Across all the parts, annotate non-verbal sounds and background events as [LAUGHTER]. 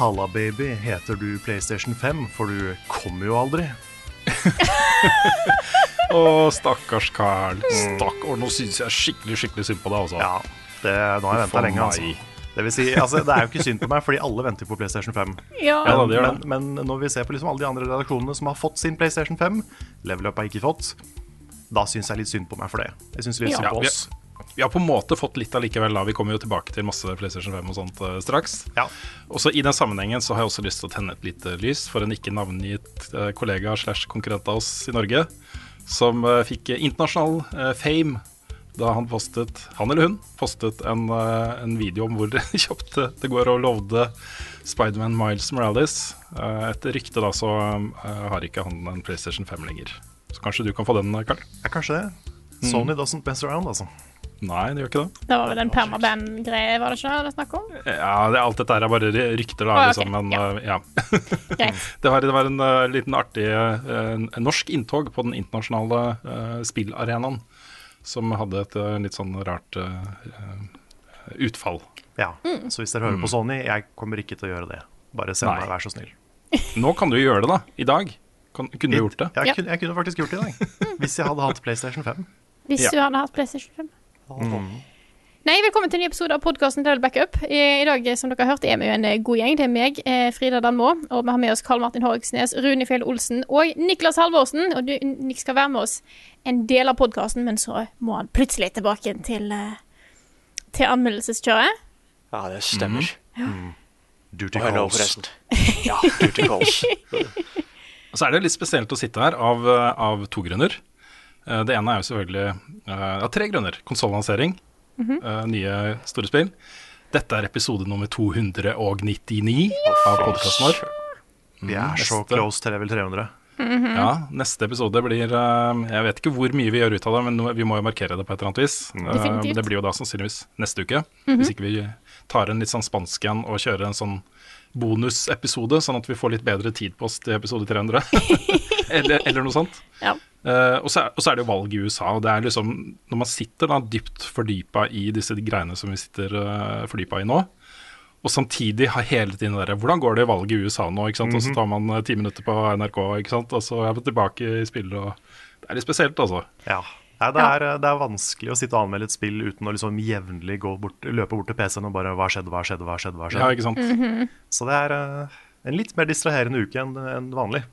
Halla, baby, heter du PlayStation 5, for du kommer jo aldri. [LAUGHS] Å, stakkars Carl. Stakk, og nå syns jeg skikkelig skikkelig synd på deg. Altså. Ja, det, nå har jeg venta lenge, altså. Det, vil si, altså. det er jo ikke synd på meg, fordi alle venter på PlayStation 5. [LAUGHS] Ja, det gjør men, det. men når vi ser på liksom alle de andre redaksjonene som har fått sin PlayStation 5, Level Up har ikke fått, da syns jeg litt synd på meg for det. Jeg syns litt Ja, synd på oss. Vi har på en måte fått litt allikevel, da. Vi kommer jo tilbake til masse PlayStation 5 og sånt uh, straks. Ja. Også I den sammenhengen så har jeg også lyst til å tenne et lite lys for en ikke navngitt uh, kollega slash konkurrent av oss i Norge, som uh, fikk internasjonal fame da han postet, han eller hun, postet en, en video om hvor [LAUGHS] kjapt det går og lovde Spiderman Miles Morales. Etter rykte da så har ikke han en PlayStation 5 lenger. Så kanskje du kan få den, Karl? Ja, kanskje det. Sony doesn't mess around, altså. Nei, det gjør ikke det. Det var vel en permaband-greie, var det ikke det snakk om? Ja, det, alt dette her er bare rykter, da. Oh, okay. liksom, men ja. uh, ja. [LAUGHS] [LAUGHS] Det, var, det var en uh, liten artig uh, norsk inntog på den internasjonale uh, spillarenaen. Som hadde et uh, litt sånn rart utfall. Ja. Mm. Så hvis dere hører på Sony, jeg kommer ikke til å gjøre det. Bare send meg, vær så snill. Nå kan du jo gjøre det, da. I dag. Kan, kunne du gjort det? Jeg, Ja. kunne, jeg kunne faktisk gjort det i dag. [LAUGHS] Hvis jeg hadde hatt PlayStation 5. Hvis Ja. du hadde hatt PlayStation 5. Mm. Nei, velkommen til en ny episode av podkasten Double Backup. I, I dag, som dere har hørt, er vi jo en eh, god gjeng. Det er meg, eh, Frida Danmo, og vi har med oss Karl Martin Horgsnes, Rune Fjell Olsen og Niklas Halvorsen. Og du, Nick skal være med oss en del av podkasten, men så må han plutselig tilbake til, eh, til anmeldelseskjøret. Ja, det stemmer. Duty Og hello, calls. forresten. Ja, duty calls. [LAUGHS] Så er det litt spesielt å sitte her av, uh, av to grunner. Uh, det ene er jo selvfølgelig uh, Ja, tre grunner. Konsollansering, uh, nye store spill. Dette er episode nummer 299 av podkasten vår. Vi er så Neste. close til level 300. Ja, neste episode blir eh, Jeg vet ikke hvor mye vi gjør ut av det, men vi må jo markere det på et eller annet vis. Eh, det blir jo da sannsynligvis neste uke, hvis ikke vi tar en litt sånn spansk en og kjører en sånn bonusepisode, sånn at vi får litt bedre tid på oss til episode 300. [LAUGHS] eller, eller noe sånt. [LAUGHS] Ja. Uh, og, så er, og så er det jo valg i USA, og det er liksom Når man sitter da dypt fordypa i disse greiene som vi sitter uh, fordypa i nå, og samtidig har hele tiden det der Hvordan går det i valget i USA nå? ikke sant? Og så tar man eh, ti minutter på NRK, ikke sant? og så er man tilbake i spillet. og Det er litt spesielt, altså. Ja. Nei, det, er, det er vanskelig å sitte og anmelde et spill uten å liksom jevnlig gå bort, løpe bort til PC-en og bare Hva skjedde, hva skjedde, hva skjedde? hva Ja, ikke sant? Så det er eh, en litt mer distraherende uke enn enn vanlig.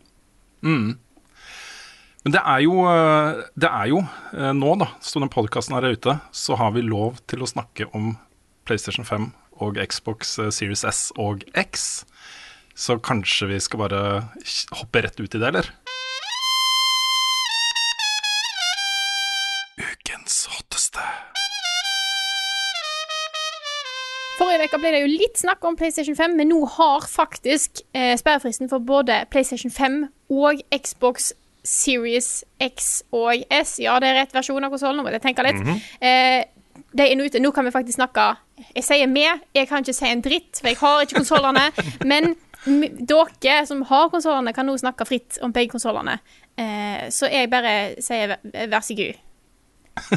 Men det er jo, eh, det er jo eh, nå, da, som den podkasten er ute, så har vi lov til å snakke om PlayStation 5 og Xbox eh, Series S og X. Så kanskje vi skal bare hoppe rett ut i det, eller? Ukens hotteste. Forrige uke ble det jo litt snakk om PlayStation 5, men nå har faktisk eh, sperrefristen for både PlayStation 5 og Xbox Series X og S Ja, det er rett versjon av konsollen, nå må jeg tenke litt. eh, de er nå ute. Nå kan vi faktisk snakke Jeg sier vi, jeg kan ikke si en dritt, for jeg har ikke konsollene. [LAUGHS] men dere som har konsollene, kan nå snakke fritt om begge konsollene. Eh, så jeg bare sier vær- så god.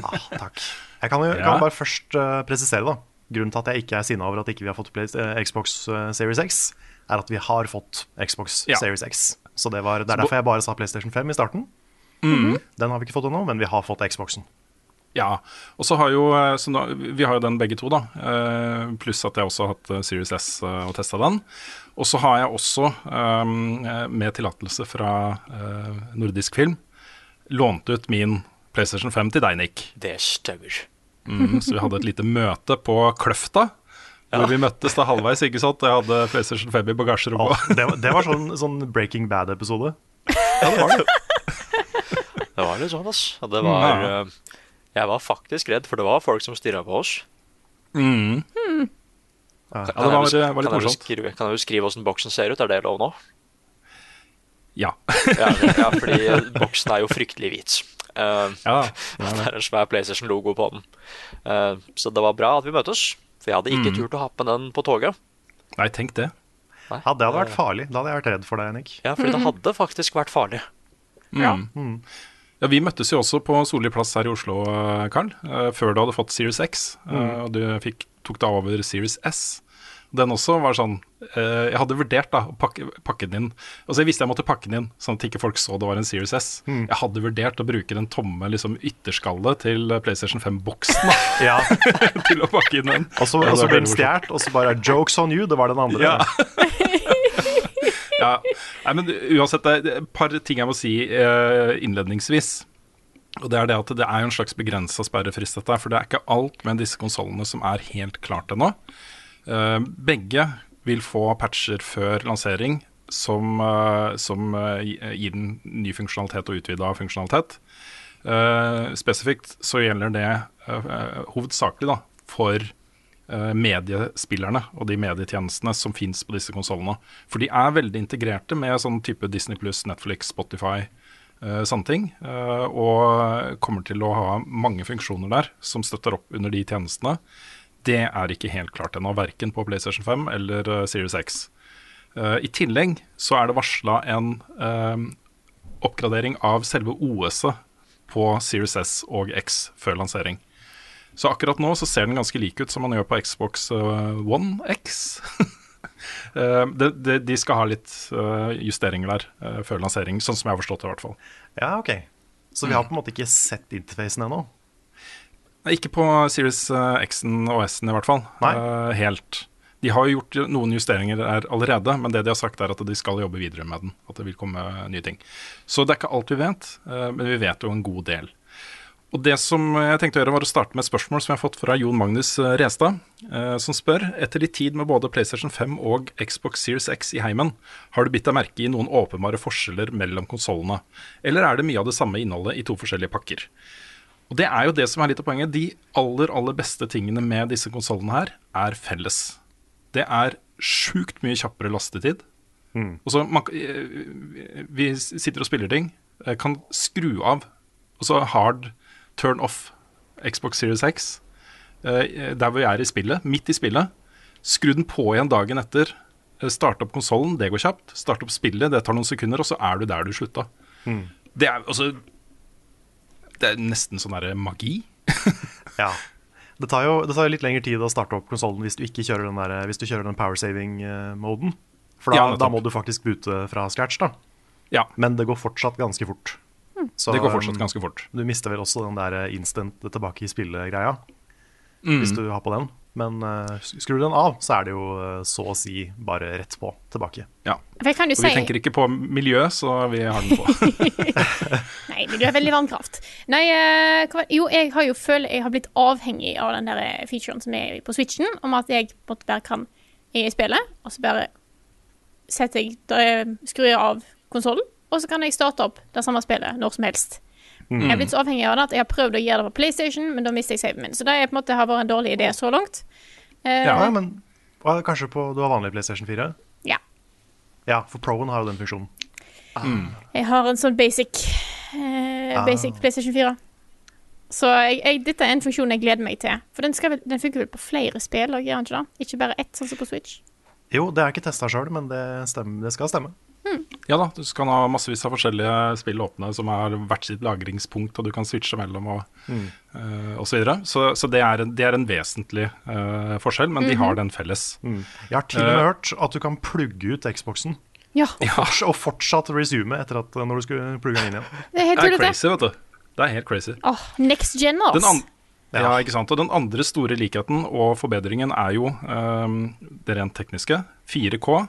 Ah, takk. Jeg kan jo Ja. kan bare først uh, presisere, da. Grunnen til at jeg ikke er sinna over at ikke vi har fått Play eh, Xbox eh, Series X, er at vi har fått Xbox Ja. Series X. Så det, var, det er derfor jeg bare sa PlayStation 5 i starten. Den har vi ikke fått ennå, men vi har fått Xboxen. Ja, og så har jo eh, så da, Vi har jo den begge to, da. eh, Pluss at jeg også har hatt eh, Series S eh, og testa den. Og så har jeg også, eh, med tillatelse fra eh, Nordisk Film, lånt ut min PlayStation 5 til deg, Nick. Det stemmer. Mm, så vi hadde et lite møte på Kløfta. Hvor vi møttes da halvveis, ikke sant? Jeg hadde PlayStation 5 i bagasjerommet. Ja, det, var- det var sånn, sånn Breaking Bad-episode. Ja, det var det. [LAUGHS] Det var litt sånn, ass. Det var Ja. eh, Jeg var faktisk redd, for det var folk som stirra på oss. Mm. Mm. Ja, det var, det var litt morsomt. skrive, kan jeg jo skrive åssen boksen ser ut? Er det lov nå? Ja. Ja, ja [LAUGHS] fordi boksen er jo fryktelig hvit. Uh, ja. [LAUGHS] det er en svær PlayStation-logo på den. Uh, så det var bra at vi møttes. For jeg hadde ikke Mm. turt å ha med den på toget. Nei, tenk det. Nei, Ja, det hadde vært farlig. Da hadde jeg vært redd for deg, Henrik. Ja, for det hadde faktisk vært farlig. Ja. Ja, Vi møttes jo også på Solli plass her i Oslo, Karl, eh, Før du hadde fått Series X. Mm. Og du fikk, tok da over Series S. Den også var sånn eh, Jeg hadde vurdert da å pakke, pakke den inn. Altså Jeg visste jeg måtte pakke den inn, sånn at ikke folk så det var en Series S. Jeg hadde vurdert å bruke den tomme liksom, ytterskallet til PlayStation 5-boksen [LAUGHS] Ja, [LAUGHS] til å pakke inn den. Og så ble den stjålet, og så bare 'jokes on you', det var den andre. Ja. [LAUGHS] ja. Nei, men uansett, det er et par ting jeg må si eh, innledningsvis. Og det er det at det er en slags begrensa sperrefrist, dette. For det er ikke alt med disse konsollene som er helt klart ennå. Eh, begge vil få patcher før lansering som, eh, som eh, gir den ny funksjonalitet og utvida funksjonalitet. Spesifikt så gjelder det hovedsakelig da, for mediespillerne og de medietjenestene som fins på disse konsollene. For de er veldig integrerte med sånn type Disney pluss, Netflix, Spotify, sånne ting. og kommer til å ha mange funksjoner der som støtter opp under de tjenestene. Det er ikke helt klart ennå, verken på PlayStation 5 eller uh, Series X. Uh, I tillegg så er det varsla en uh, oppgradering av selve OS-et på Series S og X før lansering. Så akkurat nå så ser den ganske lik ut som man gjør på Xbox One X. [LAUGHS] De, det, de skal ha litt justeringer der før lansering, sånn som jeg har forstått det i hvert fall. Ja, ok. Så vi har på en måte ikke sett interfacen ennå? Ikke på Series eh, X-en og S-en i hvert fall. Eh, helt. De har jo gjort noen justeringer der allerede, men det de har sagt er at de skal jobbe videre med den. At det vil komme nye ting. Så det er ikke alt vi vet, eh, men vi vet jo en god del. Og det som jeg tenkte å gjøre var å starte med et spørsmål som jeg har fått fra Jon Magnus Restad, eh, som spør etter litt tid med både PlayStation 5 og Xbox Series X i heimen, har du bitt deg merke i noen åpenbare forskjeller mellom konsollene, eller er det mye av det samme innholdet i to forskjellige pakker? Og Det er jo det som er litt av poenget. De aller aller beste tingene med disse konsollene her er felles. Det er sjukt mye kjappere lastetid. Og så man, eh, Vi sitter og spiller ting, eh, kan skru av, og så hard turn off Xbox Series X eh, der hvor vi er i spillet, midt i spillet. Skru den på igjen dagen etter. Starte opp konsollen, det går kjapt. Starte opp spillet, det tar noen sekunder, og så er du der du slutta. Det er altså Det er nesten sånn derre magi. [LAUGHS] Ja. Det tar, jo, det tar jo litt lengre tid å starte opp konsollen hvis du ikke kjører den, der, hvis du kjører den power saving-moden. For da, Ja, da må du faktisk bute fra scratch, da. Ja, Men det går fortsatt ganske fort. Så, det går fortsatt ganske fort. Du mister vel også den der instant tilbake i spillet-greia, Mm. hvis du har på den. Men uh, skrur du den av, så er det jo uh, så å si bare rett på tilbake. Ja. For jeg kan jo Og vi tenker ikke på miljø, så vi har den på. [LAUGHS] Nei, men du er veldig vannkraft. Nei, uh, hva, jo, jeg har jo følt jeg har blitt avhengig av den der eh, featuren som er på Switchen, om at jeg måtte bare kan Jeg er i spillet, og så bare setter jeg da jeg skrur av konsollen, og så kan jeg starte opp det samme spillet når som helst. Jeg er blitt så avhengig av det at jeg har prøvd å gjøre det på PlayStation, men da mister jeg saven min. Så det er på en måte har vært en dårlig idé så langt. Eh, Ja, men kanskje på, du har vanlig PlayStation 4? ja. Ja, for Proen har jo den funksjonen. Jeg har en sånn basic eh, Ah. Basic PlayStation 4. Så jeg, jeg, dette er en funksjon jeg gleder meg til. For den, skal vel, den funker vel på flere spill, og gjør den ikke det? Ikke bare ett, sånn som på Switch. Jo, det er ikke testa sjøl, men det, stemmer, det skal stemme. Ja da, du kan ha massevis av forskjellige spill åpne som har hvert sitt lagringspunkt, og du kan switche mellom og, eh, og så videre. Så, så det, er en, det er en vesentlig uh, forskjell, men de har den felles. Jeg har til og med uh, hørt at du kan plugge ut Xboxen Ja, forts- og fortsatt resume etter at når du skulle plugge den inn igjen. det er helt Det er crazy, vet du. Det er helt crazy. Oh, next gen, Den altså. an ja, ikke sant? Og den andre store likheten og forbedringen er jo ehm, det rent tekniske. 4K,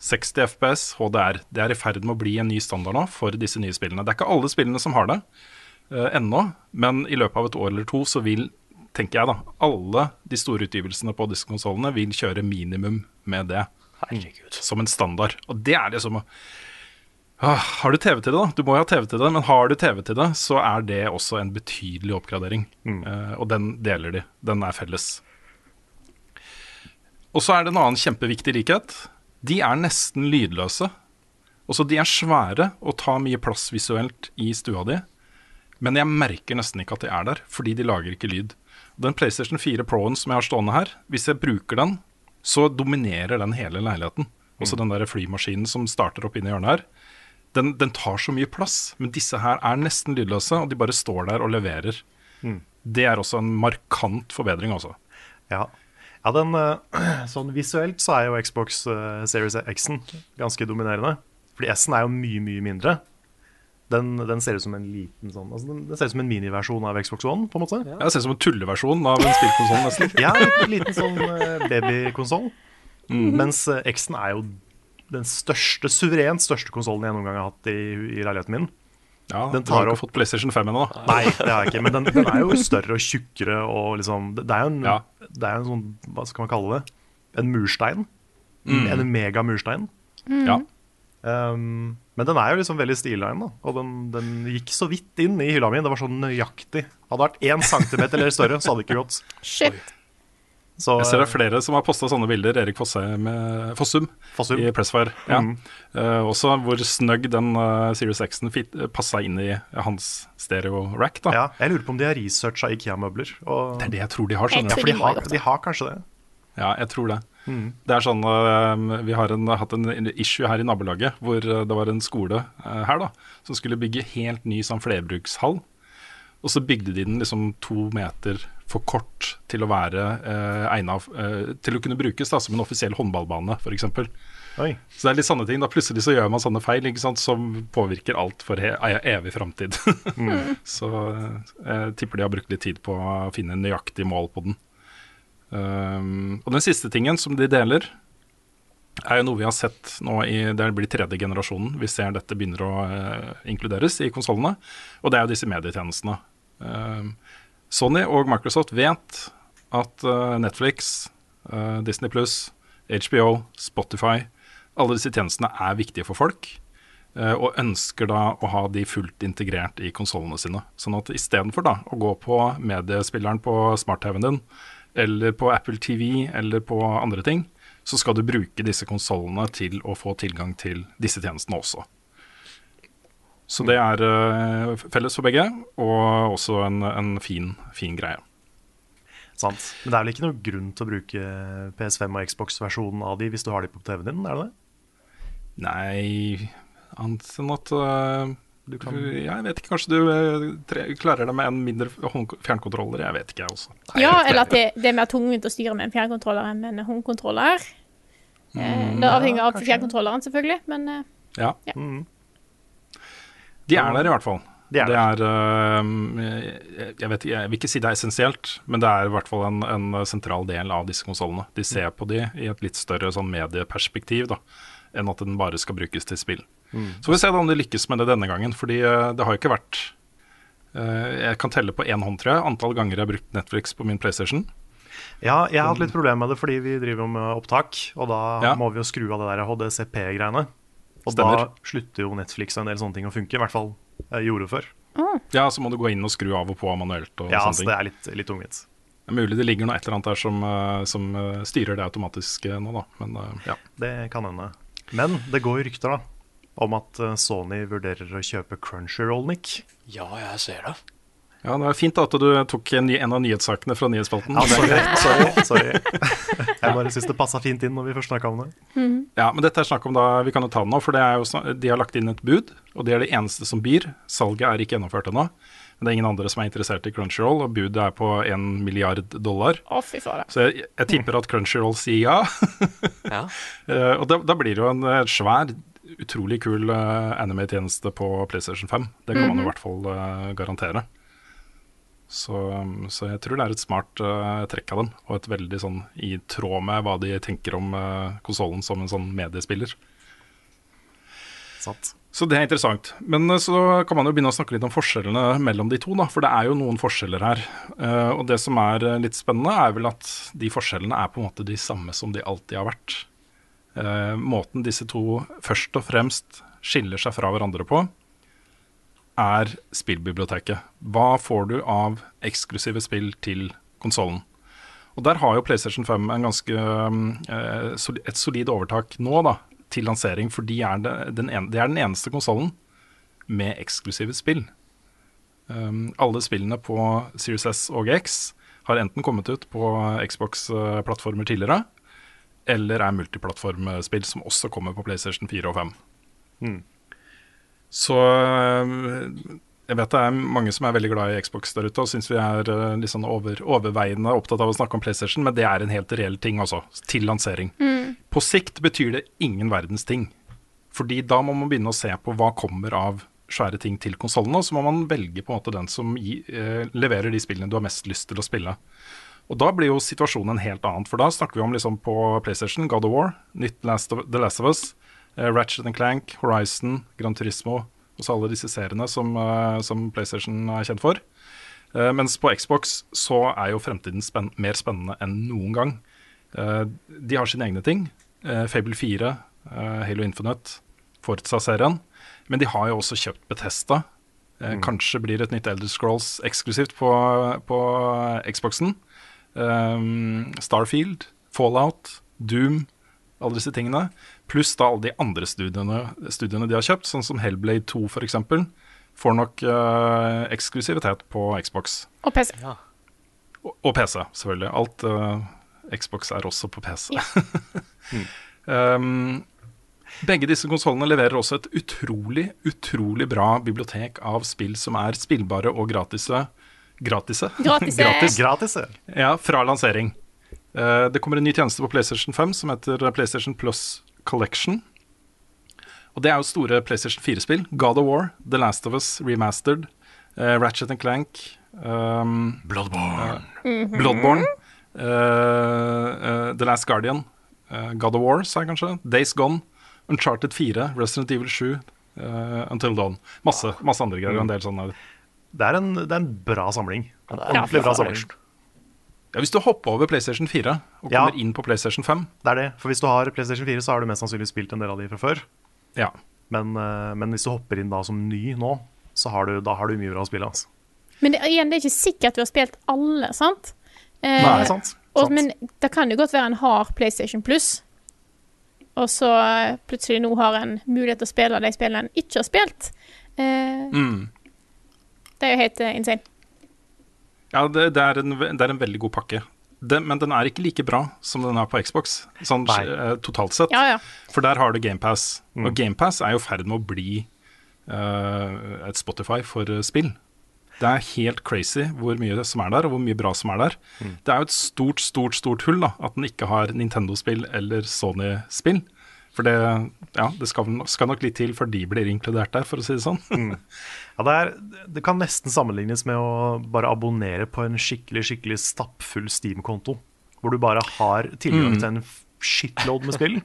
60 FPS, HDR. Det er i ferd med å bli en ny standard nå for disse nye spillene. Det er ikke alle spillene som har det uh, ennå, men i løpet av et år eller to så vil tenker jeg, da. Alle de store utgivelsene på disse konsollene vil kjøre minimum med det Herregud. som en standard. Og det er liksom Ah, Har du TV til det, da? Du må jo ha TV til det, men har du TV til det, så er det også en betydelig oppgradering. Eh, og den deler de. Den er felles. Og så er det en annen kjempeviktig likhet. De er nesten lydløse. Også de er svære og tar mye plass visuelt i stua di. Men jeg merker nesten ikke at de er der, fordi de lager ikke lyd. Den PlayStation 4 Pro-en som jeg har stående her, hvis jeg bruker den, så dominerer den hele leiligheten. Også den der flymaskinen som starter opp inne i hjørnet her. Den, den tar så mye plass, men disse her er nesten lydløse, og de bare står der og leverer. Det er også en markant forbedring, altså. Ja. Ja den, eh, [CLEARS THROAT] sånn visuelt så er jo Xbox eh, Series X-en ganske dominerende. Fordi S-en er jo mye, mye mindre. Den, den ser ut som en liten sånn altså den, den ser ut som en miniversjon av Xbox One, på en måte. Ja, Det ser ut som en tulleversjon av en spillkonsoll, nesten. [LAUGHS] Ja, en liten sånn babykonsoll. Mm. Mens eh, X-en er jo den største, suverent største konsollen jeg noen gang har hatt i, i leiligheten min. Ja, Den Du har ikke opp- fått PlayStation 5 ennå. Nei, det har jeg ikke, men den, den er jo [LAUGHS] større og tjukkere og liksom Det er jo en, Ja. det er en sånn, hva skal man kalle det? En murstein. En mega murstein. Ja. Um, men den er jo liksom veldig stilrein, da. Og den, den gikk så vidt inn i hylla mi. Det var sånn nøyaktig. Hadde det vært én centimeter eller større, så hadde det ikke gått. Shit. Så, Jeg ser det er flere som har posta sånne bilder. Erik Fosse med, Fossum, Fossum. i Pressfire. Ja. Mm. Uh, også hvor snøgg den uh, Series X-en passa inn i hans stereo-rack. ja, jeg lurer på om de har researcha Ikea-møbler. og- Det er det jeg tror de har. Skjønner Ja, for de har, de har kanskje det. Ja, jeg tror det. Mm. Det er sånn uh, Vi har en, hatt en issue her i nabolaget hvor eh, det var en skole uh, her da som skulle bygge helt ny sånn flerbrukshall. Og så bygde de den liksom to meter for kort til å være eh, egnet, eh, til å kunne brukes da, som en offisiell håndballbane, f.eks. Så det er litt sånne ting. da Plutselig så gjør man sånne feil sant, som påvirker alt for e- evig framtid. [LAUGHS] så eh, tipper de har brukt litt tid på å finne en nøyaktig mål på den. Um, og den siste tingen som de deler, er jo noe vi har sett nå i Det blir tredje generasjonen vi ser dette begynner å eh, inkluderes i konsollene. Og det er jo disse medietjenestene. Um, Sony og Microsoft vet at eh, Netflix, eh, Disney Pluss, HBO, Spotify Alle disse tjenestene er viktige for folk. eh, og ønsker da å ha de fullt integrert i konsollene sine. Sånn at istedenfor å gå på mediespilleren på smart-TV-en din, eller på Apple TV eller på andre ting, så skal du bruke disse konsollene til å få tilgang til disse tjenestene også. Så det er eh, felles for begge, og også en, en fin, fin greie. Sant. Men det er vel ikke noe grunn til å bruke PS5 og Xbox-versjonen av de hvis du har de på TV-en din, er det det? Nei, annet enn at uh, Du kan ja, Jeg vet ikke, kanskje du eh, tre, klarer det med en mindre fjernkontroller? Jeg vet ikke, jeg også. Ja, eller at det, det er mer tungvint å styre med en fjernkontroller enn med en håndkontroller. Mm, det avhenger av fjernkontrolleren, selvfølgelig, men uh, Ja. Ja. Mm. De er der i hvert fall. De er det er eh, jeg, vet, jeg vil ikke si det er essensielt, men det er i hvert fall en, en sentral del av disse konsollene. De ser på de i et litt større sånn medieperspektiv da, enn at den bare skal brukes til spill. Så får vi se om de lykkes med det denne gangen, fordi eh, det har jo ikke vært eh, Jeg kan telle på én hånd, tror jeg, antall ganger jeg har brukt Netflix på min PlayStation. Ja, jeg har hatt litt problemer med det fordi vi driver med opptak, og da Ja. må vi jo skru av det der HDCP-greiene. Og Stemmer. da slutter jo Netflix og en del sånne ting å funke, i hvert fall jeg gjorde før. Ja, så må du gå inn og skru av og på manuelt og Ja, så det er litt, litt tungvint. Det er mulig det ligger noe et eller annet der som, eh, som eh, styrer det automatisk eh, nå, da. Men eh, ja. Det kan hende. Men det går jo rykter da om at eh, Sony vurderer å kjøpe Crunchyroll, Nick. Ja, jeg ser det. Ja, det er fint at du tok en, ny, en av nyhetssakene fra nyhetsspalten. Ja, sorry, sorry, sorry. [LAUGHS] Jeg bare syns det passa fint inn når vi først snakka om det. Ja, men dette er snakk om da, Vi kan jo ta det nå, for det er jo, de har lagt inn et bud, og de er det eneste som byr. Salget er ikke gjennomført ennå. Men det er ingen andre som er interessert i Crunchyroll, og budet er på en milliard dollar. å, fy fader. Så jeg, jeg tipper at Crunchyroll sier ja. Ja. [LAUGHS] Eh, og da, da blir det jo en eh, svær, utrolig kul eh, anime-tjeneste på PlayStation 5. Det kan man i hvert fall uh, garantere. Så, så jeg tror det er et smart uh, trekk av dem, og et veldig sånn i tråd med hva de tenker om uh, konsollen som en sånn mediespiller. Satt. Så det er interessant. Men uh, så kan man jo begynne å snakke litt om forskjellene mellom de to, da. For det er jo noen forskjeller her. Uh, og det som er eh, litt spennende, er vel at de forskjellene er på en måte de samme som de alltid har vært. Eh, måten disse to først og fremst skiller seg fra hverandre på, er spillbiblioteket. Hva får du av eksklusive spill til konsollen? Og der har jo PlayStation 5 en ganske, eh, et solid overtak nå, da, til lansering. For de er den en, det er den eneste konsollen med eksklusive spill. Um, alle spillene på Series S og X har enten kommet ut på Xbox-plattformer tidligere, eller er multiplattformspill som også kommer på PlayStation 4 og 5. Mm. Så øh, jeg vet det er mange som er veldig glad i Xbox der ute og syns vi er øh, litt sånn over, overveiende opptatt av å snakke om PlayStation, men det er en helt reell ting altså. til lansering. På sikt betyr det ingen verdens ting. Fordi da må man begynne å se på hva kommer av svære ting til konsollene, og så må man velge på en måte den som gi, eh, leverer de spillene du har mest lyst til å spille. Og da blir jo situasjonen en helt annen, for da snakker vi om liksom på PlayStation, God of War, nytt Last of, The Last of Us, eh, Ratchet and Clank, Horizon, Gran Turismo, også alle disse seriene som, eh, som PlayStation er kjent for. Eh, mens på Xbox så er jo fremtiden spen mer spennende enn noen gang. Eh, de har sine egne ting. Eh, Fable 4, eh, Halo Infinite, Forza-serien. Men de har jo også kjøpt Betesta. Eh, Kanskje blir et nytt Elder Scrolls eksklusivt på, på Xboxen. Starfield, Fallout, Doom, alle disse tingene. Pluss da alle de andre studiene, studiene de har kjøpt, sånn som Hellblade 2 f.eks. Får nok uh, eksklusivitet på Xbox. Og PC. Og, og PC, selvfølgelig. Alt uh, Xbox er også på PC. Ja. [LAUGHS] um, begge disse konsollene leverer også et utrolig, utrolig bra bibliotek av spill som er spillbare og gratise. Gratise? Gratis. Gratis. Gratis, ja. Ja, fra lansering. Eh, det kommer en ny tjeneste på PlayStation 5 som heter PlayStation Plus Collection. Og det er jo store PlayStation 4-spill. God of War, The Last of Us Remastered, eh, Ratchet and Clank um, Bloodborne. Bloodborne, Uh, uh, The Last Guardian, uh, God of War, sa jeg kanskje, Days Gone, Uncharted 4, Resident Evil 7, eh, Until Dawn. Masse, masse andre greier. Mm. En del sånne Det er en, det er en bra samling. En ordentlig bra samling. Ja, Hvis du hopper over PlayStation 4 og Ja. kommer inn på PlayStation 5 Det er det. For hvis du har PlayStation 4, så har du mest sannsynlig spilt en del av de fra før. Ja, Men, eh, men hvis du hopper inn da som ny nå, så har du, da har du mye bra å spille. Altså. Men det, igjen, det er ikke sikkert du har spilt alle, sant? Eh, Nei, sant? Og, men det kan jo godt være en har PlayStation Plus, og så eh, plutselig nå har en mulighet til å spille de spillene en ikke har spilt. Eh, mm. Det er jo helt eh, insane. Ja det, det, er en, det er en veldig god pakke. Det, men den er ikke like bra som den er på Xbox, sånn Nei. eh, totalt sett. Ja, ja. For der har du GamePass. Mm. Og GamePass er jo i ferd med å bli uh, et Spotify for eh, spill. Det er helt crazy hvor mye som er der, og hvor mye bra som er der. Mm. Det er jo et stort, stort stort hull da, at den ikke har Nintendo-spill eller Sony-spill. For det, ja, det skal, skal nok litt til før de blir inkludert der, for å si det sånn. [LAUGHS] Ja, det, er, det kan nesten sammenlignes med å bare abonnere på en skikkelig skikkelig stappfull Steam-konto. Hvor du bare har tilgang til en shitload med spill.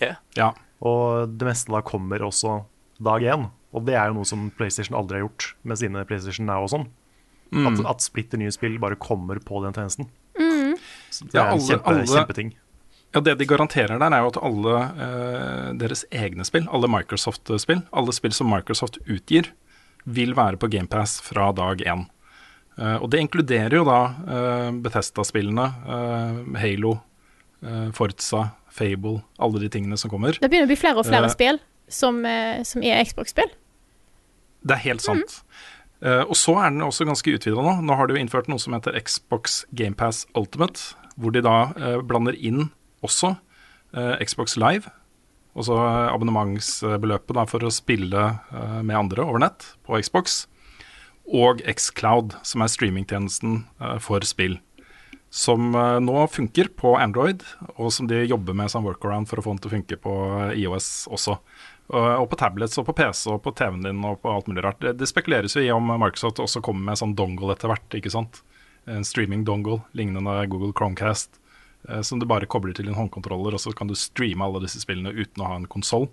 [LAUGHS] ja. Og det meste da kommer også dag én. Og det er jo noe som PlayStation aldri har gjort med sine PlayStation Now og sånn. At, at splitter nye spill bare kommer på den tjenesten. Så det Ja, er en kjempe, alle- kjempeting. Ja, Det de garanterer der, er jo at alle eh, deres egne spill, alle Microsoft-spill, alle spill som Microsoft utgir, vil være på GamePass fra dag én. Eh, og det inkluderer jo da uh, Bethesda-spillene, eh, Halo, eh, Forza, Fable, alle de tingene som kommer. Det begynner å bli flere og flere Eh. spill som, eh, som er Xbox-spill. Det er helt sant. Eh, og så er den også ganske utvida nå. Nå har de jo innført noe som heter Xbox GamePass Ultimate, hvor de da uh, blander inn også eh, Xbox Live, altså abonnementsbeløpet da, for å spille eh, med andre over nett på Xbox, og Xcloud, som er streamingtjenesten eh, for spill. Som nå funker på Android, og som de jobber med som workaround for å få den til å funke på IOS også. Og, på tablets og på PC og på TV-en din og på alt mulig rart. Det, spekuleres jo i om Microsoft også kommer med sånn dongle etter hvert, ikke sant. En streaming-dongle lignende Google Chromecast, som du bare kobler til en håndkontroller, og så kan du streame alle disse spillene uten å ha en konsoll.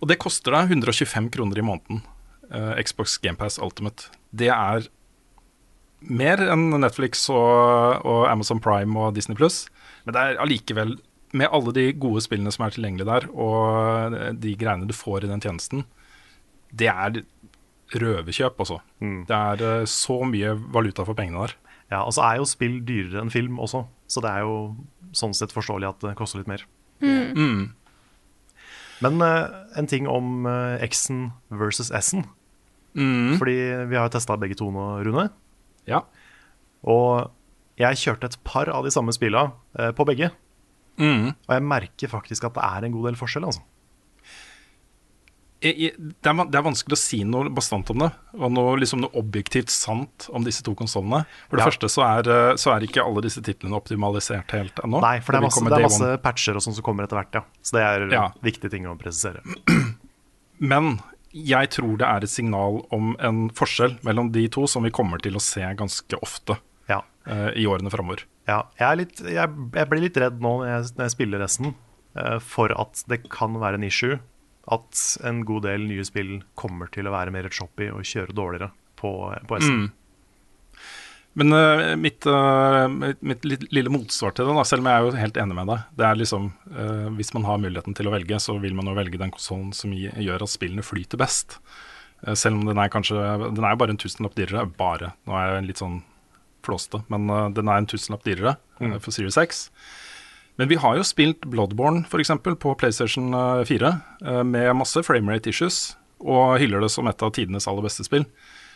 Og det koster deg 125 kroner i måneden. eh, Xbox GamePass Ultimate. Det er mer enn Netflix og, og Amazon Prime og Disney Pluss. Men det er allikevel, med alle de gode spillene som er tilgjengelige der, og de greiene du får i den tjenesten, det er røverkjøp, altså. Det er eh, så mye valuta for pengene der. Ja, Og så er jo spill dyrere enn film også, så det er jo sånn sett forståelig at det koster litt mer. Mm. Men uh, en ting om uh, X-en versus S-en. Mm. Fordi vi har jo testa begge to nå, Rune. Ja. Og jeg kjørte et par av de samme spilla uh, på begge. Mm. Og jeg merker faktisk at det er en god del forskjell, altså. Jeg- Det er, det er vanskelig å si noe bastant om det, og noe, liksom noe objektivt sant om disse to konsollene. For det Ja. første så er, eh, så er ikke alle disse titlene optimalisert helt ennå. Nei, for det er masse, det er masse patcher og sånn som kommer etter hvert, ja. Så det er Ja. viktige ting å presisere. [CLEARS THROAT] Men jeg tror det er et signal om en forskjell mellom de to som vi kommer til å se ganske ofte Ja. uh, i årene framover. Ja, jeg, er litt, jeg, jeg blir litt redd nå når jeg, når jeg spiller resten, uh, for at det kan være en issue. At en god del nye spill kommer til å være mer choppy og kjøre dårligere på, på S-en. Mm. Men uh, mitt, uh, mitt, mitt lille motsvar til det, da, selv om jeg er jo helt enig med deg Det er liksom, uh, Hvis man har muligheten til å velge, så vil man jo velge den konsollen som gjør at spillene flyter best. Selv om den er kanskje Den er jo bare en tusenlapp dyrere. Bare. Nå er jeg litt sånn flåste, men den er en tusenlapp dyrere eh, for Series X. Men vi har jo spilt Bloodborne eksempel, på PlayStation eh, 4 eh, med masse framerate issues, og hyller det som et av tidenes aller beste spill.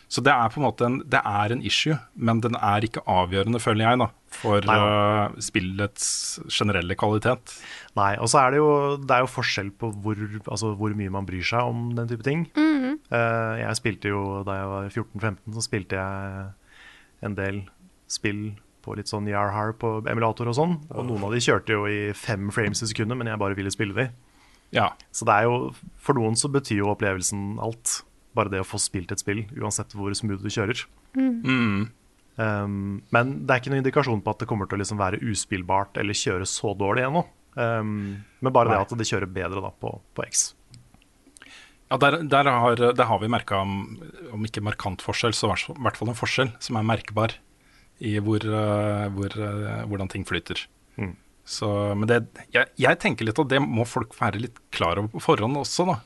Så det er på en måte en, det er en issue, men den er ikke avgjørende, føler jeg, da, for Nei. eh, spillets generelle kvalitet. Nei, og så er det jo, det er jo forskjell på hvor, altså hvor mye man bryr seg om den type ting. Eh, jeg spilte jo, Da jeg var 14-15, så spilte jeg en del spill på litt sånn Yarhar på emulator og sånn. Og noen av de kjørte jo i fem frames i sekundet, men jeg bare ville spille de. Ja. Så det er jo, for noen så betyr jo opplevelsen alt. Bare det å få spilt et spill, uansett hvor smooth du kjører. Mm. Um, men det er ikke noen indikasjon på at det kommer til å liksom være uspillbart eller kjøre så dårlig ennå. Um, men bare Nei. det at det kjører bedre da på, på X. Ja, der, der, har, der har vi merka, om, om ikke markant forskjell, så i hvert fall en forskjell som er merkbar i hvor, eh, hvor, eh, hvordan ting flyter. Mm. Så, men det, jeg, jeg tenker litt at det må folk være litt klar over på forhånd også, da.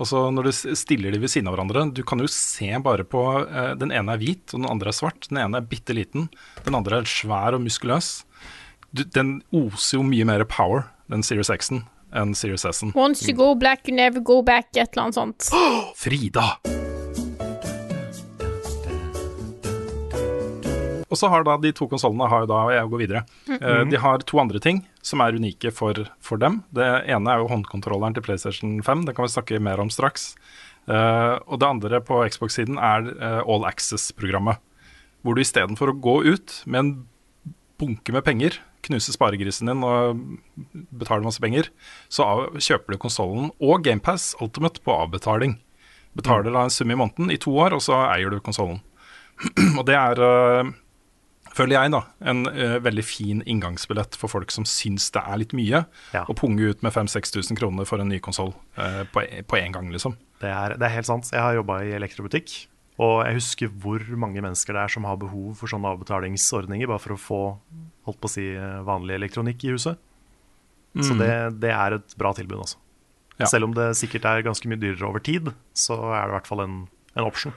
Også Når du stiller de ved siden av hverandre, du kan jo se bare på eh, Den ene er hvit, og den andre er svart. Den ene er bitte liten, den andre er svær og muskuløs. Du, den oser jo mye mer power, den Series X-en, enn Series S-en. Once you go black, you never go back, et eller annet sånt. [GASPS] Frida! Og så har da de to konsollene har jo da, jeg går videre, eh, de har to andre ting som er unike for, for dem. Det ene er jo håndkontrolleren til PlayStation 5, det kan vi snakke mer om straks. Eh, og det andre på Xbox-siden er eh, All Access-programmet. Hvor du istedenfor å gå ut med en bunke med penger, knuse sparegrisen din og betale masse penger, så av, kjøper du konsollen og GamePass Ultimate på avbetaling. Betaler da en sum i måneden i to år, og så eier du konsollen. [CLEARS THROAT] og det er, føler jeg, da, en uh, veldig fin inngangsbillett for folk som syns det er litt mye Ja. å punge ut med 5000-6000 kroner for en ny konsoll uh, på, på én gang, liksom. Det er, det er helt sant. Jeg har jobba i elektrobutikk, og jeg husker hvor mange mennesker det er som har behov for sånne avbetalingsordninger, bare for å få holdt på å si, vanlig elektronikk i huset. Så det, det er et bra tilbud, altså. Ja. Selv om det sikkert er ganske mye dyrere over tid, så er det i hvert fall en, en option.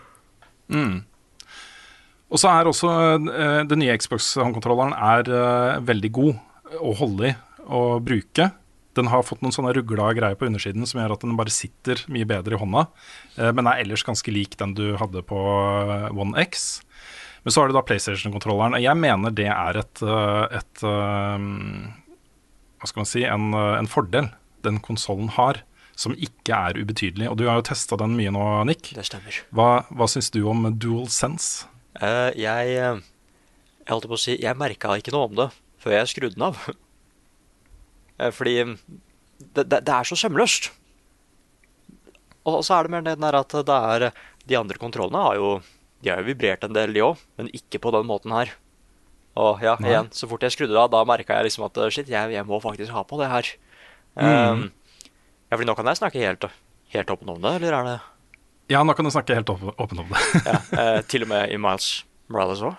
Og så er også øh, den nye Xbox-håndkontrolleren er øh, veldig god å holde i og bruke. Den har fått noen sånne rugla greier på undersiden som gjør at den bare sitter mye bedre i hånda, eh, men er ellers ganske lik den du hadde på eh, One X. Men så har du da PlayStation-kontrolleren. og Jeg mener det er et, eh, et eh, Hva skal man si en, eh, en fordel den konsollen har, som ikke er ubetydelig. Og du har jo testa den mye nå, Nick. Det stemmer. Hva, hva syns du om Dual Sense? Eh, jeg eh, Jeg holdt på å si Jeg merka ikke noe om det før jeg skrudde den av. [LAUGHS] Eh, Fordi det, det, det er så sømløst. Og så er det mer det der at det er De andre kontrollene har jo De har jo vibrert en del, de òg, men ikke på den måten her. Og ja, Nei. igjen, så fort jeg skrudde det av, da merka jeg liksom at shit, jeg, jeg må faktisk ha på det her. Mm. Um, ja, fordi nå kan jeg snakke helt, helt åpen om det, eller er det Ja, nå kan du snakke helt åpen om det. ja, [LAUGHS] eh, Til og med i Miles Morales òg?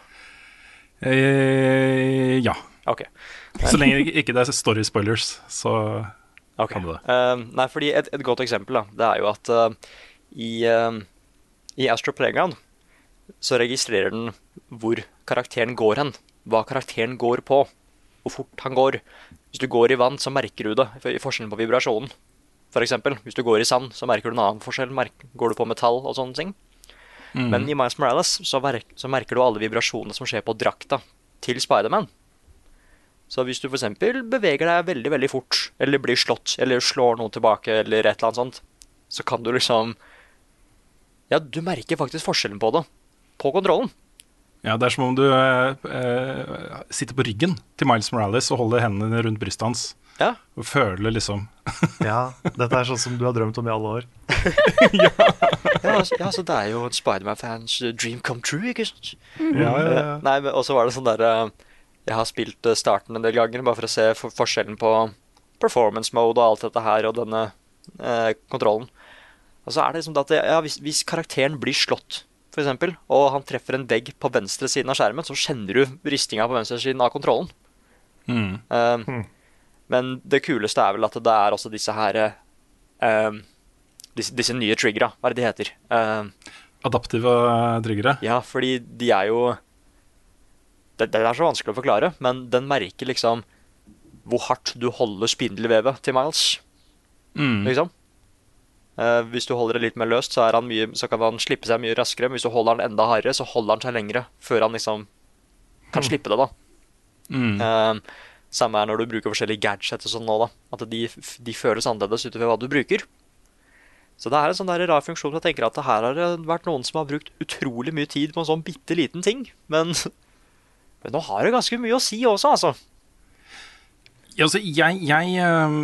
Eh, ja. Ok. Så lenge ikke det er story spoilers, så okay. kan du det. Uh, nei, fordi et, et godt eksempel da, det er jo at uh, i, uh, i Astro Playground så registrerer den hvor karakteren går hen. Hva karakteren går på. Hvor fort han går. Hvis du går i vann, så merker du det i forskjellen på vibrasjonen. Eksempel, hvis du går i sand, så merker du en annen forskjell. Går du på metall og sånne ting. Men i Miles Morales så, så merker du alle vibrasjonene som skjer på drakta til Spiderman. Så hvis du f.eks. beveger deg veldig veldig fort, eller blir slått, eller slår noen tilbake, eller et eller annet sånt, så kan du liksom Ja, du merker faktisk forskjellen på det. På kontrollen. Ja, Det er som om du eh, eh, sitter på ryggen til Miles Morales og holder hendene rundt brystet hans. Ja. Og føler liksom [LAUGHS] Ja, dette er sånn som du har drømt om i alle år. [LAUGHS] Ja, altså, ja, så det er jo en Spiderman-fans uh, dream come true, ikke sant? Ja, ja, ja. Eh, Nei, men Og så var det sånn der eh, Jeg har spilt eh, starten en del ganger bare for å se for forskjellen på performance mode og alt dette her og denne eh, kontrollen. Og så er det liksom det at det, ja, hvis, hvis karakteren blir slått, for eksempel, og han treffer en vegg på venstre siden av skjermen, så kjenner du ristinga på venstre siden av kontrollen. mm. Eh, Men det kuleste er vel at det er også disse her eh, disse, disse nye triggera, hva er det de heter? Eh, Adaptive eh, triggere. ja, fordi de er jo det, det er så vanskelig å forklare, men den merker liksom hvor hardt du holder spindelvevet til Miles. Mm. Liksom. Eh, hvis du holder det litt mer løst, så, han mye, så kan han slippe seg mye raskere. Men hvis du holder han enda hardere, så holder han seg lengre før han liksom kan slippe det. da Mm. Eh, Samme er når du bruker forskjellige gadgets og sånn nå, da. At de, de føles annerledes utover hva du bruker. Så det er en sånn der rar funksjon. Jeg tenker at her har det vært noen som har brukt utrolig mye tid på en sånn bitte liten ting. Men, [LAUGHS] men nå har det ganske mye å si også, altså. Ja, altså, jeg jeg eh,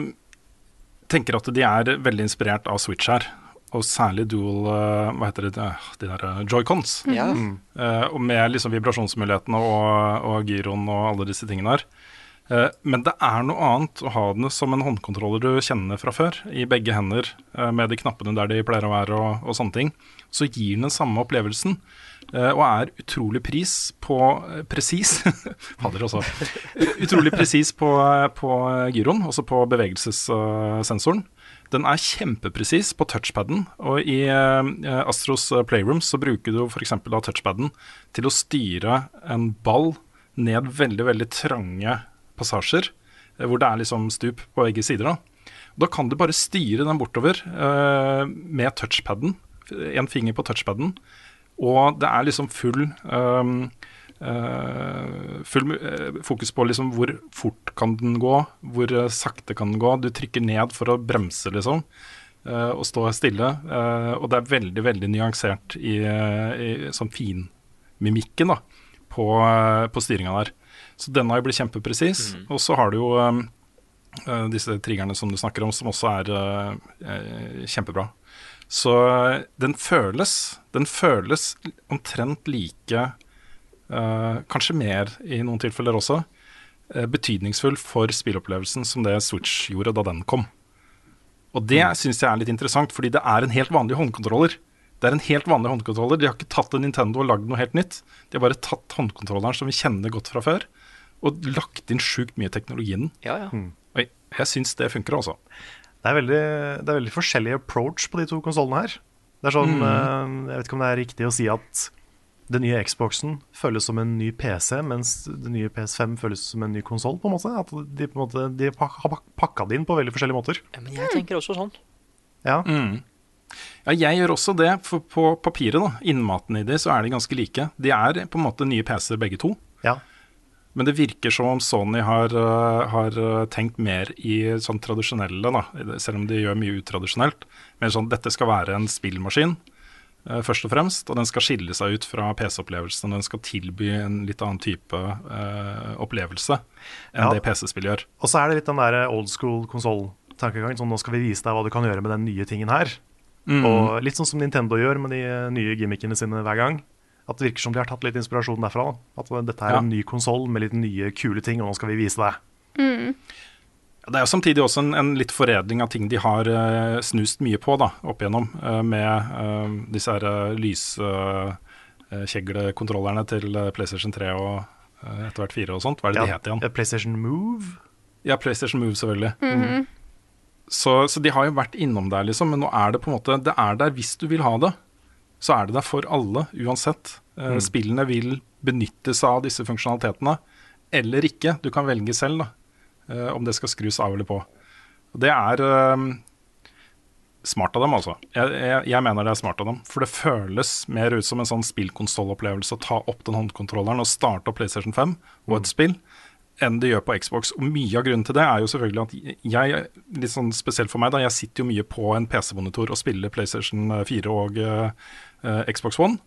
tenker at de er veldig inspirert av Switch her. Og særlig dual eh, Hva heter det? eh, De der eh, joycons. Ja. Eh, og med liksom vibrasjonsmulighetene og, og gyroen og alle disse tingene her. Eh, men det er noe annet å ha den som en håndkontroller du kjenner fra før, i begge hender, med de knappene der de pleier å være og, og sånne ting. Så gir den den samme opplevelsen. Eh, og er utrolig pris på eh, presis [LAUGHS] Fader, også. utrolig presis på, eh, på gyroen, også på bevegelsessensoren. Den er kjempepresis på touchpaden, og i Astros Playroom så bruker du f.eks. touchpaden til å styre en ball ned veldig, veldig trange passasjer, hvor det er liksom stup på begge sider. Da, da kan du bare styre den bortover eh, med touchpaden, en finger på touchpaden, og det er liksom full ehm, Uh, Full eh, fokus på liksom hvor fort kan den gå, hvor eh, sakte kan den gå. Du trykker ned for å bremse, liksom, og stå stille. og det er veldig, veldig nyansert i, i sånn finmimikken da, på, uh, på styringa der. Så den har jo blitt kjempepresis. Og så har du jo eh, disse triggerne som du snakker om, som også er kjempebra. Så eh, den føles Den føles omtrent like uh, Kanskje mer i noen tilfeller også. uh, betydningsfull for spillopplevelsen som det Switch gjorde da den kom. Og det Mm. syns jeg er litt interessant, fordi det er en helt vanlig håndkontroller. Det er en helt vanlig håndkontroller. De har ikke tatt en Nintendo og lagd noe helt nytt. De har bare tatt håndkontrolleren som vi kjenner godt fra før, og lagt inn sjukt mye teknologi i den. Ja, ja. Og jeg, jeg syns det funker, altså. Det er veldig, det er veldig forskjellig approach på de to konsollene her. Det er sånn, mm. Jeg vet ikke om det er riktig å si at den nye Xboxen føles som en ny PC, mens den nye PS5 føles som en ny konsoll. At de på en måte de har pak- pakka det inn på veldig forskjellige måter. Ja, Men jeg tenker også sånn. Ja, Ja, jeg gjør også det. For på papiret, da, innmaten i de, så er de ganske like. De er på en måte nye PC-er begge to. ja. Men det virker som om Sony har, øh, har øh, tenkt mer i sånn tradisjonelle, da, selv om de gjør mye utradisjonelt. Mer sånn, dette skal være en spillmaskin, øh, først og fremst. Og den skal skille seg ut fra PC-opplevelsen. og Den skal tilby en litt annen type eh, opplevelse enn Ja. det PC-spill gjør. Og så er det litt den der old school konsoll-tankegangen. Sånn, nå skal vi vise deg hva du kan gjøre med den nye tingen her. Og litt sånn som Nintendo gjør med de eh, nye gimmickene sine hver gang. At det virker som de har tatt litt inspirasjon derfra. Da. At dette er Ja. en ny konsoll med litt nye, kule ting, og nå skal vi vise deg. Det er jo samtidig også en, en litt foredling av ting de har uh, snust mye på da, opp igjennom, uh, med uh, disse her lyskjeglekontrollerne til PlayStation 3 og etter hvert 4 og sånt. Hva er det Ja, de het igjen? PlayStation Move. Ja, PlayStation Move, selvfølgelig. Mhm. Så, så de har jo vært innom der, liksom. Men nå er det på en måte Det er der hvis du vil ha det. Så er det der for alle, uansett. Eh, Mm. Spillene vil benytte seg av disse funksjonalitetene, eller ikke. Du kan velge selv da, eh, om det skal skrus av eller på. Det er um, smart av dem, altså. Jeg, jeg, jeg mener det er smart av dem. For det føles mer ut som en sånn spillkonsollopplevelse å ta opp den håndkontrolleren og starte opp PlayStation 5 og et spill, enn det gjør på Xbox. Og mye av grunnen til det er jo selvfølgelig at jeg, litt sånn spesielt for meg, da, jeg sitter jo mye på en PC-monitor og spiller PlayStation 4 og eh, Xbox One.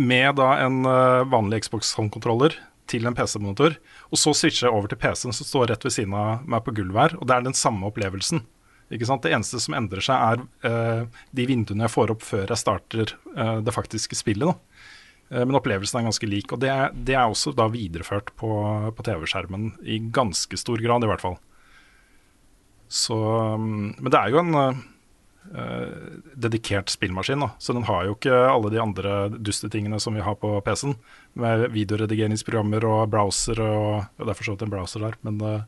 Med da en eh, vanlig Xbox håndkontroller til en PC-monitor. Og så switcher jeg over til PC-en som står rett ved siden av meg på gulvet her, og det er den samme opplevelsen. Ikke sant? Det eneste som endrer seg, er uh, de vinduene jeg får opp før jeg starter uh, det faktiske spillet. Da. Uh, men opplevelsen er ganske lik. Og det, det er også da videreført på, på TV-skjermen i ganske stor grad, i hvert fall. Så um, Men det er jo en eh, eh, dedikert spillmaskin, da. Så den har jo ikke alle de andre dustetingene som vi har på PC-en. Med videoredigeringsprogrammer og browser og ja, Det er for så vidt en browser der, men eh,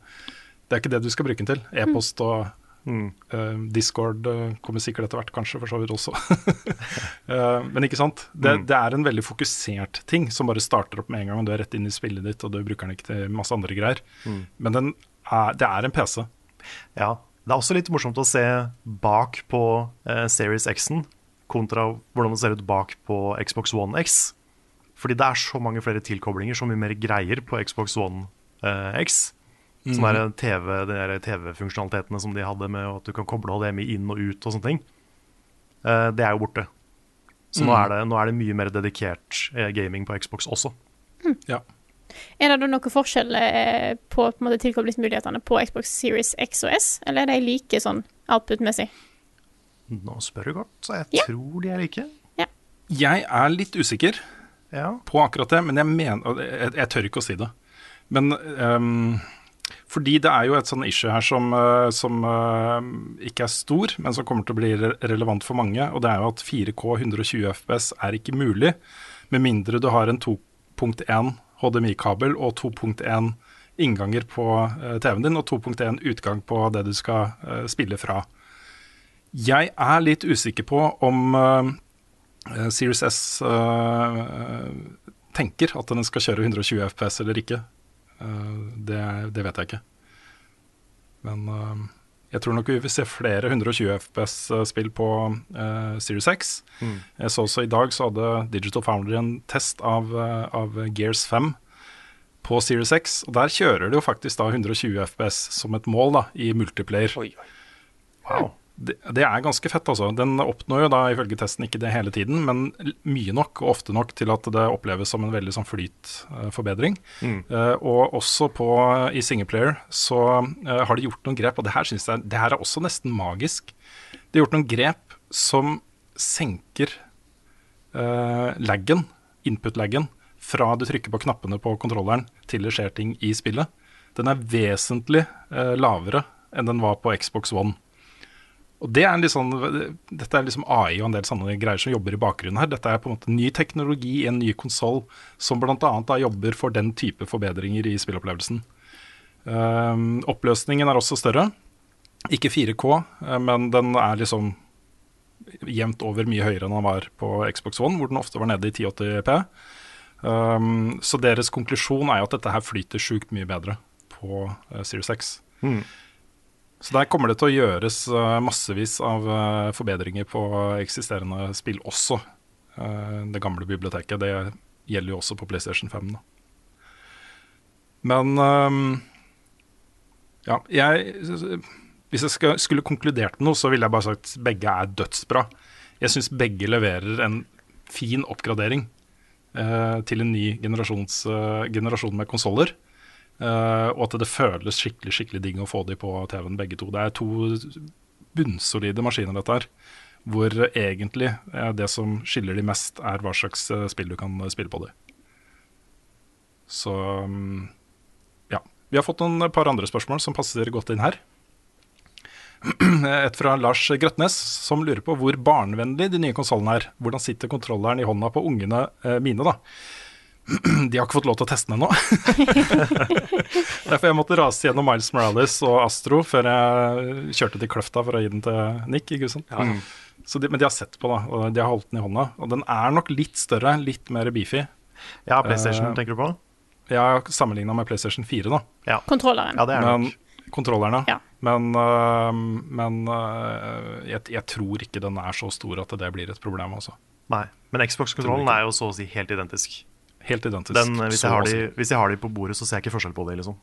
det er ikke det du skal bruke den til. E-post og eh, Discord uh, kommer sikkert etter hvert, kanskje, for så vidt også. uh, [LAUGHS] men ikke sant? Det, Mm. det er en veldig fokusert ting som bare starter opp med en gang. og Du er rett inn i spillet ditt, og du bruker den ikke til masse andre greier. Mm. Men den er, det er en PC. Ja. Det er også litt morsomt å se bak på eh, Series X-en kontra hvordan det ser ut bak på Xbox One X. Fordi det er så mange flere tilkoblinger, så mye mer greier på Xbox One eh, X. Mm -hmm. TV, De TV-funksjonalitetene som de hadde med at du kan koble HDMI inn og ut og sånne ting. Eh, det er jo borte. Så nå, Mhm. er det, nå er det mye mer dedikert eh, gaming på Xbox også. Ja. Er det da noen forskjell eh, på, på måte, tilkoblingsmulighetene på Xbox Series X og S, eller er de like sånn output-messig? Nå spør du godt, så jeg Ja. tror de er like. Jeg er litt usikker Ja. på akkurat det, men jeg mener og jeg, jeg tør ikke å si det. Men um, fordi det er jo et sånn issue her som, eh, som uh, ikke er stor, men som kommer til å bli re relevant for mange. Og det er jo at 4K 120 FPS er ikke mulig med mindre du har en 2.1 HDMI-kabel og 2.1 innganger på eh, TV-en din og 2.1 utgang på det du skal eh, spille fra. Jeg er litt usikker på om eh, Series S tenker at den skal kjøre 120 FPS eller ikke. Det, det vet jeg ikke. Men jeg tror nok vi vil se flere 120 FPS-spill på uh, Series X. Mm. Jeg så også i dag så hadde Digital Foundry en test av, uh, av Gears 5 på Series X. Og der kjører det jo faktisk da 120 FPS som et mål da, i multiplayer. Oi, oi. Wow. Det, det er ganske fett, altså. Den oppnår jo da ifølge testen ikke det hele tiden, men mye nok og ofte nok til at det oppleves som en veldig sånn flytforbedring. Mm. uh, og også på, i singleplayer så uh, har de gjort noen grep, og det her synes jeg det her er også nesten magisk. De har gjort noen grep som senker uh, laggen, input-laggen, fra du trykker på knappene på kontrolleren til det skjer ting i spillet. Den er vesentlig lavere enn den var på Xbox One. Og det er sånn, Dette er liksom AI og en del sånne greier som jobber i bakgrunnen her. Dette er på en måte ny teknologi i en ny konsoll som bl.a. jobber for den type forbedringer i spillopplevelsen. Um, oppløsningen er også større. Ikke 4K, eh, men den er liksom jevnt over mye høyere enn den var på Xbox One, hvor den ofte var nede i 1080P. Um, så deres konklusjon er jo at dette her flyter sjukt mye bedre på uh, Series X. Mm. Så der kommer det til å gjøres eh, massevis av eh, forbedringer på eksisterende spill også. Eh, det gamle biblioteket. Det gjelder jo også på PlayStation 5. Da. Men ehm, ja, jeg Hvis jeg skulle konkludert med noe, så ville jeg bare sagt begge er dødsbra. Jeg syns begge leverer en fin oppgradering til en ny generasjon med konsoller. Eh, og at det føles skikkelig skikkelig digg å få de på TV-en, begge to. Det er to bunnsolide maskiner, dette her. Hvor egentlig eh, det som skiller de mest, er hva slags eh, spill du kan spille på de. Så mm, ja. Vi har fått noen par andre spørsmål som passer godt inn her. [CLEARS THROAT] Et fra Lars Grøtnes, som lurer på hvor barnevennlig de nye konsollene er. Hvordan sitter kontrolleren i hånda på ungene mine, da? [CLEARS THROAT] De har ikke fått lov til å teste den ennå. [LAUGHS] Derfor jeg måtte rase gjennom Miles Morales og Astro før jeg kjørte til Kløfta for å gi den til Nick i Gusen. De, men de har sett på, da, og de har holdt den i hånda. Og den er nok litt større, litt mer beefy. Ja, PlayStation uh, tenker du på? Ja, sammenligna med PlayStation 4, da. Ja, Kontrolleren. ja det er det Men, nok. kontrollerne. Ja. Men, uh, men uh, jeg, jeg tror ikke den er så stor at det blir et problem, altså. Nei. Men Xbox-kontrollen er jo så å si helt identisk. Helt identisk. Den, eh, hvis, jeg har de, hvis jeg har de på bordet, så ser jeg ikke forskjell på det, liksom.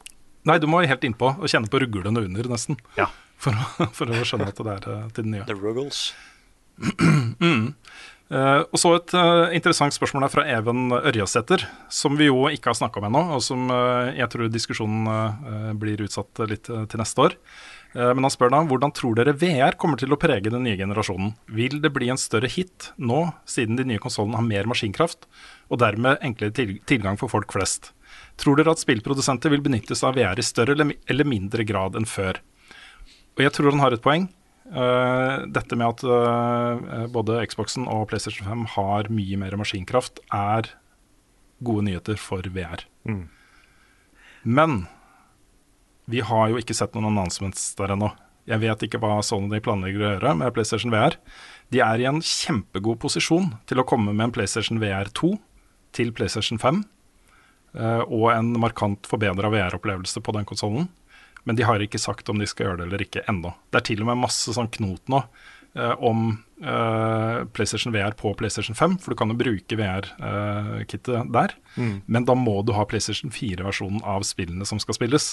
Nei, du må helt innpå og kjenne på ruglene under, nesten. Ja. [LAUGHS] For, å- for å skjønne at det er øh, til den nye. The Ruggles. [CLEARS THROAT] Eh, og så et uh, interessant spørsmål her fra Even Ørjasæter, som vi jo ikke har snakka om ennå, og som uh, jeg tror diskusjonen eh, blir utsatt litt eh, til neste år. Eh, men han spør da hvordan tror dere VR kommer til å prege den nye generasjonen? Vil det bli en større hit nå, siden de nye konsollene har mer maskinkraft, og dermed enklere tilgang for folk flest? Tror dere at spillprodusenter vil benytte seg av VR i større eller, mindre grad enn før? Og jeg tror han har et poeng. Eh, dette med at eh, både Xboxen og PlayStation 5 har mye mer maskinkraft, er gode nyheter for VR. Mm. Men vi har jo ikke sett noen announcements der ennå. Jeg vet ikke hva Sony planlegger å gjøre med PlayStation VR. De er i en kjempegod posisjon til å komme med en PlayStation VR 2 til PlayStation 5, eh, og en markant forbedra VR-opplevelse på den konsollen. Men de har ikke sagt om de skal gjøre det eller ikke ennå. Det er til og med masse sånn knot nå eh, om eh, PlayStation VR på PlayStation 5, for du kan jo bruke VR-kittet der. Men da må du ha PlayStation 4-versjonen av spillene som skal spilles.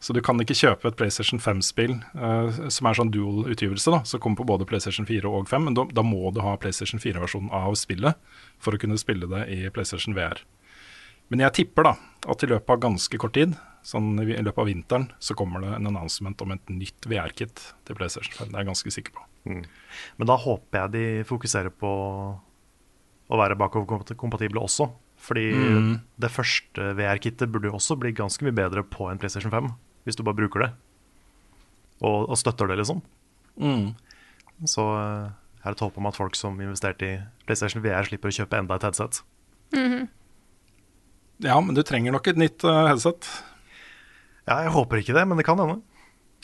Så du kan ikke kjøpe et PlayStation 5-spill uh, som er sånn dual-utgivelse, da, som kommer på både PlayStation 4 og 5, men da, da må du ha PlayStation 4-versjonen av spillet for å kunne spille det i PlayStation VR. Men jeg tipper da at i løpet av ganske kort tid, sånn i løpet av vinteren, så kommer det en announcement om et nytt VR-kit til PlayStation 5. Det er jeg ganske sikker på. Men da håper jeg de fokuserer på å være bakoverkompatible også. Fordi Mm. det første VR-kittet burde jo også bli ganske mye bedre på en PlayStation 5, hvis du bare bruker det. Og, og støtter det, liksom. Så eh, jeg har et håp om at folk som investerte i PlayStation VR, slipper å kjøpe enda et headset. Ja, men du trenger nok et nytt uh, headset. Ja, jeg håper ikke det, men det kan hende.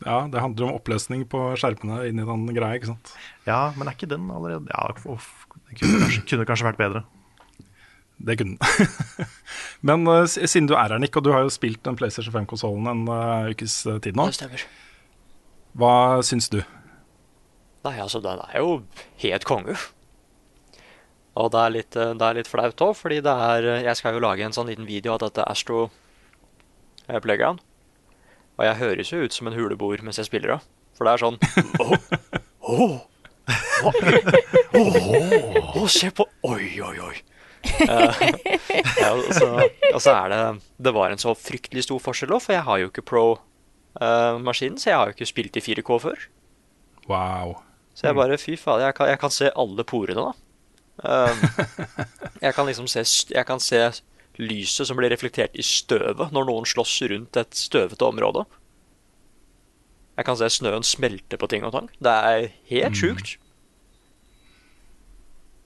Ja, det handler om oppløsning på skjerpene inni den greia, ikke sant. Ja, men er ikke den allerede Ja, uff, det kunne kanskje, kunne kanskje vært bedre. Det kunne den. Men uh, siden du er her, Nick, og du har jo spilt den PlayStation 5-konsollen en uh, ukes eh, tid nå, Det stemmer. hva syns du? Nei, altså, den er jo helt konge. Og det er litt, eh, det er litt flaut òg, fordi det er eh, Jeg skal jo lage en sånn liten video av dette Astro eh, Playground. Og jeg høres jo ut som en huleboer mens jeg spiller da. For det er sånn Åh, åh, oh, Åh, åh, se på Oi, oi, oi. Eh, [LAUGHS] ja, og, så, og så er det Det var en så fryktelig stor forskjell òg, for jeg har jo ikke Pro-maskinen, så jeg har jo ikke spilt i 4K før. Wow. Så jeg bare, fy faen, jeg kan, jeg kan se alle porene, da. Um, [LAUGHS] jeg kan liksom se, jeg kan se lyset som blir reflektert i støvet når noen slåss rundt et støvete område. Jeg kan se snøen smelte på ting og tang. Det er helt sjukt.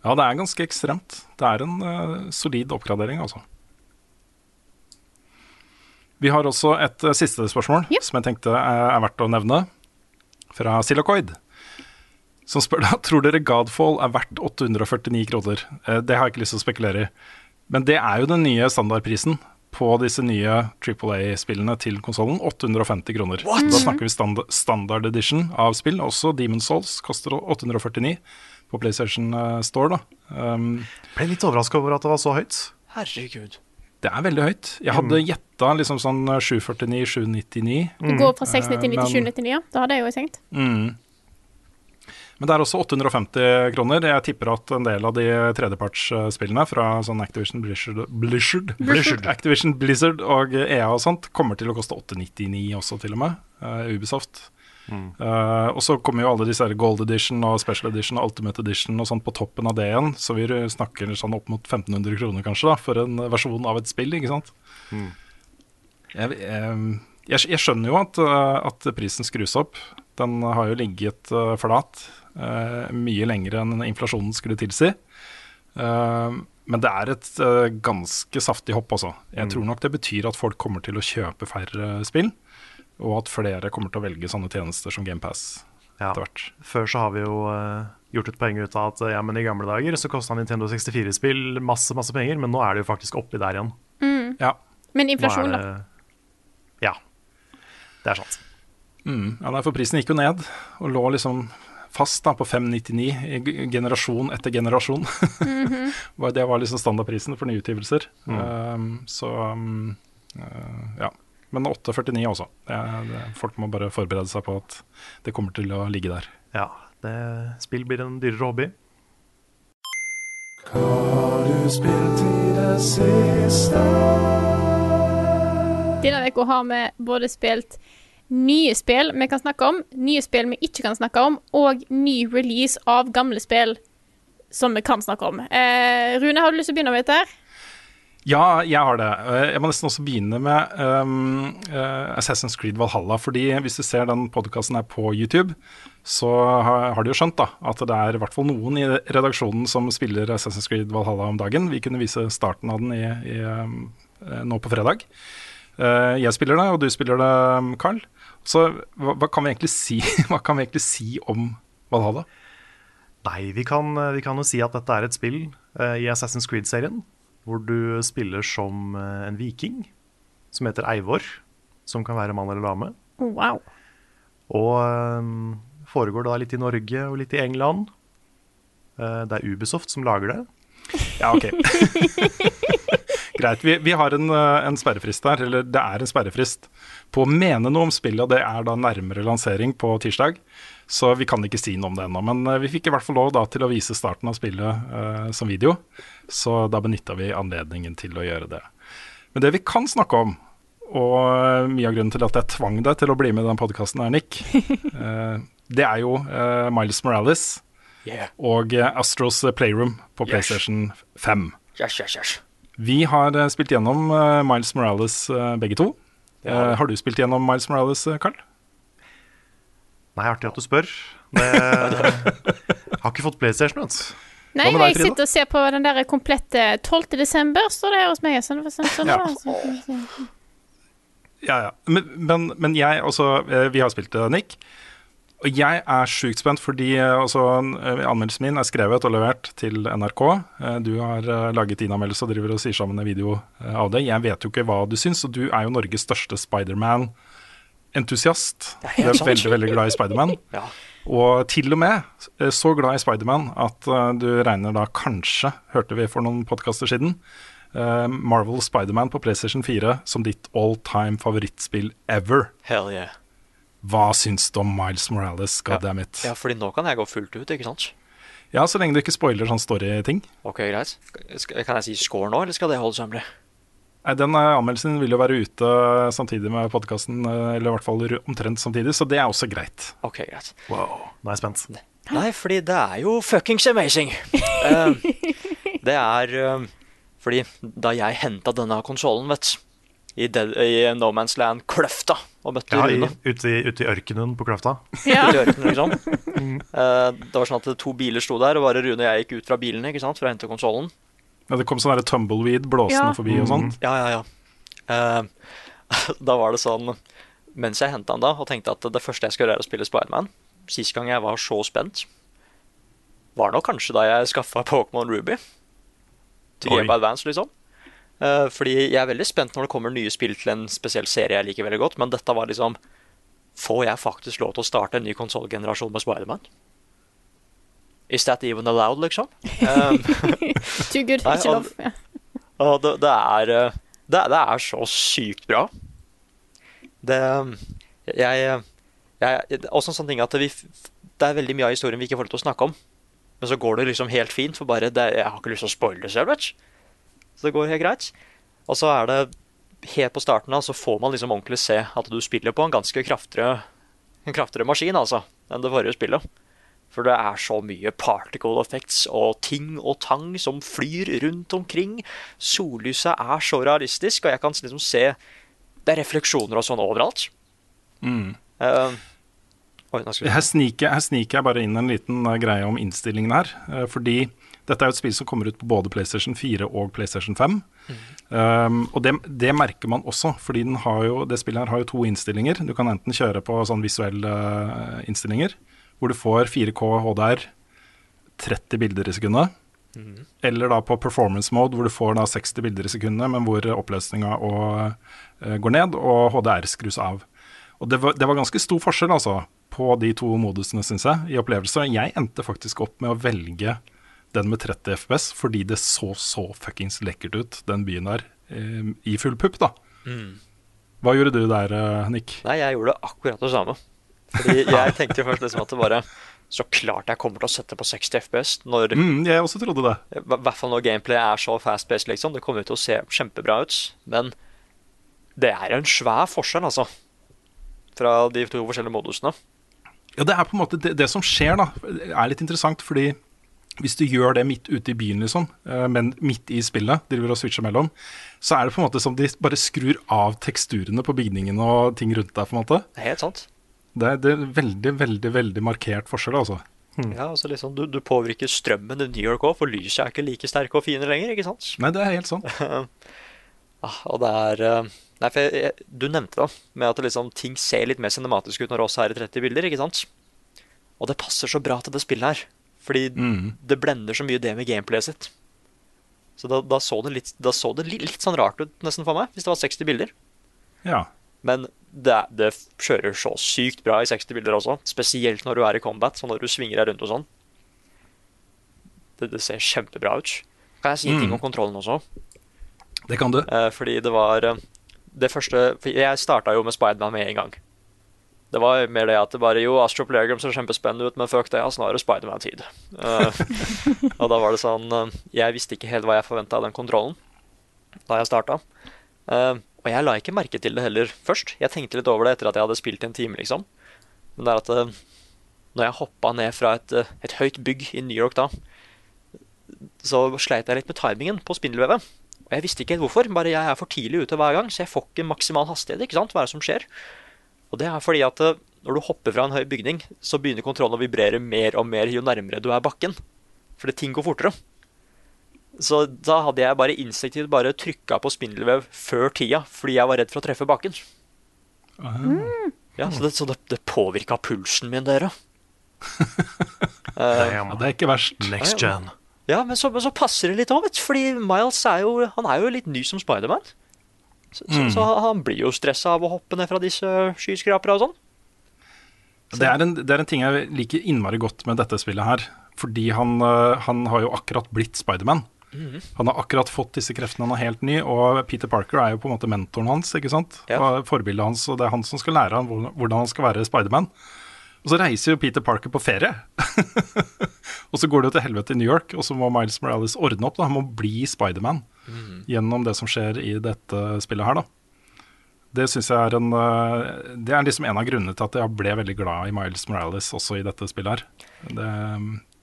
Ja, det er ganske ekstremt. Det er en uh, solid oppgradering, altså. Vi har også et uh, siste spørsmål yep. som jeg tenkte er, er verdt å nevne, fra Silacoid. Som spør da [LAUGHS] tror dere Godfall er verdt 849 kroner. Uh, det har jeg ikke lyst til å spekulere i. Men det er jo den nye standardprisen på disse nye Triple A-spillene til konsollen. 850 kroner. Da snakker vi standard, standard edition av spill. Også Demon's Souls koster 849 på PlayStation eh, Store. da. Um, Ble litt overraska over at det var så høyt. Herregud. det er veldig høyt. Jeg hadde gjetta liksom sånn 749-799. Det går fra 699 men- til 799, ja. Det hadde jeg jo tenkt. Mm. Men det er også 850 kroner. Jeg tipper at en del av de tredjepartsspillene fra sånn Activision Blizzard, Blizzard, Blizzard. Activision Blizzard og EA og sånt kommer til å koste 899 også, til og med. Uh, Ubisoft. Eh, og så kommer jo alle disse her Gold Edition og Special Edition og Ultimate Edition og sånn på toppen av det igjen. Så vi snakker sånn opp mot 1500 kroner kanskje da, for en versjon av et spill, ikke sant. Jeg, jeg, jeg, jeg skjønner jo at, uh, at prisen skrus opp. Den har jo ligget uh, flat uh, mye lenger enn inflasjonen skulle tilsi. Uh, men det er et uh, ganske saftig hopp, altså. Jeg Mm. tror nok det betyr at folk kommer til å kjøpe færre spill, og at flere kommer til å velge sånne tjenester som GamePass Ja. etter hvert. Før så har vi jo eh, gjort et poeng ut av at ja, men i gamle dager så kosta Nintendo 64-spill masse masse penger, men nå er det jo faktisk oppi der igjen. Ja. Men inflasjon, det, da. Ja. Det er sant. Mm, ja, nei, for prisen gikk jo ned, og lå liksom fast da på 599 i generasjon etter generasjon. [LAUGHS] Var- det var liksom standardprisen for nyutgivelser. Um, så um, uh, ja. Men 849 også. Det, det, folk må bare forberede seg på at det kommer til å ligge der. Ja, det, spill blir en dyrere hobby. Denne uka har vi både spilt nye spill vi kan snakke om, nye spill vi ikke kan snakke om, og ny release av gamle spill som vi kan snakke om. Eh, Rune, har du lyst til å begynne med dette? her? Ja, jeg har det. Eh, Jeg må nesten også begynne med um, Assassin's Creed Valhalla. fordi hvis du ser den podkasten her på YouTube, så har, har du jo skjønt da, at det er i hvert fall noen i redaksjonen som spiller Assassin's Creed Valhalla om dagen. Vi kunne vise starten av den i, i, eh, nå på fredag. Jeg spiller det, og du spiller det, Carl. Så hva, hva, kan vi si, [LAUGHS] hva kan vi egentlig si om Valhalla? Nei, vi kan, vi kan jo si at dette er et spill uh, i Assassin's Creed-serien hvor du spiller som eh, en viking som heter Eivor, som kan være mann eller dame. Wow. Og eh, foregår da litt i Norge og litt i England. Uh, det er Ubisoft som lager det. Ja, ok. [LAUGHS] Greit. Vi, vi har en, en sperrefrist der, eller det er en sperrefrist på å mene noe om spillet, og det er da nærmere lansering på tirsdag. Så vi kan ikke si noe om det ennå. Men eh, vi fikk i hvert fall lov da til å vise starten av spillet eh, som video, så da benytta vi anledningen til å gjøre det. Men det vi kan snakke om, og eh, mye av grunnen til at jeg tvang deg til å bli med i den podkasten her, Nick, [LAUGHS] eh, det er jo eh, Miles Morales Yeah. og eh, Astros Playroom på Yes. PlayStation 5. Yes, yes, yes. Vi har spilt gjennom Miles Morales begge to. Har du spilt gjennom Miles Morales, Carl? Nei, artig at du spør. Det [LAUGHS] har ikke fått PlayStation, vet du. Nei, deg, jeg sitter og ser på den der komplette 12. desember, står det hos meg. Sånn, sånn, sånn, Ja. sånn. Ja, ja. Men, men, men jeg også eh, Vi har spilt det, Nick. Og jeg er sjukt spent, fordi eh, altså, eh, anmeldelsen min er skrevet og levert til NRK. Eh, Du har eh, laget din anmeldelse og driver og sier sammen en video eh, av det. Jeg vet jo ikke hva du syns, og du er jo Norges største Spiderman-entusiast. Er Du er veldig, veldig glad i Spiderman. [LAUGHS] Ja. Og til og med eh, så glad i Spiderman at eh, du regner da kanskje, hørte vi for noen podkaster siden, eh, Marvel Spiderman på PlayStation 4 som ditt all time favorittspill ever. Hell yeah. Hva syns du om Miles Morales, god ja. Ja, fordi nå kan jeg gå fullt ut, ikke sant? Ja, så lenge du ikke spoiler sånn story-ting. Ok, greit. Kan jeg si score nå, eller skal det holdes hemmelig? Nei, Den eh, anmeldelsen vil jo være ute samtidig med podkasten, eller i hvert fall omtrent samtidig, så det er også greit. Ok, greit. Wow, nå er jeg spent. Nei, fordi det er jo fuckings amazing. uh, det er uh, fordi da jeg henta denne konsollen, vet du, i, Dead- i No Man's Land Kløfta og møtte Ja, Rune ute, i, ute i ørkenen på Kløfta. Ja. i ørkenen, liksom. [LAUGHS] Uh, det var sånn at to biler sto der, og bare Rune og jeg gikk ut fra bilene ikke sant, for å hente konsollen. Ja, det kom sånn der tumbleweed blåsende Ja. forbi og sånt. Ja, ja, ja. Uh, [LAUGHS] da var det sånn Mens jeg henta den da, og tenkte at det første jeg skal gjøre, er å spille Spiderman Sist gang jeg var så spent, var nok kanskje da jeg skaffa Pokémon Ruby. Til Game Advance, liksom. Uh, fordi jeg er veldig spent når det kommer nye spill til en spesiell serie jeg liker veldig godt, men dette var liksom Får jeg faktisk lov til å starte en ny konsollgenerasjon med Spiderman? Is that even allowed, liksom? [LAUGHS] Um, Too good, Nei, ikke lov. Ja. og det, det, er, eh, det, det er så sykt bra. Det Jeg, jeg Også en sånn ting at vi, det er veldig mye av historien vi ikke får lov til å snakke om. Men så går det liksom helt fint, for bare det, jeg har ikke lyst til å spoile det selv, vet. Så det går helt greit. Og så er det helt på starten av så får man liksom ordentlig se at du spiller på en ganske kraftigere, en kraftigere maskin, altså, enn det forrige spillet. For det er så mye particle effects og ting og tang som flyr rundt omkring. Sollyset er så realistisk, og jeg kan liksom se Det er refleksjoner og sånn overalt. Mm. Uh, oi, Her sniker, her sniker jeg bare inn en liten eh, greie om innstillingen her. eh, fordi dette er jo et spill som kommer ut på både PlayStation 4 og PlayStation 5. Um, og det, det merker man også, fordi den har jo, det spillet her har jo to innstillinger. Du kan enten kjøre på sånn visuelle eh, innstillinger, hvor du får 4K HDR, 30 bilder i sekundet. Eller da på performance mode, hvor du får da 60 bilder i sekundet, men hvor oppløsninga og, eh, går ned, og HDR skrus av. Og det var, det var ganske stor forskjell altså, på de to modusene, syns jeg, i opplevelse. Jeg endte faktisk opp med å velge den med 30 FPS, fordi det så så fuckings lekkert ut, den byen der, eh, i full pupp, da. Hva gjorde du der, eh, Nick? Nei, jeg gjorde akkurat det samme. Fordi [LAUGHS] jeg tenkte jo først liksom at det bare Så klart jeg kommer til å sette på 60 FPS når Mm, jeg også trodde det. I hvert fall når gameplay er så fast-paced, liksom. Det kommer jo til å se kjempebra ut. Men det er en svær forskjell, altså. Fra de to forskjellige modusene. Ja, det er på en måte det, det som skjer, da, er litt interessant, fordi hvis du gjør det midt ute i byen, liksom, eh, men midt i spillet, driver og switcher mellom, så er det på en måte som de bare skrur av teksturene på bygningen og ting rundt deg, på en måte. Helt sant. Det er, det er veldig, veldig, veldig markert forskjell, altså. Ja, altså liksom, du, du påvirker strømmen i New York òg, for lyset er ikke like sterke og fine lenger, ikke sant? Nei, det er helt sånn. [LAUGHS] Ah, og det er eh, Nei, for jeg, jeg, du nevnte da, med at liksom, ting ser litt mer cinematisk ut når det også er i 30 bilder, ikke sant? Og det passer så bra til det spillet her. Fordi Mm. det blender så mye det med gameplayet sitt. Så da, da så det, litt, da så det litt, litt sånn rart ut nesten for meg, hvis det var 60 bilder. Ja. Men det, det kjører så sykt bra i 60 bilder også. Spesielt når du er i combat, sånn når du svinger deg rundt og sånn. Det, det ser kjempebra ut. Kan jeg si en ting Mm. om kontrollen også? Det kan du. Eh, fordi det var eh, Det første Jeg starta jo med Spiderman med en gang. Det var mer det at det bare Jo, Astro Playground ser kjempespennende ut, men fuck det, jeg har snarere Spiderman-tid. Eh, [LAUGHS] og da var det sånn eh, Jeg visste ikke helt hva jeg forventa av den kontrollen da jeg starta. Eh, og jeg la ikke merke til det heller først. Jeg tenkte litt over det etter at jeg hadde spilt en time, liksom. Men det er at eh, når jeg hoppa ned fra et, eh, et høyt bygg i New York da, så sleit jeg litt med timingen på spindelvevet. Og jeg visste ikke helt hvorfor. Bare jeg er for tidlig ute hver gang, så jeg får ikke maksimal hastighet. ikke sant? Hva er det som skjer? Og det er fordi at eh, når du hopper fra en høy bygning, så begynner kontrollen å vibrere mer og mer jo nærmere du er bakken. Fordi ting går fortere. Så da hadde jeg bare instinktivt bare trykka på spindelvev før tida, fordi jeg var redd for å treffe bakken. Ja, Så det, så det, det påvirka pulsen min, dere. [LAUGHS] uh, Ja, det er ikke verst. Next gen. Ja, men så, men så passer det litt òg, vet du. Fordi Miles er jo, han er jo litt ny som Spiderman. Så, så, Mm. så han blir jo stressa av å hoppe ned fra disse skyskraperne og sånn. Det er, en, det er en ting jeg liker innmari godt med dette spillet her. Fordi han, øh, han har jo akkurat blitt Spiderman. Mhm. Han har akkurat fått disse kreftene, han er helt ny. Og Peter Parker er jo på en måte mentoren hans, ikke sant? Ja. Og Forbildet hans, og det er han som skal lære ham hvordan han skal være Spiderman. Og så reiser jo Peter Parker på ferie. [LAUGHS] og så går det jo til helvete i New York, og så må Miles Morales ordne opp. Da. Han må bli Spiderman mm. gjennom det som skjer i dette spillet her, da. Det synes jeg er en øh, Det er liksom en av grunnene til at jeg ble veldig glad i Miles Morales også i dette spillet her. Det,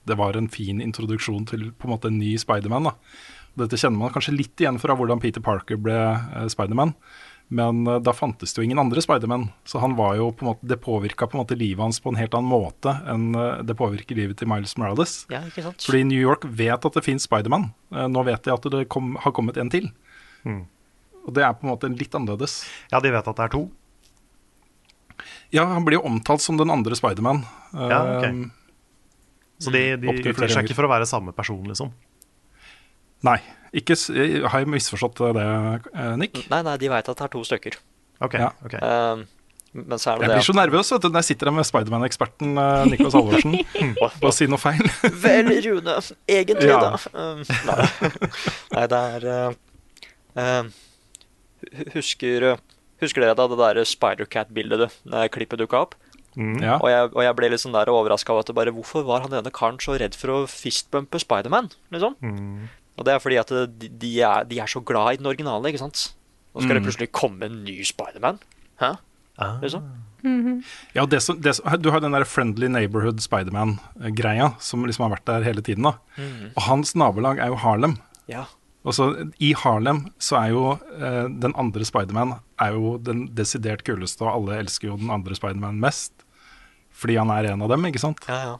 det var en fin introduksjon til på en måte en ny Spiderman. Dette kjenner man kanskje litt igjen fra hvordan Peter Parker ble eh, Spiderman. Men eh, da fantes det jo ingen andre Spiderman, så han var jo på en måte, det påvirka på en måte livet hans på en helt annen måte enn eh, det påvirker livet til Miles Morales. Ja, ikke sant? Fordi New York vet at det fins Spiderman. Eh, Nå vet de at det kom, har kommet en til. Mm. Og det er på en måte litt annerledes. Ja, de vet at det er to. Ja, han blir jo omtalt som den andre Spiderman. Ja, ok. Um, Så de, de utgir seg ikke for å være samme person, liksom. Nei. Ikke, jeg har jeg misforstått det, eh, Nick? Nei, nei, de veit at det er to stykker. Ok, Ja. ok. Eh, men så er det Jeg det blir så nervøs vet du, når jeg sitter her med Spiderman-eksperten uh, Niklas Halvorsen [LAUGHS] og sier noe feil. [LAUGHS] Vel, Rune, egentlig, Ja. da. Um, nei. [LAUGHS] nei, det er uh, uh, Husker Husker dere da det der Spider-Cat-bildet, du, klippet dukka opp? Mm. Ja. Og, jeg, og jeg ble litt sånn der overraska over at det bare Hvorfor var han ene karen så redd for å fistbumpe Spiderman? Liksom? Mm. Og det er fordi at de, de, er, de er så glad i den originale, ikke sant? Nå skal det Mm. plutselig komme en ny Spiderman. Hæ? Ah. Liksom? Ja, det som, det som, Du har den der Friendly Neighborhood Spiderman-greia som liksom har vært der hele tiden. da. Mhm. Og hans nabolag er jo Harlem. Ja. så I Harlem så er jo eh, den andre Spiderman er jo den desidert kuleste, og alle elsker jo den andre Spiderman mest. Fordi han er en av dem, ikke sant? Ja, ja.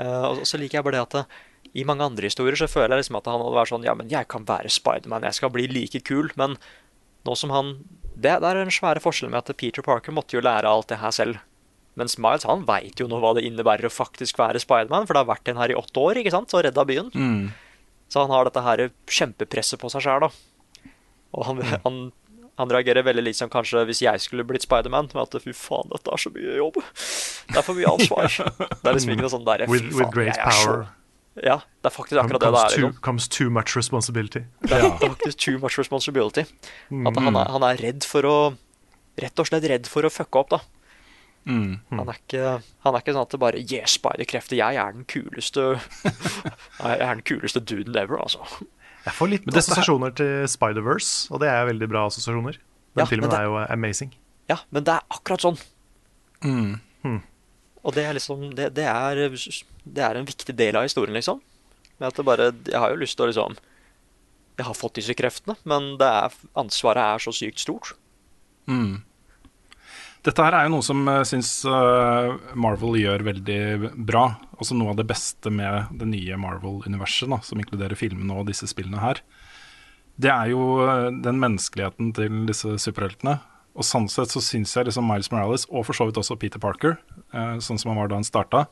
Uh, og så liker jeg bare det at det, i mange andre historier så føler jeg liksom at han hadde vært sånn Ja, men jeg kan være Spiderman, jeg skal bli like kul. Men nå som han Det, det er den svære forskjellen med at Peter Parker måtte jo lære alt det her selv. Mens Miles han veit jo nå hva det innebærer å faktisk være Spiderman, for det har vært en her i åtte år ikke sant, og redda byen. Mm. Så han har dette her kjempepresset på seg sjæl, da. Og han, han, han reagerer veldig litt som kanskje hvis jeg skulle blitt Spiderman, med at fy faen, dette er så mye jobb. Det er for mye ansvar. [LAUGHS] Det er liksom ikke noe sånn der fy faen, jeg er så Ja, det er faktisk akkurat det det er. too, comes too much responsibility. Det er, det er [LAUGHS] faktisk too much responsibility. At han er, han er redd for å Rett og slett redd for å fucke opp, da. Mm. Han er ikke, han er ikke sånn at det bare Yeah, spiderkrefter, jeg er den kuleste [LAUGHS] Jeg er den kuleste duden ever, altså. Jeg får litt assosiasjoner til Spider-Verse, og det er veldig bra assosiasjoner. Den Ja, filmen det- er jo amazing. Ja, men det er akkurat sånn. Mm. Og det er liksom det, det, er, det er en viktig del av historien, liksom. Med at det bare Jeg har jo lyst til å liksom Jeg har fått disse kreftene, men det er, ansvaret er så sykt stort. Mm. Dette her er jo noe som jeg syns eh, Marvel gjør veldig bra. Altså noe av det beste med det nye Marvel-universet, som inkluderer filmene og disse spillene her. Det er jo eh, den menneskeligheten til disse superheltene. Og sånn sett så syns jeg liksom Miles Morales, og for så vidt også Peter Parker, eh, sånn som han var da han starta,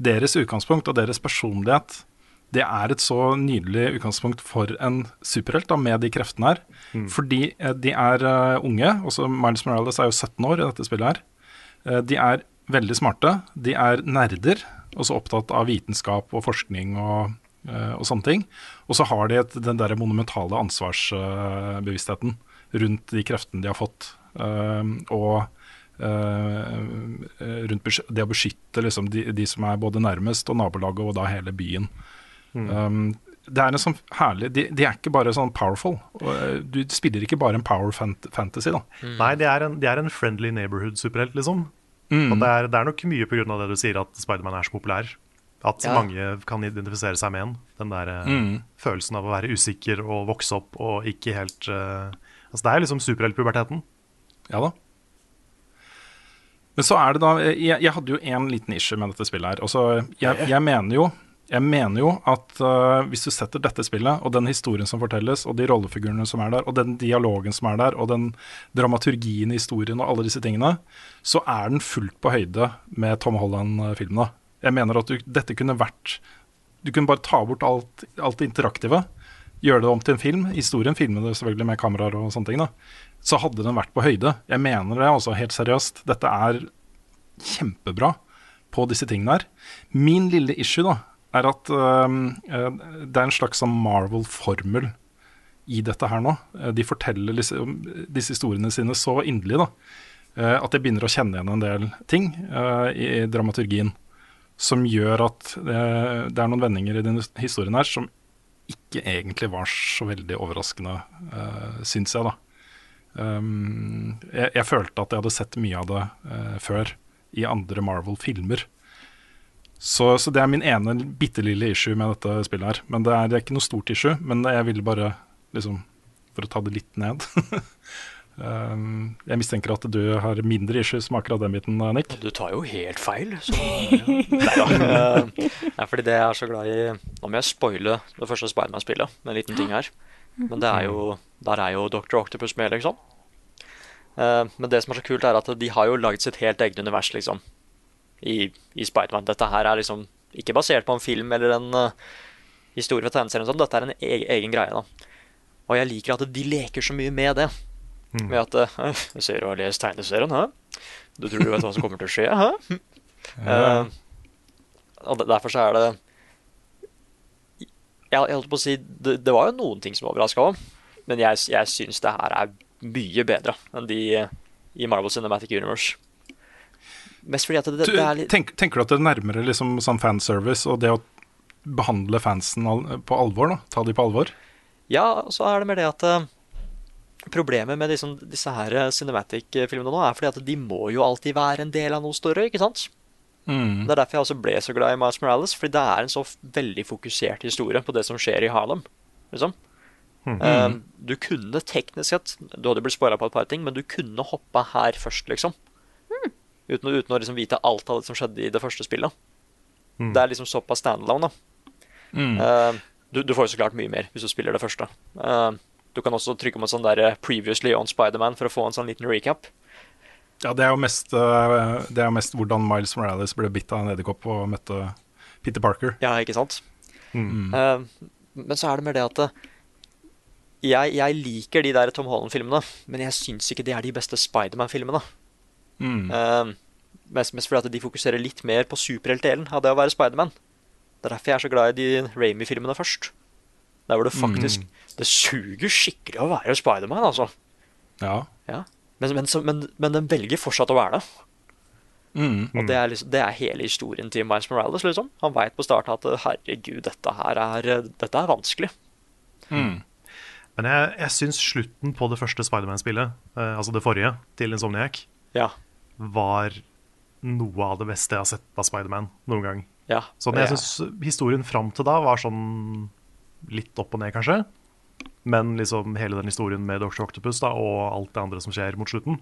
deres utgangspunkt og deres personlighet det er et så nydelig utgangspunkt for en superhelt da, med de kreftene her. Fordi eh, de er eh, unge. Også Miles Morales er jo 17 år i dette spillet her. Eh, de er veldig smarte. De er nerder, også opptatt av vitenskap og forskning og, og sånne ting. Og så har de et, den der monumentale ansvarsbevisstheten rundt de kreftene de har fått. Og rundt det å beskytte liksom, de, de som er både nærmest og nabolaget, og da hele byen. Um, det er en sånn herlig de, de er ikke bare sånn powerful. Og, eh, Du spiller ikke bare en power fant fantasy, da. Nei, de er en, de er en friendly neighborhood-superhelt, liksom. Mm. Og det er, det er nok mye pga. det du sier, at Spiderman er så populær. At Ja. mange kan identifisere seg med en. Den der eh, Mm. følelsen av å være usikker og vokse opp og ikke helt uh, Altså, det er liksom superheltpuberteten. Ja da. Men så er det da Jeg, jeg hadde jo én liten issue med dette spillet her. Altså, jeg, jeg mener jo jeg mener jo at uh, hvis du setter dette spillet, og den historien som fortelles, og de rollefigurene som er der, og den dialogen som er der, og den dramaturgien i historien og alle disse tingene, så er den fullt på høyde med Tom Holland-filmene. Jeg mener at du, dette kunne vært Du kunne bare ta bort alt, alt det interaktive, gjøre det om til en film, historien, filmer det selvfølgelig med kameraer og sånne ting, da. Så hadde den vært på høyde. Jeg mener det altså helt seriøst. Dette er kjempebra på disse tingene her. Min lille issue da, er at øhm, øh, det er en slags sånn Marvel-formel i dette her nå. Eh, De forteller disse, disse historiene sine så inderlig da, eh, at jeg begynner å kjenne igjen en del ting eh, i dramaturgien som gjør at det, det er noen vendinger i denne historien her som ikke egentlig var så veldig overraskende, uh, syns jeg, da. Um, jeg, jeg følte at jeg hadde sett mye av det uh, før i andre Marvel-filmer. Så, så det er min ene bitte lille issue med dette spillet her. Men det er, det er ikke noe stort issue, men jeg ville bare liksom For å ta det litt ned. [LAUGHS] um, jeg mistenker at du har mindre issues med akkurat den biten, Nick. Du tar jo helt feil. Så, [LAUGHS] Nei da. Eh, fordi det jeg er så glad i Nå må jeg spoile det første Spiderman-spillet med en liten ting her. Men det er jo, der er jo Dr. Octopus med, liksom. Uh, Men det som er så kult, er at de har jo lagd sitt helt eget univers, liksom. I, i Spiderman. Dette her er liksom ikke basert på en film eller en uh, historie fra tegneserien. sånn. Dette er en egen, egen greie, da. Og jeg liker at de leker så mye med det. Med at uh, [LAUGHS] Jeg ser du har lest tegneserien, hæ? Du tror du vet hva som kommer til å skje, hæ? [LAUGHS] Uh, og derfor så er det Jeg, jeg holdt på å si det, det var jo noen ting som overraska òg, men jeg, jeg syns det her er mye bedre enn de i Marvel Cinematic Universe. Mest fordi at det, det, er litt tenk, tenker du at det er nærmere liksom sånn fanservice og det å behandle fansen på alvor? da? Ta de på alvor? Ja, så er det med det at eh, Problemet med disse, disse her eh, cinematic-filmene nå er fordi at de må jo alltid være en del av noe større, ikke sant? Mm. Det er derfor jeg også ble så glad i Miles Morales, fordi det er en så veldig fokusert historie på det som skjer i Harlem. liksom. Eh, du kunne teknisk sett Du hadde blitt spoila på et par ting, men du kunne hoppa her først, liksom. Uten, uten å liksom vite alt av det som skjedde i det første spillet. Det er liksom såpass standalone, da. Uh, du, du får jo så klart mye mer hvis du spiller det første. Uh, du kan også trykke på en sånn der eh, 'Previously on Spiderman' for å få en sånn liten recap. Ja, det er jo mest, det er jo mest hvordan Miles Morales ble bitt av en edderkopp og møtte Peter Parker. Ja, ikke sant? Eh, men så er det mer det at jeg, jeg liker de der Tom Holland-filmene, men jeg syns ikke de er de beste Spiderman-filmene. Mm. Uh, mest, mest fordi at de fokuserer litt mer på superheltdelen av det å være Spiderman. Det er derfor jeg er så glad i de Ramy-filmene først. Der hvor det faktisk Det suger skikkelig å være Spiderman, altså. Ja. Ja. Men, men, men, men den velger fortsatt å være det. Mm. Og det er, liksom, det er hele historien til Miles Morales. liksom. Han veit på starten at herregud, dette her er, dette er vanskelig. Mm. Men jeg, jeg syns slutten på det første Spiderman-spillet, eh, altså det forrige, til Insomniac, Ja. Var noe av det beste jeg har sett av Spiderman noen gang. ja. Sånn, jeg er- syns historien fram til da var sånn litt opp og ned, kanskje. Men liksom hele den historien med Dr. Octopus da, og alt det andre som skjer mot slutten,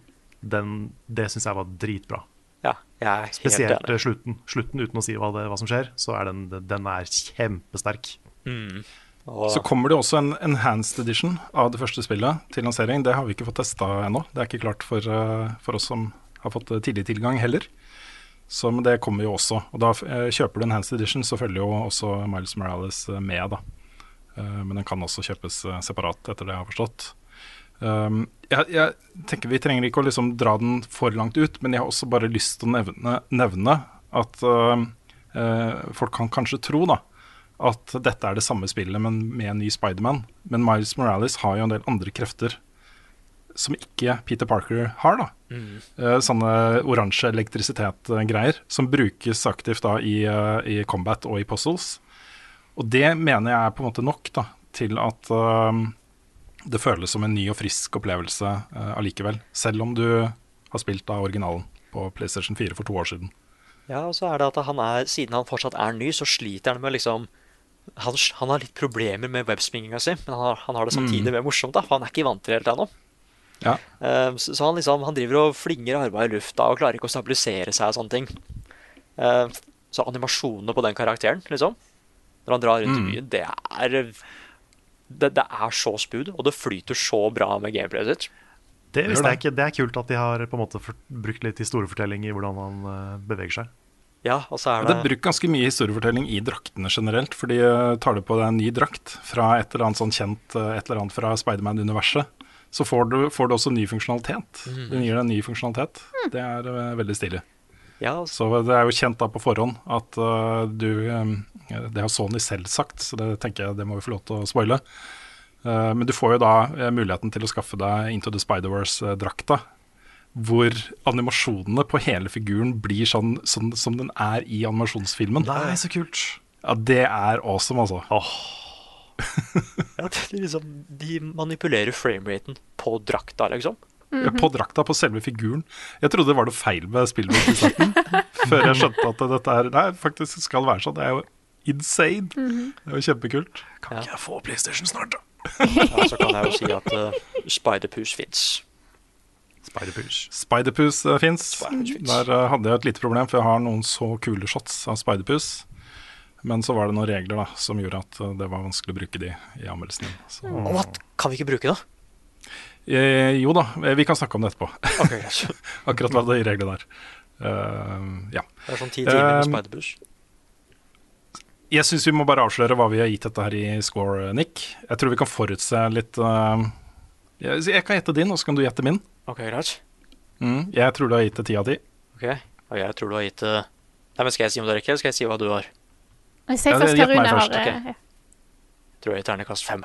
den, det syns jeg var dritbra. ja, jeg er helt Spesielt enig. slutten. Slutten uten å si hva, det, hva som skjer, så er den, den er kjempesterk. Og, Så kommer det også en enhanced edition av det første spillet til lansering. Det har vi ikke fått testa ennå. Det er ikke klart for, eh, for oss som har fått eh, tidlig tilgang heller. Så men det kommer jo også. Og da eh, kjøper du en Hands edition, så følger jo også Miles Morales eh, med, da. Men den kan også kjøpes separat, etter det jeg har forstått. Um, jeg, jeg tenker Vi trenger ikke å liksom dra den for langt ut, men jeg har også bare lyst til å nevne, nevne at folk kan kanskje tro da at dette er det samme spillet, men med en ny Spiderman. Men Miles Morales har jo en del andre krefter som ikke Peter Parker har. da. Mm. sånne oransje elektrisitet-greier som brukes aktivt da i, eh, i combat og i puzzles. Og det mener jeg er på en måte nok da, til at eh, det føles som en ny og frisk opplevelse uh, allikevel. Selv om du har spilt av originalen på PlayStation 4 for to år siden. ja, og så er det at han er, siden han fortsatt er ny, så sliter han med liksom Han, han har litt problemer med webspinginga si, men han har, han har det samtidig mer morsomt, da, for han er ikke vant til det helt ennå. Ja. Eh, Så så han liksom Han driver og flinger arma i lufta og klarer ikke å stabilisere seg og sånne ting. Eh, Så animasjonene på den karakteren, liksom, når han drar rundt i byen, det er det, det er så smooth, og det flyter så bra med gameplayet sitt. Det det. ikke. Det er kult at de har på en måte for, brukt litt historiefortelling i hvordan han eh, beveger seg. Ja, og så er Det det er brukt ganske mye historiefortelling i draktene generelt. For de eh, tar du på deg en ny drakt fra et eller annet sånn kjent eh, et eller annet fra Spiderman-universet, så får du, får du også ny funksjonalitet. Den gir deg ny funksjonalitet. Det er uh, veldig stilig. Ja, så- Så det er jo kjent da på forhånd at uh, du um, Det har Sony selv sagt, så det tenker jeg det må vi få lov til å spoile. Uh, men du får jo da eh, muligheten til å skaffe deg Into the Spider-Verse-drakta. Hvor animasjonene på hele figuren blir sånn, sånn som den er i animasjonsfilmen. Nei, så kult. Ja, det er awesome, altså. Ja, er liksom, de manipulerer frameraten på drakta, liksom. Ja, På drakta, på selve figuren. Jeg trodde det var noe feil med spillet i starten. før jeg skjønte at dette er, nei, faktisk skal være sånn. Det er jo insane. Det er jo kjempekult. Kan ikke jeg få PlayStation snart, da? Ja, så kan jeg jo si at uh, Spider-Pus fins. Spider-Push. Spiderpus uh, fins. Spider-Pus. Der uh, hadde jeg et lite problem, for jeg har noen så kule shots av Spiderpus. Men så var det noen regler da, som gjorde at eh, det var vanskelig å bruke de i anmeldelsen. din. Så, What? Kan vi ikke bruke det? eh, jo da, eh, vi kan snakke om det etterpå. Ok, greit. [LAUGHS] Akkurat hva i reglene der. Uh, ja. Det er sånn ti timer med Um, Spider-Pus. Jeg syns vi må bare avsløre hva vi har gitt dette her i score, Nick. Jeg tror vi kan forutse litt uh, jeg, jeg kan gjette din, og så kan du gjette min. Ok, greit. Mm, jeg tror du har gitt det ti av ti. Ok, og jeg tror du har gitt det Nei, men Skal jeg si om det ikke, eller skal jeg si hva du har? Jeg sier Ja, først hva meg Rune har. først, ok. eh, Jeg tror jeg gir ternekast fem.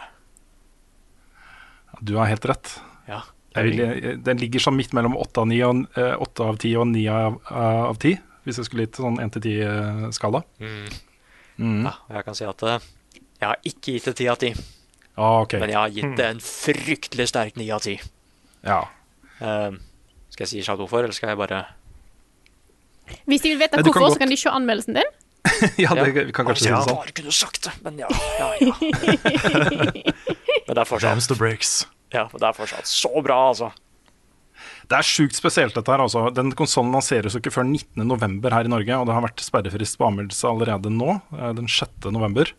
Du har helt rett. Ja. Jeg vil, jeg- den ligger sånn midt mellom åtte av 10 og 9 av ti og ni av, av ti, hvis jeg skulle gitt sånn én til ti-skala. ja. Jeg kan si at jeg har ikke gitt det ti av ti, Ah, ok. men jeg har gitt det en fryktelig sterk ni av ti. Ja. Uh, skal jeg si kjapt hvorfor, eller skal jeg bare Hvis de vil vite kan hvorfor, godt- så kan de se anmeldelsen din. [LAUGHS] ja, det, vi kan kanskje si det sånn. bare kunne sagt det, men ja. ja, ja. [LAUGHS] men det er fortsatt the breaks. Ja, men det er fortsatt så bra, altså. Det er sjukt spesielt, dette her. Altså. Den konsollen lanseres jo ikke før 19.11. her i Norge, og det har vært sperrefrist på anmeldelse allerede nå, eh, den 6.11.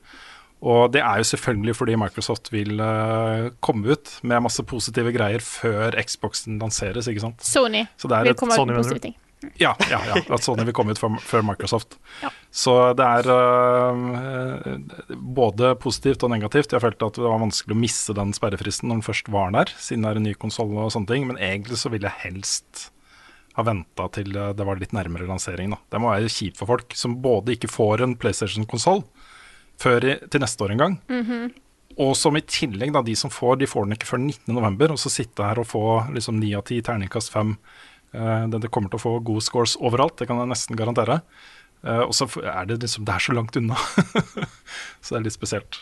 Og det er jo selvfølgelig fordi Microsoft vil uh, komme ut med masse positive greier før Xboxen lanseres, ikke sant. Sony Så det er vil et komme Sony, med positive ting. Ja, ja, ja, at Sony vil komme ut før, før Microsoft. Ja. Så det er uh, både positivt og negativt. Jeg følte at det var vanskelig å misse den sperrefristen når den først var der, siden det er en ny konsoll og sånne ting. Men egentlig så ville jeg helst ha venta til det var litt nærmere lansering. Da. Det må være kjipt for folk som både ikke får en PlayStation-konsoll før i, til neste år en gang, mm -hmm. og som i tillegg, da, de som får, de får den ikke før 19.11., og så sitte her og få liksom 9 av 10 terningkast 5 det, det kommer til å få gode scores overalt, det kan jeg nesten garantere. Eh, og så er det liksom Det er så langt unna. [LAUGHS] så det er litt spesielt.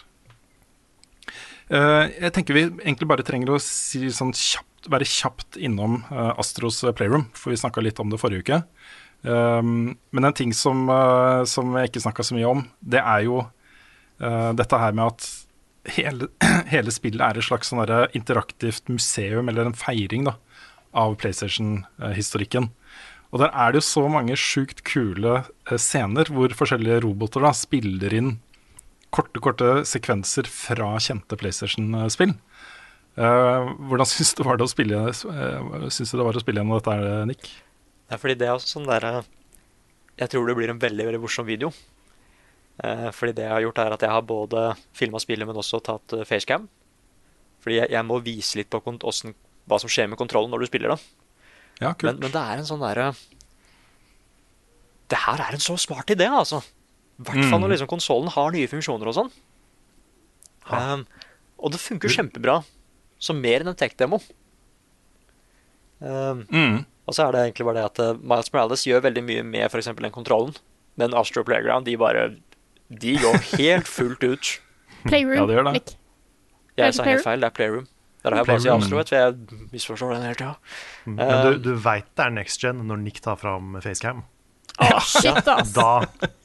Eh, jeg tenker vi egentlig bare trenger å si sånn kjapt, være kjapt innom eh, Astros Playroom, for vi snakka litt om det forrige uke. Men en ting som, eh, som jeg ikke snakka så mye om, det er jo eh, dette her med at hele, [CLEARS THROAT] hele spillet er et slags sånn interaktivt museum, eller en feiring, da, av PlayStation-historikken. Og der er det jo så mange sjukt kule eh, scener hvor forskjellige roboter da spiller inn korte, korte sekvenser fra kjente PlayStation-spill. Uh, hvordan syns du, det spille, uh, syns du det var å spille gjennom dette, Nick? Det er fordi det er også sånn der Jeg tror det blir en veldig veldig morsom video. Uh, fordi det jeg har gjort, er at jeg har både filma spillet, men også tatt facecam. Fordi jeg, jeg må vise litt på åssen hva som skjer med kontrollen når du spiller, da. Ja, kult. Men, men det er en sånn derre Det her er en så smart idé, altså. I hvert fall Mm. når liksom konsollen har nye funksjoner og sånn. Um, og det funker kjempebra som mer enn en tech-demo. Um, Mm. og så er det egentlig bare det at eh, Miles Morales gjør veldig mye med f.eks. den kontrollen. Men Astro Playground, de bare De går helt [LAUGHS] fullt ut. Playroom. Ja, det gjør det. Jeg sa helt feil, det er Playroom. Der det jeg bare sier si Astro, vet du, for jeg misforstår den hele tida. Mm. Men du, du veit det er next gen når Nick tar fram facecam. Å, shit, ass. Da,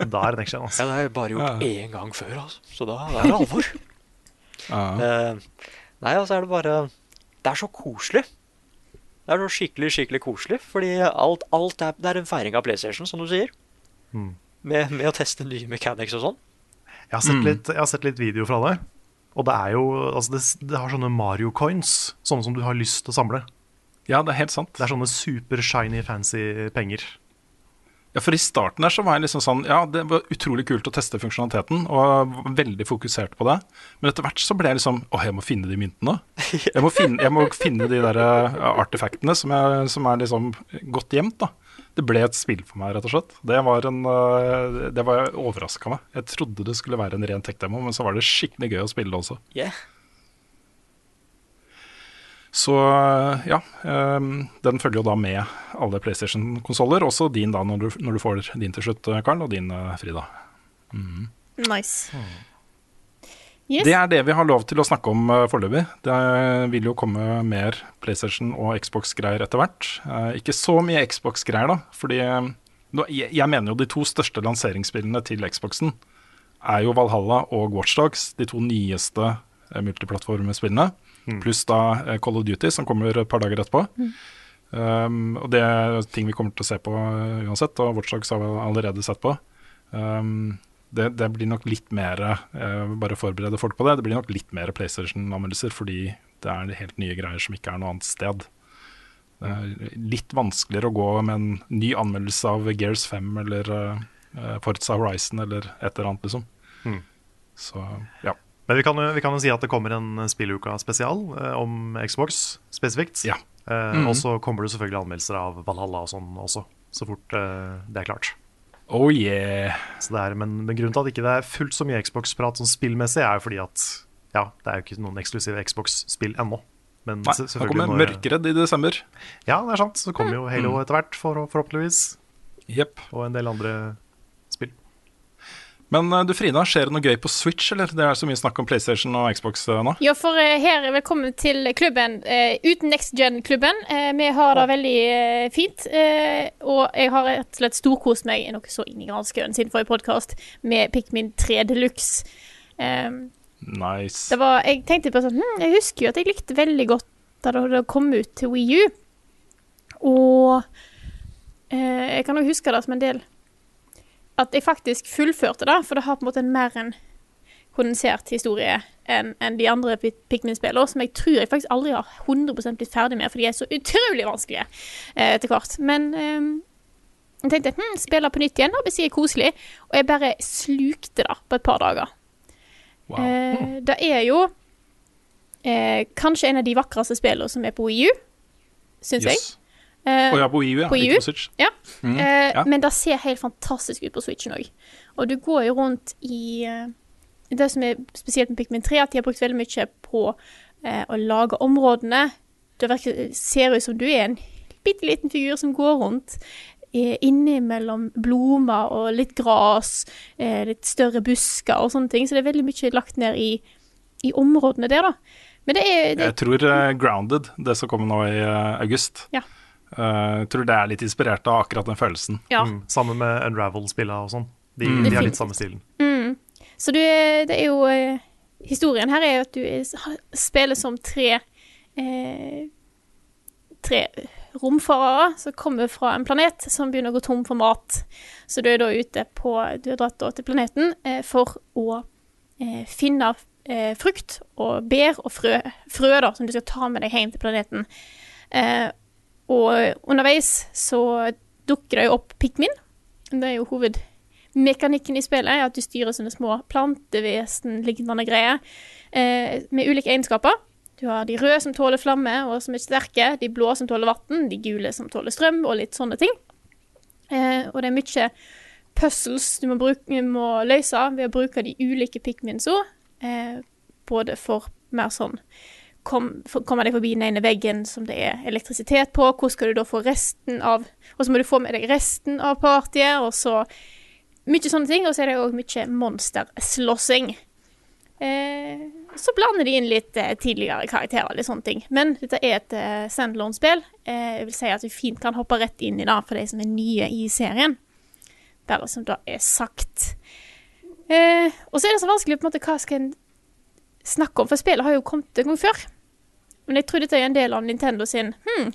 da er det next gen. Ja, Altså. det har jeg bare gjort Ja. én gang før, altså. Så da da er det alvor. Ja. Eh, nei, altså er det bare Det er så koselig. Det er så skikkelig, skikkelig koselig. Fordi alt, alt er, det er en feiring av PlayStation, som du sier. Mm. Med, med å teste nye mechanics og sånn. Jeg, litt, jeg har sett litt video fra det. Og det er jo altså det, det har sånne Mario coins, sånne som du har lyst til å samle. ja, det er helt sant. Det er sånne super shiny, fancy penger. Ja, for I starten der så var jeg liksom sånn Ja, det var utrolig kult å teste funksjonaliteten, og var veldig fokusert på det. Men etter hvert så ble jeg liksom Å, jeg må finne de myntene. [LAUGHS] Jeg må finne, jeg må finne de der eh, artefaktene som, jeg, som er liksom godt gjemt. da. Det ble et spill for meg, rett og slett. Det var en eh, Det var overraska meg. Jeg trodde det skulle være en ren tech-demo, men så var det skikkelig gøy å spille det også. Yeah. Så ja, ehm, den følger jo da med alle PlayStation-konsoller, også din da når du, når du får din til slutt, Karl, og din Frida. Frida. Nice. Yes. Det er det vi har lov til å snakke om uh, foreløpig. Det vil jo komme mer PlayStation og Xbox-greier etter hvert. Eh, ikke så mye Xbox-greier, da. Fordi eh, jeg, mener jo de to største lanseringsspillene til Xboxen er jo Valhalla og Watchdogs, de to nyeste multiplattformspillene. Mm. Pluss da eh, Call of Duty, som kommer et par dager etterpå. Um, og det er ting vi kommer til å se på uansett, og Watchdogs har vi allerede sett på. Um, det, det blir nok litt mer uh, Bare forberede folk på det. Det blir nok litt mer PlayStation-anmeldelser, fordi det er helt nye greier som ikke er noe annet sted. Det er litt vanskeligere å gå med en ny anmeldelse av Gears 5 eller uh, Forza Horizon eller et eller annet, liksom. Mm. Så ja. Men vi kan, jo, vi kan jo si at det kommer en spilluka spesial eh, om Xbox spesifikt. Ja. Eh, -hmm. Og så kommer det selvfølgelig anmeldelser av Valhalla og sånn også, så fort eh, det er klart. Oh yeah. Så det er, men, men grunnen til at ikke det er fullt så mye Xbox-prat sånn spillmessig, er jo fordi at ja, det er jo ikke noen eksklusive Xbox-spill ennå. Men Nei, da kommer når- Mørkeredd i desember. Ja, det er sant. Så kommer jo Halo Mm. etter hvert, for, forhåpentligvis. Yep. Og en del andre. Men eh, du Frida, skjer det noe gøy på Switch, eller? Det er så mye snakk om PlayStation og Xbox eh, nå. Ja, for eh, her er velkommen til klubben uten Next Gen-klubben. Vi har det veldig fint. og jeg har rett og slett storkost meg noe så inn i granskauen siden forrige podkast med Pikmin 3 Deluxe. Eh, Nice. det var, jeg tenkte på sånn hm, Jeg husker jo at jeg likte veldig godt da det kom ut til Wii U. Og eh, jeg kan jo huske det som en del At jeg faktisk fullførte det, for det har på en måte en mer en kondensert historie enn en de andre Pikmin-spillene, som jeg tror jeg faktisk aldri har 100 blitt ferdig med, for de er så utrolig vanskelige eh, etter hvert. Men eh, jeg tenkte hm, spille på nytt igjen, det blir sikkert koselig. Og jeg bare slukte det på et par dager. Wow. Eh, det er jo eh, kanskje en av de vakreste spillene som er på Wii U, yes. jeg. Eh, oh, ja, på Wii U, ja. på Wii U? på Switch. ja. Mm, eh, ja. Men det ser helt fantastisk ut på Switchen òg. Og du går jo rundt i eh, Det som er spesielt med Pikmin 3, at de har brukt veldig mye på eh, å lage områdene. Det virker, ser ut som du er en bitte liten figur som går rundt eh, innimellom blomster og litt gras, eh, litt større busker og sånne ting. Så det er veldig mye lagt ned i, i områdene der, da. Men det er det, Jeg tror Grounded, det som kommer nå i august, Ja. Eh, jeg tror det er litt inspirert av akkurat den følelsen. Ja. Mm, sammen med Unravel-spillene og sånn. De, Mm. de har litt samme stilen. Mm. Så du, er- det er jo uh, Historien her er jo at du er, spiller som tre eh, Tre romfarere som kommer fra en planet som begynner å gå tom for mat. Så du er da ute på Du har dratt da til planeten eh, for å eh, finne eh, frukt og bær og frø, frø da, som du skal ta med deg hjem til planeten. Eh, og underveis så dukker det jo opp pikmin. Det er jo hovedmekanikken i spillet, at du styrer sånne små plantevesen-lignende greier eh, med ulike egenskaper. Du har de røde som tåler flamme og som er sterke, de blå som tåler vann, de gule som tåler strøm og litt sånne ting. Eh, og det er mye puzzles du må, bruke, må løse ved å bruke de ulike pikminsa, eh, både for mer sånn kom, Kommer deg forbi den ene veggen som det er elektrisitet på, hvor skal du da få resten av Og så må du få med deg resten av partiet, og så Mye sånne ting, og så er det òg mye monsterslåssing. Eh, så blander de inn litt eh, tidligere karakterer, litt sånne ting. Men dette er et eh, standalone-spill. Eh, jeg vil si at vi fint kan hoppe rett inn i det for de som er nye i serien. Bare som det er sagt. Eh, og så er det så vanskelig på en måte hva skal en snakke om, for spillet har jo kommet en gang før. Men jeg trodde det er en del av Nintendo sin Hm,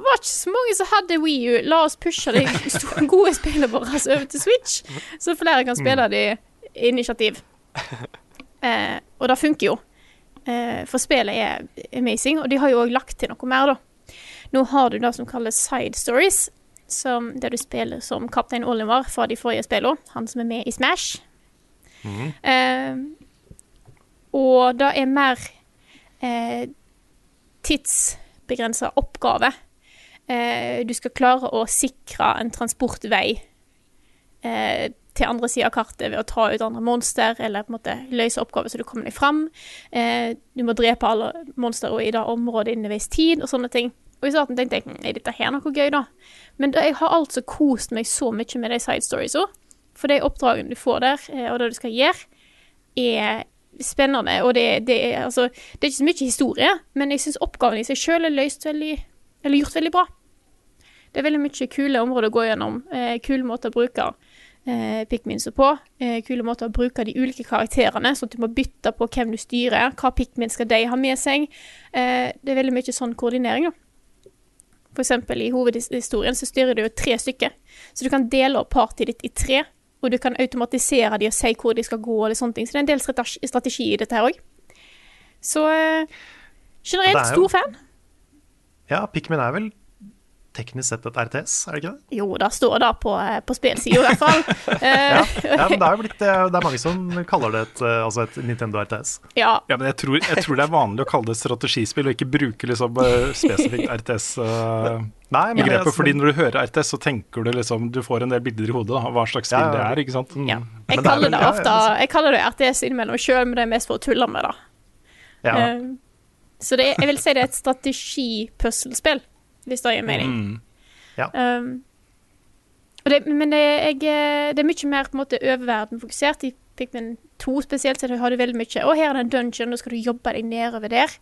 var ikke så mange som hadde Wii U. La oss pushe de [LAUGHS] gode spillene våre over til Switch, så flere kan spille de initiativ. Eh, og det funker jo. Eh, for spillet er amazing, og de har jo òg lagt til noe mer, da. Nå har du det som kalles side stories, som, der du spiller som kaptein Olimar fra de forrige spillene. Han som er med i Smash. Eh, og det er mer eh, tidsbegrensa oppgave. Eh, du skal klare å sikre en transportvei eh, til andre sida av kartet ved å ta ut andre monster, eller på en måte løse oppgaver så du kommer deg fram. Eh, du må drepe alle monstrene i det området innen en tid, og sånne ting. Og i starten tenkte jeg er dette her noe gøy, da? Men da, jeg har altså kost meg så mye med de side storiesa. For de oppdragene du får der, og det du skal gjøre, er spennende. Og det, det, er, altså, det er ikke så mye historie, men jeg syns oppgaven i seg sjøl er løst veldig Eller gjort veldig bra. Det er veldig mye kule områder å gå gjennom. Eh, kule måter å bruke eh, Pikminsa på. Eh, kule måter å bruke de ulike karakterene, sånn at du må bytte på hvem du styrer. Hva Pikmin skal de ha med seg. Eh, det er veldig mye sånn koordinering, da. For eksempel i hovedhistorien så styrer du jo tre stykker. Så du kan dele opp partyet ditt i tre, og du kan automatisere de og si hvor de skal gå eller sånne ting. Så det er en del strategi, i dette her òg. Så eh, generelt er stor fan. Ja, Pikmin er vel teknisk sett et RTS, er det ikke det? Jo, det står det på, eh, på spillsida i hvert fall. [LAUGHS] ja, Ja, men det er blitt, det er mange som kaller det et, eh, altså et Nintendo RTS. ja. Ja, men jeg tror, jeg tror det er vanlig å kalle det strategispill, og ikke bruke liksom eh, spesifikt RTS-begrepet. Nei, men det- fordi når du hører RTS, så tenker du liksom Du får en del bilder i hodet av hva slags spill ja. det er, ikke sant? ja. Men Jeg det er kaller vel- det ofte Jeg kaller det RTS innimellom sjøl, men det er mest for å tulle med det. Ja. Uh, så det, jeg vil si det er et strategi-puslespill, hvis det gir mening. Mm. Ja. Um, det, men det, jeg, eh, det er mye mer på en måte oververden-fokusert. I Pikmin 2 spesielt så har du veldig mye Og her er det en dungeon, nå skal du jobbe deg nedover der.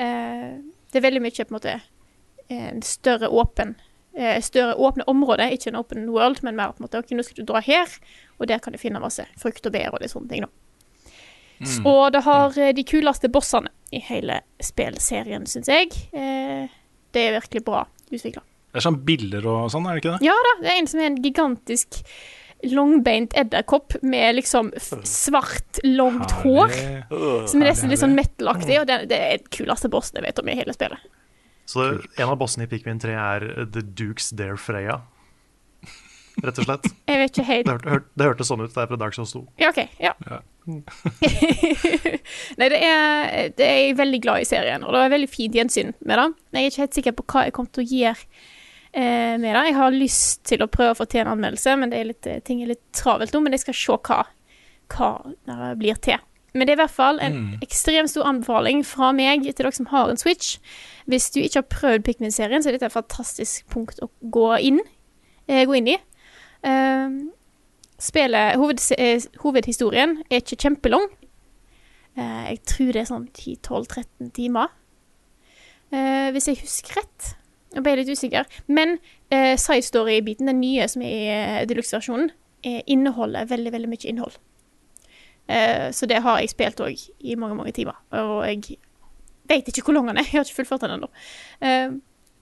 Uh, det er veldig mye på en måte en større åpen uh, større åpne område, ikke en open world, men mer på en måte OK, nå skal du dra her, og der kan du finne masse frukt og bær og litt sånne ting, da. Mm. Og det har eh, de kuleste bossene i hele spillserien, syns jeg. Eh, det er virkelig bra utvikla. Det er sånn biller og sånn, er det ikke det? Ja da, det er en som er en gigantisk langbeint edderkopp med liksom svart, langt hår. Som er nesten litt sånn metal-aktig, og det, det er den kuleste bossen jeg vet om i hele spillet. Så en av bossene i Pikmin 3 er The Dukes Dare Freya. Rett og slett. Jeg vet ikke helt Det, hørte, hørte, det hørtes sånn ut. Det er fra Dark Souls 2. Ja, OK. Ja. Ja. [LAUGHS] Nei, det er, det er jeg veldig glad i serien, og det var veldig fint gjensyn med det. Jeg er ikke helt sikker på hva jeg kommer til å gjøre eh, med det. Jeg har lyst til å prøve å få til en anmeldelse, men det er litt, eh, ting er litt travelt nå. Men jeg skal se hva, hva det blir til. Men det er i hvert fall en Mm. ekstremt stor anbefaling fra meg til dere som har en Switch. Hvis du ikke har prøvd Pikmin-serien, så er dette et fantastisk punkt å gå inn, eh, gå inn i. Eh, spillet, hoved, eh, hovedhistorien er ikke kjempelang. Eh, jeg tror det er sånn 10-12-13 timer. Eh, hvis jeg husker rett. Jeg ble litt usikker. Men eh, side story-biten, den nye som er i deluxe-versjonen, eh, inneholder veldig, veldig mye innhold. Eh, så det har jeg spilt òg i mange, mange timer. Og jeg vet ikke hvor lang den er. [LAUGHS] Jeg har ikke fullført den ennå. Eh,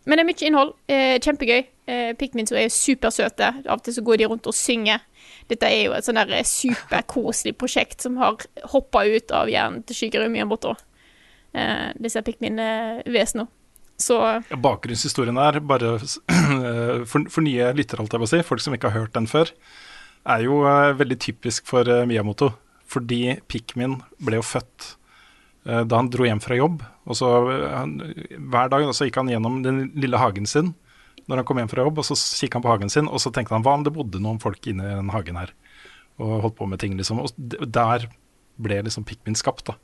men det er mye innhold. Eh, kjempegøy. Eh, Pikmin er supersøte. Av og til så går de rundt og synger. Dette er jo et sånn der superkoselig prosjekt som har hoppa ut av hjernen til Shigeru Miyamoto. Eh, disse Pikmin-vesenene. Så Ja, Bakgrunnshistorien her, bare [CLEARS THROAT] for, for nye lyttere, alt jeg må si, folk som ikke har hørt den før, er jo eh, veldig typisk for eh, Miyamoto. Fordi Pikmin ble jo født eh, da han dro hjem fra jobb. Og så eh, han, Hver dag da, så gikk han gjennom den lille hagen sin når han kom hjem fra jobb, og så kikket han på hagen sin, og så tenkte han hva om det bodde noen folk inne i den hagen her, og holdt på med ting, liksom. Og der ble liksom Pikmin skapt, da.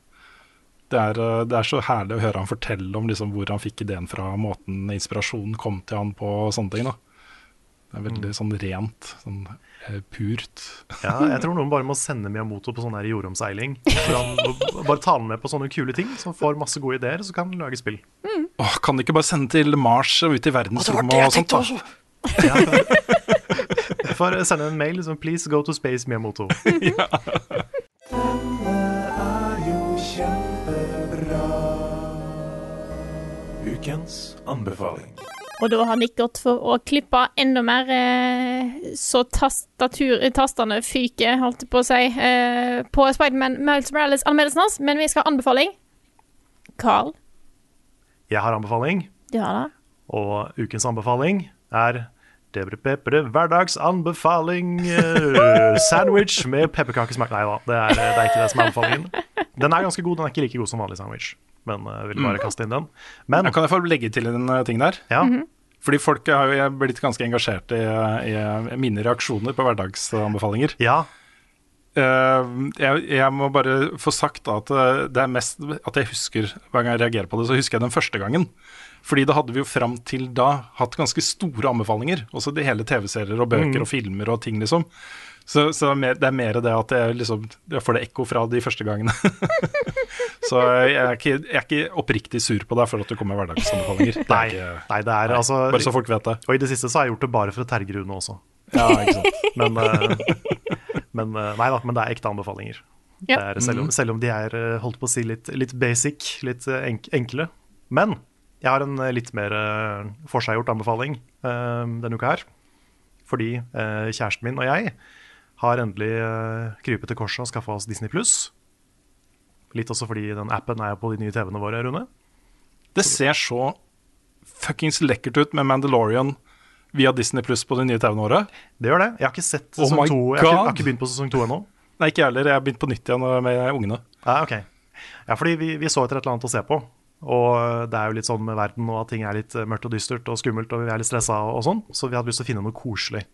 Det er, eh, det er så herlig å høre han fortelle om liksom hvor han fikk ideen fra, måten inspirasjonen kom til han på og sånne ting. da. Det er veldig sånn rent, sånn purt. Ja, jeg tror noen bare må sende Miyamoto på sånn jordomseiling. Bare ta han med på sånne kule ting, så han får masse gode ideer, så kan han lage spill. Åh, kan de ikke bare sende til Mars og ut i verdensrommet og sånt? da? Jeg får sende en mail liksom, 'Please go to space, Miyamoto'. [LAUGHS] Ukens anbefaling. Og da har Nick gått for å klippe enda mer, eh, så tastatur, tastene fyker, holdt jeg på å si, eh, på Spiderman Miles Morales-anmeldelsen hans. Men vi skal ha anbefaling. Carl, Jeg har anbefaling, du har det? og ukens anbefaling er hverdagsanbefaling eh, [LAUGHS] sandwich med pepperkakesmak. Nei da, det er, det er ikke det som er anbefalingen. Den er ganske god, den er ikke like god som vanlig sandwich. Men jeg vil bare kaste inn den. Men Ja, kan jeg få legge til en ting der? ja, Fordi folk har jo blitt ganske engasjert i, i mine reaksjoner på hverdagsanbefalinger. ja, Uh, jeg, jeg må bare få sagt at eh, det er mest at jeg husker hver gang jeg reagerer på det, så husker jeg den første gangen. Fordi da hadde vi jo fram til da hatt ganske store anbefalinger. Også det hele TV-serier og bøker og filmer og ting, liksom. Så, så det er mer- det er mer det at jeg liksom jeg får det ekko fra de første gangene. [LAUGHS] så jeg er, ikke, jeg er ikke oppriktig sur på deg for at du kommer med hverdagsanbefalinger. Det er nei, nei, det er altså Bare så folk vet det. Og i det siste så har jeg gjort det bare for å terge Rune også. Ja, ikke sant. [LAUGHS] Men, eh, men, eh, nei da, men det er ekte anbefalinger. Ja. Det er, selv, om, selv om de er eh, holdt på å si litt, litt basic, litt enk enkle. Men jeg har en litt mer uh, forseggjort anbefaling uh, denne uka her. Fordi uh, kjæresten min og jeg har endelig uh, krypet til korset og skaffa oss Disney pluss. Litt også fordi den appen er på de nye TV-ene våre, Rune. Det ser så fuckings lekkert ut med Mandalorian via Disney Pluss på de nye TV-ene våre. Det gjør det. Jeg har ikke sett Oh sesong my to. Jeg har, ikke, jeg har ikke begynt på sesong to ennå. Nei, ikke jeg heller. Jeg har begynt på nytt igjen med ungene. Ja, ok. Ja, fordi vi, vi så etter et eller annet å se på. Og det er jo litt sånn med verden nå at ting er litt eh, mørkt og dystert og skummelt, og vi er litt stressa og, og sånn. Så vi hadde lyst til å finne noe koselig.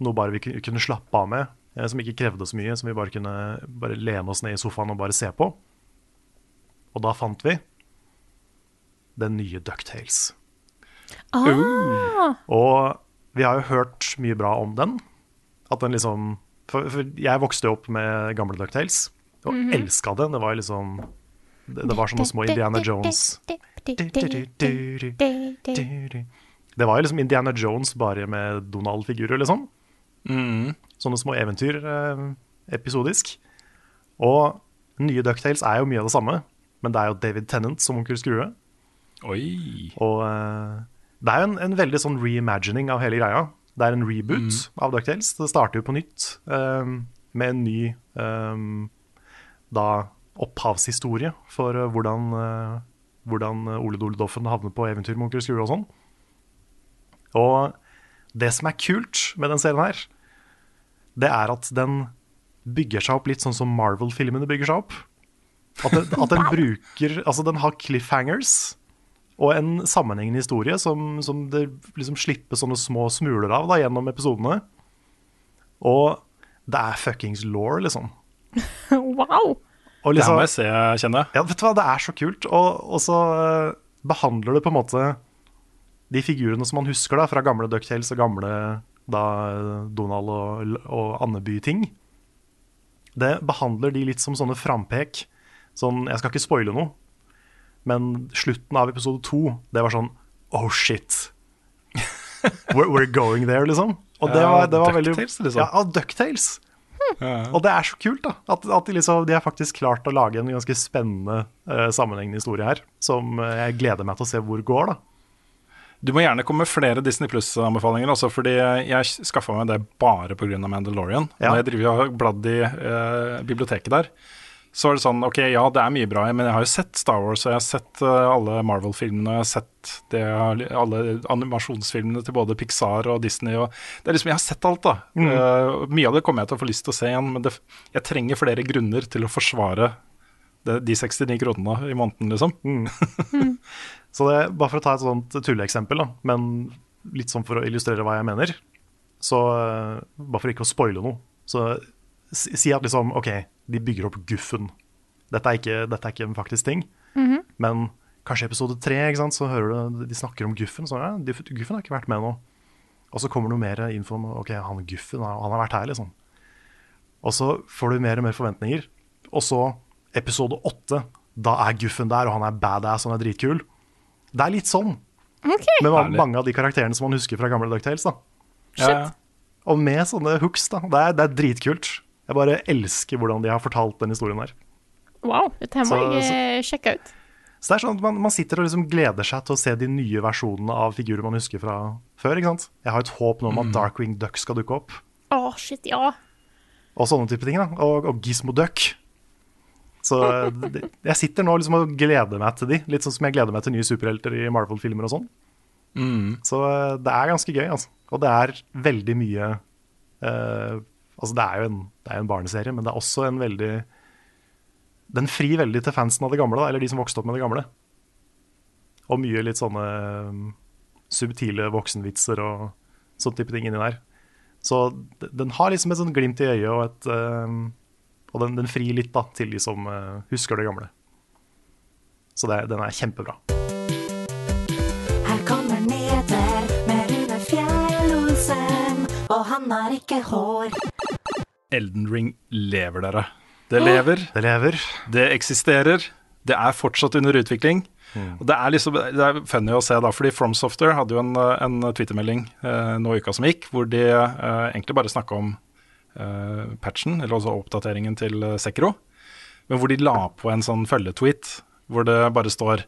Noe bare vi kunne, slappe av med, eh, som ikke krevde så mye. Som vi bare kunne bare lene oss ned i sofaen og bare se på. Og da fant vi den nye Ducktales. Ah, Og vi har jo hørt mye bra om den. At den liksom For, for jeg vokste jo opp med gamle Ducktales og Mhm. elska det. Det var liksom Det, det var sånne små Indiana Jones Det var jo liksom Indiana Jones bare med Donald-figurer, liksom. Mm. Sånne små eventyr eh, episodisk. Og nye Ducktales er jo mye av det samme, men det er jo David Tennant som onkel Skrue. Oi. Og eh, det er jo en, en veldig sånn reimagining av hele greia. Det er en reboot av Ducktales. Det starter jo på nytt eh, med en ny eh, da opphavshistorie for eh, hvordan, eh, hvordan Ole Dole Doffen havnet på eventyr med onkel Skrue og sånn. Og det som er kult med den serien her, det er at den bygger seg opp litt sånn som Marvel-filmene bygger seg opp. At den, at den bruker Altså, den har cliffhangers og en sammenhengende historie som, som det liksom slipper sånne små smuler av da, gjennom episodene. Og det er fuckings law, liksom. [LAUGHS] wow! Og Det her må jeg se, kjenner jeg. Ja, vet du hva, det er så kult. Og, og så eh, behandler det på en måte de figurene som man husker da, fra gamle Ducktales og gamle da, Donald og, og Andeby-ting. Det behandler de litt som sånne frampek. Sånn, jeg skal ikke spoile noe, men slutten av episode to, det var sånn Oh shit. [LAUGHS] We're, we're going there, liksom. Og det var, det var veldig liksom. Ja, og DuckTales. Og det er så kult, da. At, at de, liksom, de har faktisk klart å lage en ganske spennende uh, sammenhengende historie her. Som eh, jeg gleder meg til å se hvor går, da. Du må gjerne komme med flere Disney Pluss-anbefalinger, også, fordi jeg skaffa meg det bare pga. Mandalorian. Ja. Når jeg driver og bladd i eh, biblioteket der, så er det sånn OK, ja, det er mye bra, men jeg har jo sett Star Wars, og jeg har sett uh, alle Marvel-filmene, og jeg har sett det, alle animasjonsfilmene til både Pixar og Disney. Og det er liksom, Jeg har sett alt, da. Mm. Uh, mye av det kommer jeg til å få lyst til å se igjen, men det, jeg trenger flere grunner til å forsvare de 69 kronene i måneden, liksom. [LAUGHS] Så det, bare for å ta et sånt tulleeksempel, da, men litt sånn for å illustrere hva jeg mener, så eh, bare for ikke å spoile noe, så si si at liksom OK, de bygger opp Guffen. Dette er ikke, dette er ikke en faktisk ting, Mhm. men kanskje i episode tre så hører du de snakker om Guffen. Så ja, de- Guffen har ikke vært med nå. Og så kommer det mer info om OK, han Guffen han han har vært her, liksom. Og så får du mer og mer forventninger. Og så episode åtte, da er Guffen der, og han er badass, og han er dritkul. Det er litt sånn Okay. med Herlig. mange av de karakterene som man husker fra gamle DuckTales. da. Ja, ja. Og med sånne hooks, da. Det er, det er dritkult. Jeg bare elsker hvordan de har fortalt den historien her. Wow, dette må Så- jeg eh, sjekke ut. Så det er sånn at man, man sitter og liksom gleder seg til å se de nye versjonene av figurer man husker fra før. ikke sant? Jeg har et håp nå om at Darkwing Duck skal dukke opp, Å, shit, ja. og sånne type ting. da. Og, og Gizmo Duck. Så jeg sitter nå liksom og gleder meg til de, litt sånn som jeg gleder meg til nye superhelter i Marvel-filmer og sånn. Mm. Så eh, det er ganske gøy, altså. Og det er veldig mye uh, Altså, det er jo en, det er en barneserie, men det er også en veldig Den frir veldig til fansen av det gamle, da, eller de som vokste opp med det gamle. Og mye litt sånne um, subtile voksenvitser og sånn type ting inni der. Så den har liksom et sånn glimt i øyet, og, et, um, og den, den frir litt da, til de som uh, husker det gamle. Så det, den er kjempebra. Her kommer nyheter med Rune Fjell-Olsen, og han har ikke hår. Elden Ring lever, dere. Det lever. Det lever. Det eksisterer. Det er fortsatt under utvikling. Og Det er liksom, det er funny å se, da, fordi From Software hadde jo en, en twittermelding eh, nå i uka som gikk, hvor de eh, egentlig bare snakka om eh, patchen, eller også oppdateringen til eh, Sekro, men hvor de la på en sånn følgetweet hvor det bare står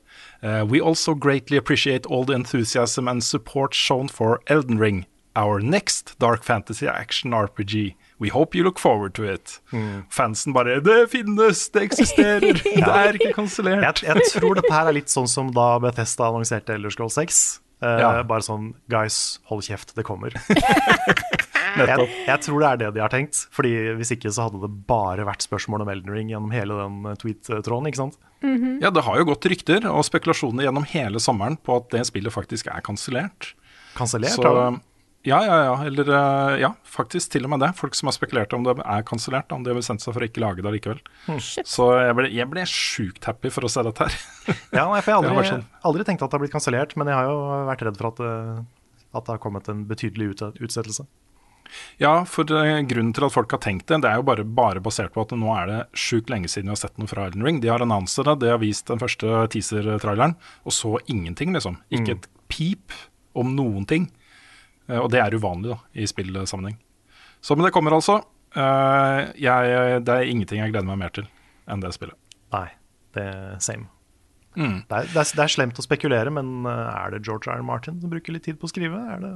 eh, We also greatly appreciate all the enthusiasm and support shown for Elden Ring, our next dark fantasy action RPG. We hope you look forward to it. Fansen bare Det finnes! Det eksisterer! [LAUGHS] Det er ikke kansellert. Jeg, jeg tror dette her er litt sånn som da Bethesda annonserte Elder Scrolls 6. Uh, Ja. Bare sånn Guys, hold kjeft, det kommer. [LAUGHS] jeg, jeg tror det er det de har tenkt. Fordi Hvis ikke så hadde det bare vært spørsmål om Elden Ring gjennom hele den eh, tweet-tråden. ikke sant? Ja, det har jo gått rykter og spekulasjoner gjennom hele sommeren på at det spillet faktisk er kansellert. Kansellert? Så- Ja, ja, ja. Eller eh, ja, faktisk til og med det. Folk som har spekulert om det er kansellert, om de har bestemt seg for å ikke lage det allikevel. Så jeg ble, jeg ble sjukt happy for å se dette her. [LAUGHS] Ja, nei, for jeg har aldri, sånn. aldri tenkt at det har blitt kansellert, men jeg har jo vært redd for at det at det har kommet en betydelig utsettelse. Ja, for grunnen til at folk har tenkt det, det er jo bare, bare basert på at nå er det sjukt lenge siden vi har sett noe fra Elden Ring. De har annonset det, de har vist den første teaser-traileren, og så ingenting, liksom. Ikke Mm. et pip om noen ting. Eh, og det er uvanlig da, i spillsammenheng. Så men det kommer altså. Eh, jeg, det er ingenting jeg gleder meg mer til enn det spillet. Nei, det er same. Mm. Det, er, det, er, det er slemt å spekulere, men eh, er det George R. Martin som bruker litt tid på å skrive? Er det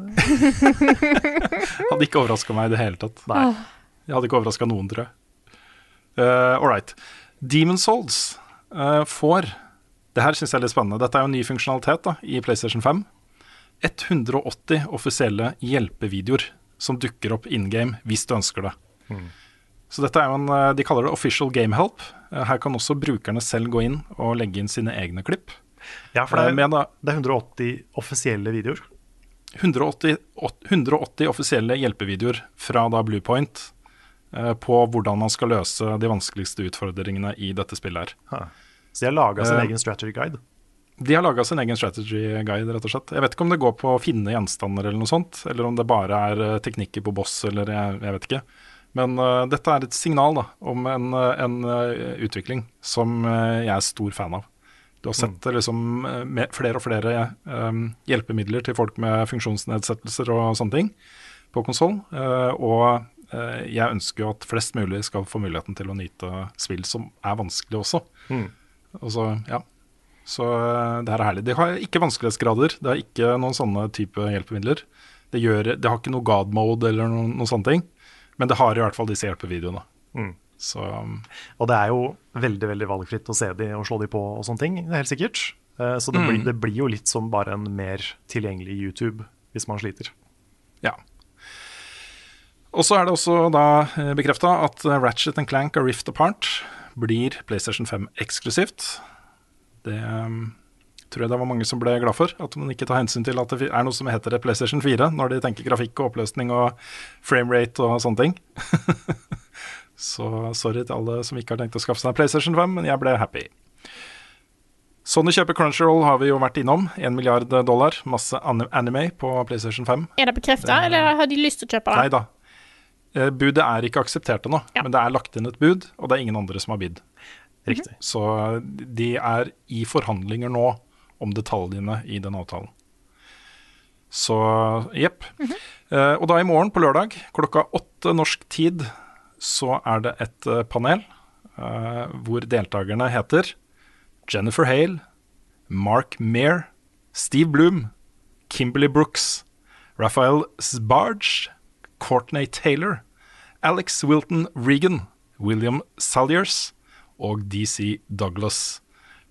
[LAUGHS] Hadde ikke overraska meg i det hele tatt. Nei. Jeg hadde ikke overraska noen, tror jeg. Uh, All right. Demon Souls uh, får Det her syns jeg er litt spennende. Dette er jo en ny funksjonalitet da, i PlayStation 5. 180 offisielle hjelpevideoer som dukker opp in game hvis du ønsker det. Mm. Så dette er jo en, De kaller det official game help. Eh, Her kan også brukerne selv gå inn og legge inn sine egne klipp. Ja, for det Eh, er, med da det er 180 offisielle videoer. 180, 180 offisielle hjelpevideoer fra da Bluepoint eh, på hvordan man skal løse de vanskeligste utfordringene i dette spillet her. Så de har laga sin uh, egen strategy guide. De har laga sin egen strategy guide, rett og slett. Jeg vet ikke om det går på å finne gjenstander eller noe sånt, eller om det bare er eh, teknikker på boss, eller jeg, jeg vet ikke. Men uh, dette er et signal da, om en, eh, en uh, utvikling som uh, jeg er stor fan av. Du har sett mm. liksom, flere og flere eh, hjelpemidler til folk med funksjonsnedsettelser og sånne ting på konsoll. og jeg ønsker jo at flest mulig skal få muligheten til å nyte spill som er vanskelig også. Mm. Altså, så, ja. Så det her er herlig. Det har ikke vanskelighetsgrader. Det har ikke noen sånne type hjelpemidler. Det, gjør, det har ikke noe god mode eller noen, noen sånne ting. Men det har i hvert fall disse hjelpevideoene. Mm. Så um, Og det er jo veldig veldig valgfritt å se de og slå de på og sånne ting, det er helt sikkert. Eh, Så det, Mm. blir, det blir jo litt som bare en mer tilgjengelig YouTube hvis man sliter. ja. Og så er det også da bekrefta at Ratchet Ratchet Clank og Rift Apart blir PlayStation 5 eksklusivt. Det um, tror jeg det var mange som ble glad for. At man ikke tar hensyn til at det er noe som heter PlayStation 4, når de tenker grafikk og oppløsning og framerate og sånne ting. [LAUGHS] Så sorry til alle som ikke har tenkt å skaffe seg PlayStation 5, men jeg ble happy. Sony kjøper Crunchyroll har vi jo vært innom. 1 milliard dollar. Masse anime på PlayStation 5. Er det bekrefta, eller har de lyst til å kjøpe det? Nei da. Eh, Budet er ikke akseptert ennå, men det er lagt inn et bud, og det er ingen andre som har bidd. Riktig. Så de er i forhandlinger nå om detaljene i den avtalen. Så jepp. Eh, og da i morgen, på lørdag, klokka åtte norsk tid, så er det et eh, panel eh, hvor deltakerne heter Jennifer Hale, Mark Mair, Steve Bloom, Kimberly Brooks, Raphael Sbarge, Courtney Taylor, Alex Wilton Regan, William Salyers og DC Douglas.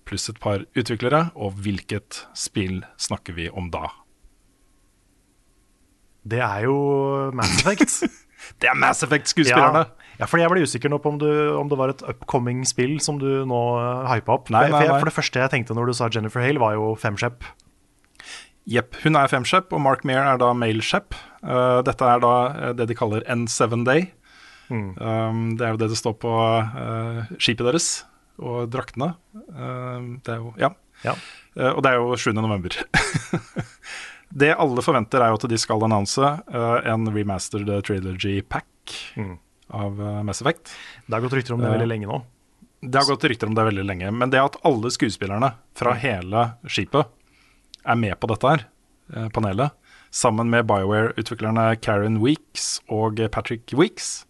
Pluss et par utviklere. Og hvilket spill snakker vi om da? Det er jo Mass Effect. [LAUGHS] det er Mass Effect-skuespillerne! Ja, ja, fordi jeg ble usikker nå på om, du, om det var et upcoming spill som du nå uh, hypa opp. Nei, for, nei, for, jeg, for det første jeg tenkte når du sa Jennifer Hale, var jo Femshep. Jepp. Hun er femshep, og Mark Mair er da maleshep. Uh, dette er da uh, det de kaller N7 Day. Mm. Um, det er jo det det står på uh, skipet deres og draktene. Um, det er jo Ja. Ja. Uh, og det er jo 7. november. [LAUGHS] det alle forventer, er jo at de skal annonse uh, en remastered trilogy pack Mm. av Mass Effect. Det har gått rykter om det veldig lenge nå. Det har gått rykter om det veldig lenge. Men det at alle skuespillerne fra hele skipet er med på dette her, eh, panelet, sammen med Bioware-utviklerne Karen Weeks og Patrick Weeks,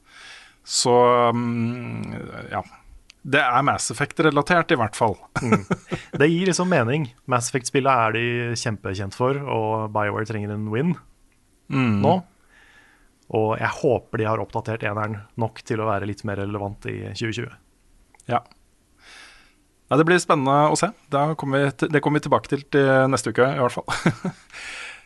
så mm, ja. Det er Mass Effect-relatert, i hvert fall. [LAUGHS] Det gir liksom mening. Mass Effect-spillet er de kjempekjent for, og BioWare trenger en win Mm. nå. Og jeg håper de har oppdatert eneren nok til å være litt mer relevant i 2020. Ja. Nei, det blir spennende å se. Kommer vi til, det kommer vi tilbake til til neste uke, i hvert fall. [LAUGHS]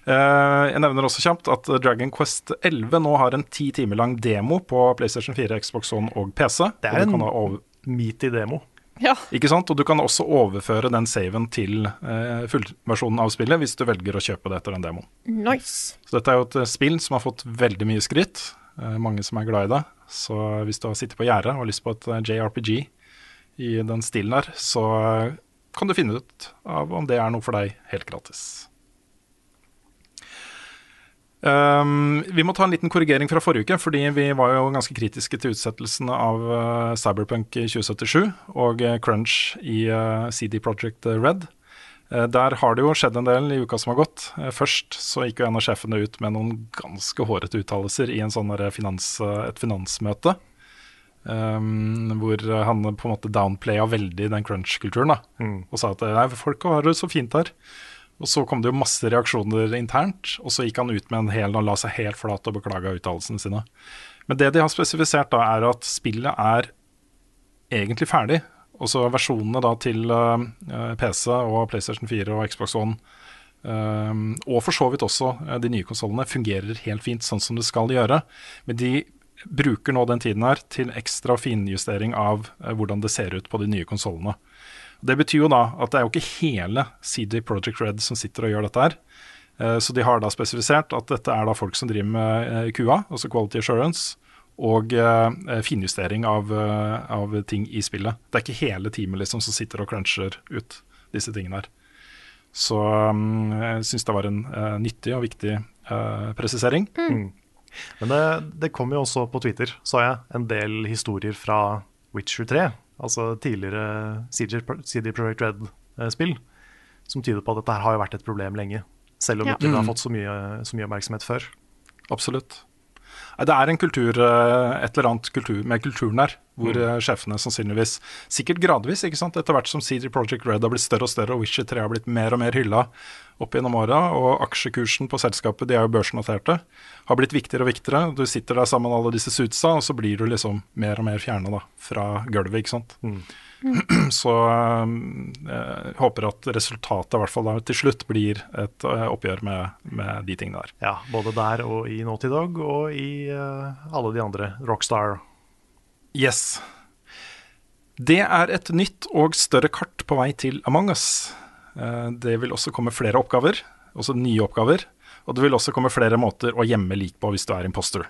Eh, Jeg nevner også kjapt at Dragon Quest 11 nå har en ti timer lang demo på PlayStation 4, Xbox One og PC. Det er en over, meaty demo. Ja. ikke sant? Og du kan også overføre den saven til eh, fullversjonen av spillet hvis du velger å kjøpe det etter den demoen. Nice. Så dette er jo et eh, spill som har fått veldig mye skritt. Eh, mange som er glad i det. Så hvis du har sittet på gjerdet og har lyst på et eh, JRPG i den stilen der, så eh, kan du finne ut av om det er noe for deg helt gratis. Um, vi må ta en liten korrigering fra forrige uke, fordi vi var jo ganske kritiske til utsettelsen av uh, Cyberpunk i 2077 og uh, Crunch i uh, CD Project Red. Der har det jo skjedd en del i uka som har gått. Først så gikk jo en av sjefene ut med noen ganske hårete uttalelser i en sånn finans, et finansmøte. Um, hvor han på en måte downplaya veldig den crunch-kulturen. Mm. Og sa at folk har det så fint her. Og så kom det jo masse reaksjoner internt, og så gikk han ut med en hel og la seg helt flat og beklaga uttalelsene sine. Men det de har spesifisert, da, er at spillet er egentlig ferdig. Og så versjonene da til uh, PC og PlayStation 4 og Xbox One, uh, og for så vidt også uh, de nye konsollene, fungerer helt fint sånn som det skal gjøre. Men de bruker nå den tiden her til ekstra finjustering av eh, hvordan det ser ut på de nye konsollene. Det betyr jo da at det er jo ikke hele CD Project Red som sitter og gjør dette her. Eh, Så de har da spesifisert at dette er da folk som driver med eh, QA, altså Quality Assurance, og eh, finjustering av, av ting i spillet. Det er ikke hele teamet liksom som sitter og cruncher ut disse tingene her. Så mm, jeg syns det var en nyttig og viktig presisering. Mm. Men det, det kom jo også på Twitter, sa jeg, en del historier fra Witcher 3. Altså tidligere CD, Pro- CD Projekt Red-spill. Som tyder på at dette her har jo vært et problem lenge. Selv om Ja. ikke det har Mm. fått så mye, så mye oppmerksomhet før. Absolutt. Det er en kultur, eh, et eller annet kultur, med kulturen der, hvor Mm. eh, sjefene sannsynligvis, sikkert gradvis, ikke sant, etter hvert som CD Project Red har blitt større og større, og Witcher 3 har blitt mer og mer hylla opp gjennom åra, og aksjekursen på selskapet, de er jo børsnoterte, har blitt viktigere og viktigere. Du sitter der sammen med alle disse suitsa, og så blir du liksom mer og mer fjerna fra gulvet, ikke sant. [CLEARS THROAT] Så eh, jeg håper at resultatet i hvert fall da, til slutt blir et eh, oppgjør med, med de tingene der. Ja, både der og i Naughty Dog og i uh, alle de andre. Rockstar. Yes. Det er et nytt og større kart på vei til Among us. Eh, Det vil også komme flere oppgaver, også nye oppgaver. Og det vil også komme flere måter å gjemme lik på hvis du er imposter.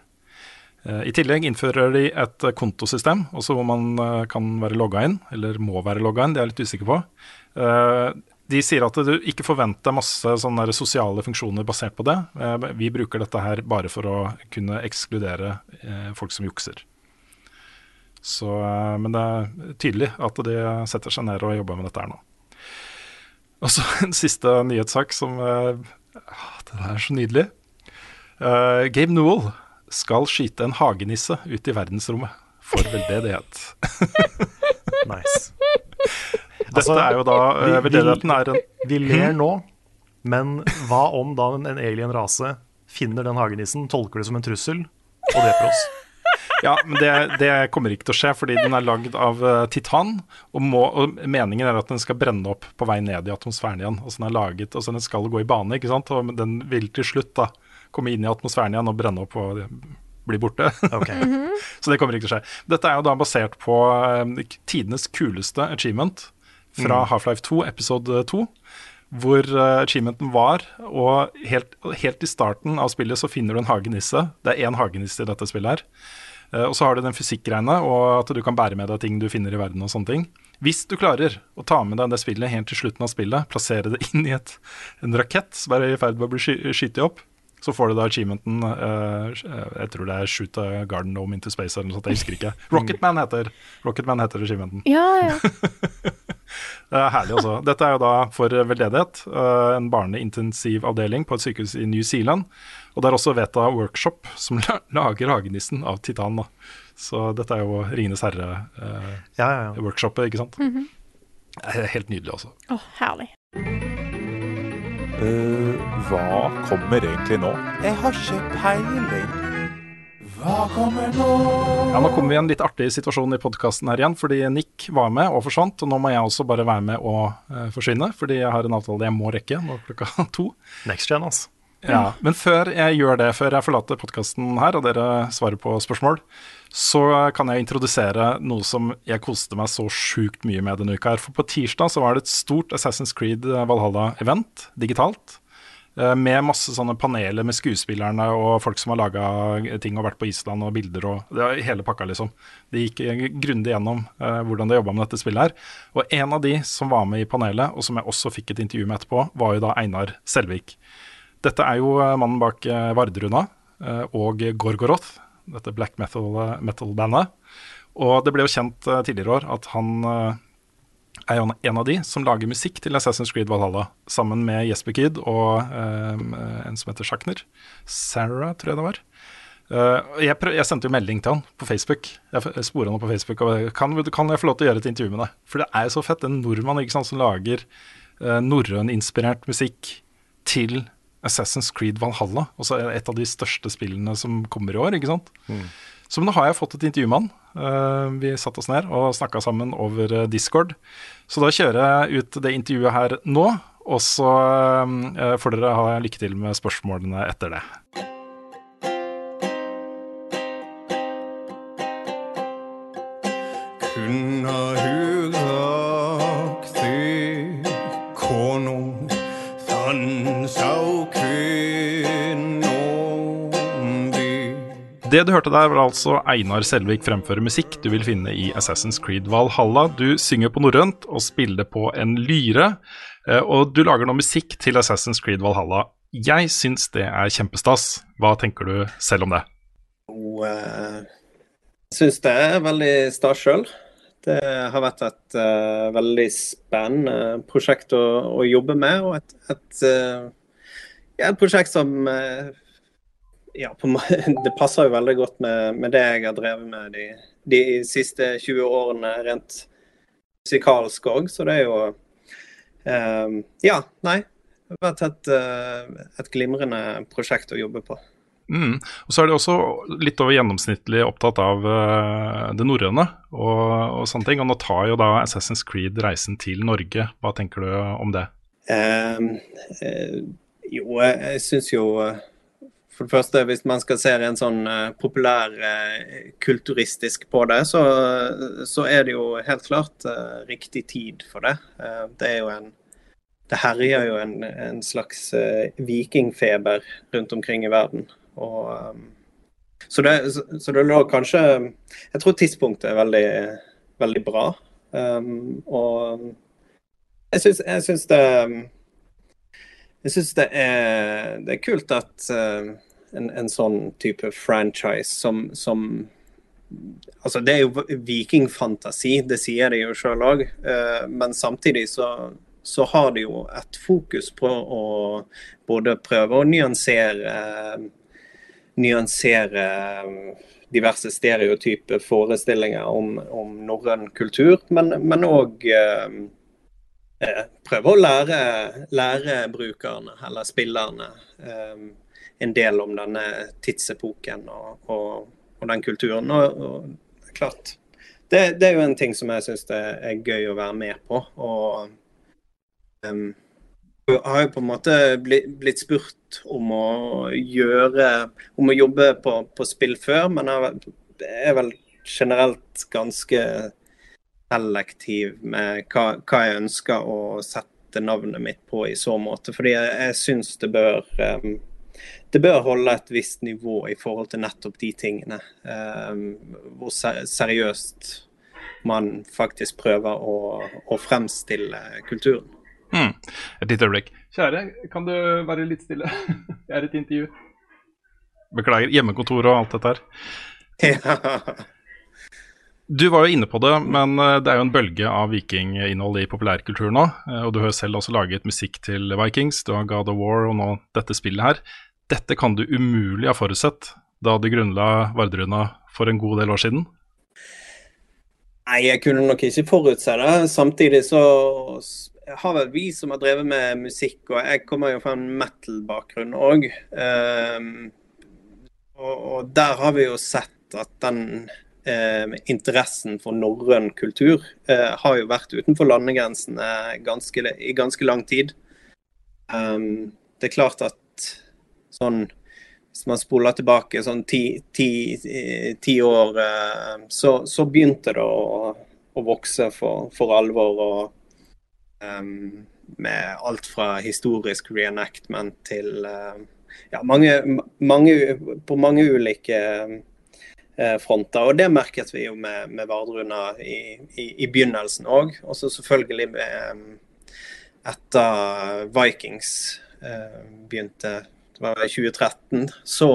Eh, I tillegg innfører de et kontosystem, også hvor man eh, kan være logga inn, eller må være logga inn, det er jeg litt usikker på. De sier at du ikke forventer masse sosiale funksjoner basert på det. Vi bruker dette her bare for å kunne ekskludere folk som jukser. Så, men det er tydelig at de setter seg ned og jobber med dette her nå. Og så en siste nyhetssak som uh, Det er så nydelig. Uh, Gabe Newell skal skyte en hagenisse ut i verdensrommet for veldedighet. [LAUGHS] Nice. [LAUGHS] Dette Altså, er jo da uh, vi- Veldedigheten er en Vi ler nå, men hva om da en, en alien rase finner den hagenissen, tolker det som en trussel og dreper oss? Ja, men det, det kommer ikke til å skje, fordi den er lagd av eh, titan. Og, må, og meningen er at den skal brenne opp på vei ned i atmosfæren igjen. Altså den er laget, altså den skal gå i bane, ikke sant? og den vil til slutt da komme inn i atmosfæren igjen og brenne opp og bli borte. [LAUGHS] Så det kommer ikke til å skje. Dette er jo da basert på eh, tidenes kuleste achievement fra Mm. Half-Life 2, episode 2. Hvor uh, achievementen var, og helt, helt i starten av spillet så finner du en hagenisse. Det er én hagenisse i dette spillet her. Eh, og så har du den fysikkgreiene, og at du kan bære med deg ting du finner i verden og sånne ting. Hvis du klarer å ta med deg det spillet helt til slutten av spillet, plassere det [LAUGHS] inn i et, en rakett som er i ferd med å bli sky skytet opp, så får du da achievementen uh, Jeg tror det er Shoot a Garden Home into Space eller noe sånt, jeg husker ikke. [LAUGHS] Rocketman heter, Rocketman heter achievementen. Ja, ja. [LAUGHS] Det er herlig, altså. Dette er jo da for veldedighet. Uh, En barneintensivavdeling på et sykehus i New Zealand. Og det er også Veta Workshop som lager hagenissen av titan. da. Så dette er jo Ringenes herre-workshopet, ikke sant. Mhm. Det er Helt nydelig, altså. Å, herlig. Uh, hva kommer egentlig nå? Jeg har ikke peiling. Hva kommer nå? Ja, Nå kommer vi i en litt artig situasjon i podkasten her igjen, fordi Nick var med og forsvant. Og nå må jeg også bare være med og uh, forsvinne, fordi jeg har en avtale jeg må rekke nå klokka [LAUGHS] to. Next gen, altså. Ja, Men før jeg gjør det, før jeg forlater podkasten her, og dere svarer på spørsmål, så kan jeg introdusere noe som jeg koste meg så sjukt mye med denne uka. her. For på tirsdag så var det et stort Assassin's Creed Valhalla-event digitalt. eh, Med masse sånne paneler med skuespillerne og folk som har laga ting og vært på Island og bilder og hele pakka, liksom. De gikk eh, grundig gjennom eh, hvordan de jobba med dette spillet her. Og en av de som var med i panelet, og som jeg også fikk et intervju med etterpå, var jo da Einar Selvik. Dette er jo eh, mannen bak eh, Vardruna eh, og Gorgoroth, dette black metal-bandet. Metal og det ble jo kjent tidligere år at han er en av de som lager musikk til Assassin's Creed Valhalla, sammen med Jesper Kid og en som heter Sjakner. Sarah, tror jeg det var. Uh, jeg, prøv, jeg, sendte jo melding til han på Facebook. Jeg spora han på Facebook og kan, kan jeg få lov til å gjøre et intervju med deg? For det er jo så fett. En nordmann ikke sant, som lager uh, norrøninspirert musikk til Assassin's Creed Valhalla. Også et av de største spillene som kommer i år. ikke sant? Mm. Så nå har jeg fått et intervju med han. Uh, vi satte oss ned og snakka sammen over Discord. Så da kjører jeg ut det intervjuet her nå. Og så får dere ha lykke til med spørsmålene etter det. Det du hørte der, var altså Einar Selvik fremføre musikk du vil finne i Assassin's Creed Valhalla. Du synger på norrønt og spiller på en lyre, eh, og du lager nå musikk til Assassin's Creed Valhalla. Jeg syns det er kjempestas. Hva tenker du selv om det? Jeg syns det er veldig stas sjøl. Det har vært et uh, veldig spennende prosjekt å, å, jobbe med, og et, et, uh, ja, et prosjekt som uh, ja, på, [LAUGHS] det passer jo veldig godt med, med, det jeg har drevet med de, de siste 20 årene rent musikalsk òg. Så det er jo um, Ja, nei. Det har vært et, uh, et glimrende prosjekt å jobbe på. Mm. Og så er de også litt over gjennomsnittlig opptatt av uh, det norrøne og, og, sånne ting. Og nå tar jo da Assassin's Creed reisen til Norge. Hva tenker du om det? Um, uh, jo, jeg, syns jo for det første, hvis man skal se en sånn uh, populær uh, kulturistisk på det, så, så, er det jo helt klart uh, riktig tid for det. det er jo en Det herjer jo en, en slags vikingfeber rundt omkring i verden. Og, så, det, så, det lå kanskje Jeg tror tidspunktet er veldig, veldig bra. Um, og jeg syns det jeg syns det, det, er kult at uh, en, en sånn type franchise som, som Altså, det er jo vikingfantasi, det sier de jo sjøl òg. Eh, men samtidig så, så, har de jo et fokus på å både prøve å nyansere Nyansere diverse stereotype forestillinger om, om norrøn kultur, men òg eh, eh, prøve å lære, lære brukerne, eller spillerne, eh, en del om denne tidsepoken og, og, og den kulturen. Og, klart, det, det, er jo en ting som jeg syns er gøy å være med på. Og um, jeg har jo på en måte blitt, blitt spurt om å gjøre Om å jobbe på, på spill før, men jeg er vel generelt ganske selektiv med hva, hva, jeg ønsker å sette navnet mitt på i så måte. Fordi jeg, jeg syns det bør um, det bør holde et visst nivå i forhold til nettopp de tingene. Um, hvor seriøst man faktisk prøver å, å fremstille kulturen. Mm. Et lite øyeblikk. Kjære, kan du være litt stille? [LAUGHS] Jeg er et intervju. Beklager. Hjemmekontor og alt dette her. Ja. Du var jo inne på det, men eh, det er jo en bølge av vikinginnhold i populærkultur nå. Eh, og du har jo selv også laget musikk til Vikings, du har God of War og nå dette spillet her. Dette kan du umulig ha forutsett da du grunnla Vardruna for en god del år siden? Nei, jeg kunne nok ikke forutse det. Samtidig så har vel vi som har drevet med musikk, og jeg kommer jo fra en metal-bakgrunn òg. Um, ehm, og, og, der har vi jo sett at den um, interessen for norrøn kultur uh, har jo vært utenfor landegrensene ganske, i ganske lang tid. Um, det er klart at sånn Hvis man spoler tilbake sånn ti, ti, ti år, eh, så, så, begynte det å, å vokse for, for, alvor. og um, Med alt fra historisk reenactment til uh, ja, mange, mange, på mange ulike uh, fronter. Og det merket vi jo med, med Vardruna i, i, i begynnelsen òg. Og så selvfølgelig med etter Vikings eh, begynte det var i 2013, så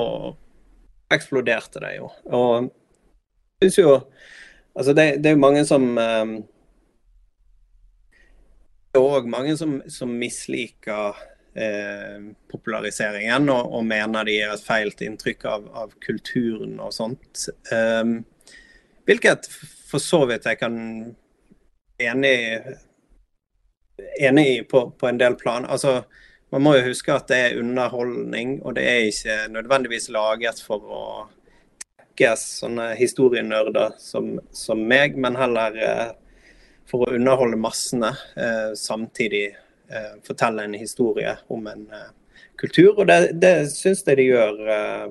eksploderte det jo. Og jeg syns jo Altså, det, det er jo mange som um, Det er òg mange som, som misliker eh, populariseringen og, og, mener de gir et feilt inntrykk av, av kulturen og sånt. Um, hvilket for så vidt jeg kan enig, enig i på, på en del plan. Altså, man må jo huske at det er underholdning, og det er ikke nødvendigvis laget for å tekkes sånne historienerder som, som meg, men heller eh, for å underholde massene. Eh, samtidig eh, fortelle en historie om en kultur. Og det, det syns jeg de gjør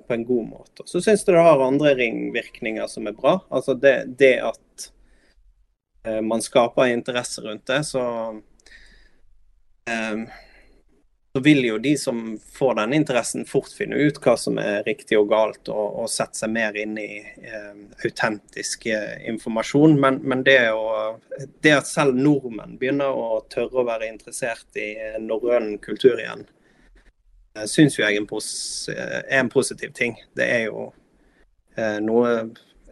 på en god måte. Så syns jeg det har andre ringvirkninger som er bra. Altså det, det at man skaper interesse rundt det, så så vil jo de som får den interessen, fort finne ut hva som er riktig og galt, og, og sette seg mer inn i eh, autentisk eh, informasjon. Men, men det, å, det, at selv nordmenn begynner å tørre å være interessert i norrøn kultur igjen, eh, syns jeg en, pos er en, positiv ting. Det er jo eh, noe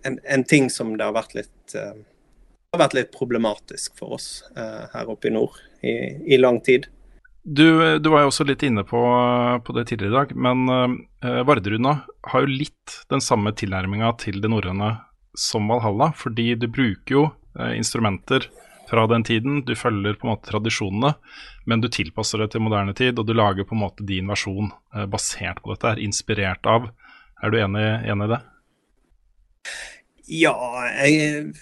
en, en, ting som det har vært litt eh, har vært litt problematisk for oss eh, her oppe i nord i, i lang tid. Du, du, var jo også litt inne på, på det tidligere i dag, men uh, Vardruna har jo litt den samme tilnærminga til det norrøne som Valhalla. Fordi du bruker jo uh, instrumenter fra den tiden, du følger på en måte tradisjonene, men du tilpasser det til moderne tid, og du lager på en måte din versjon uh, basert på dette, er inspirert av. Er du enig, enig i det? Ja, jeg,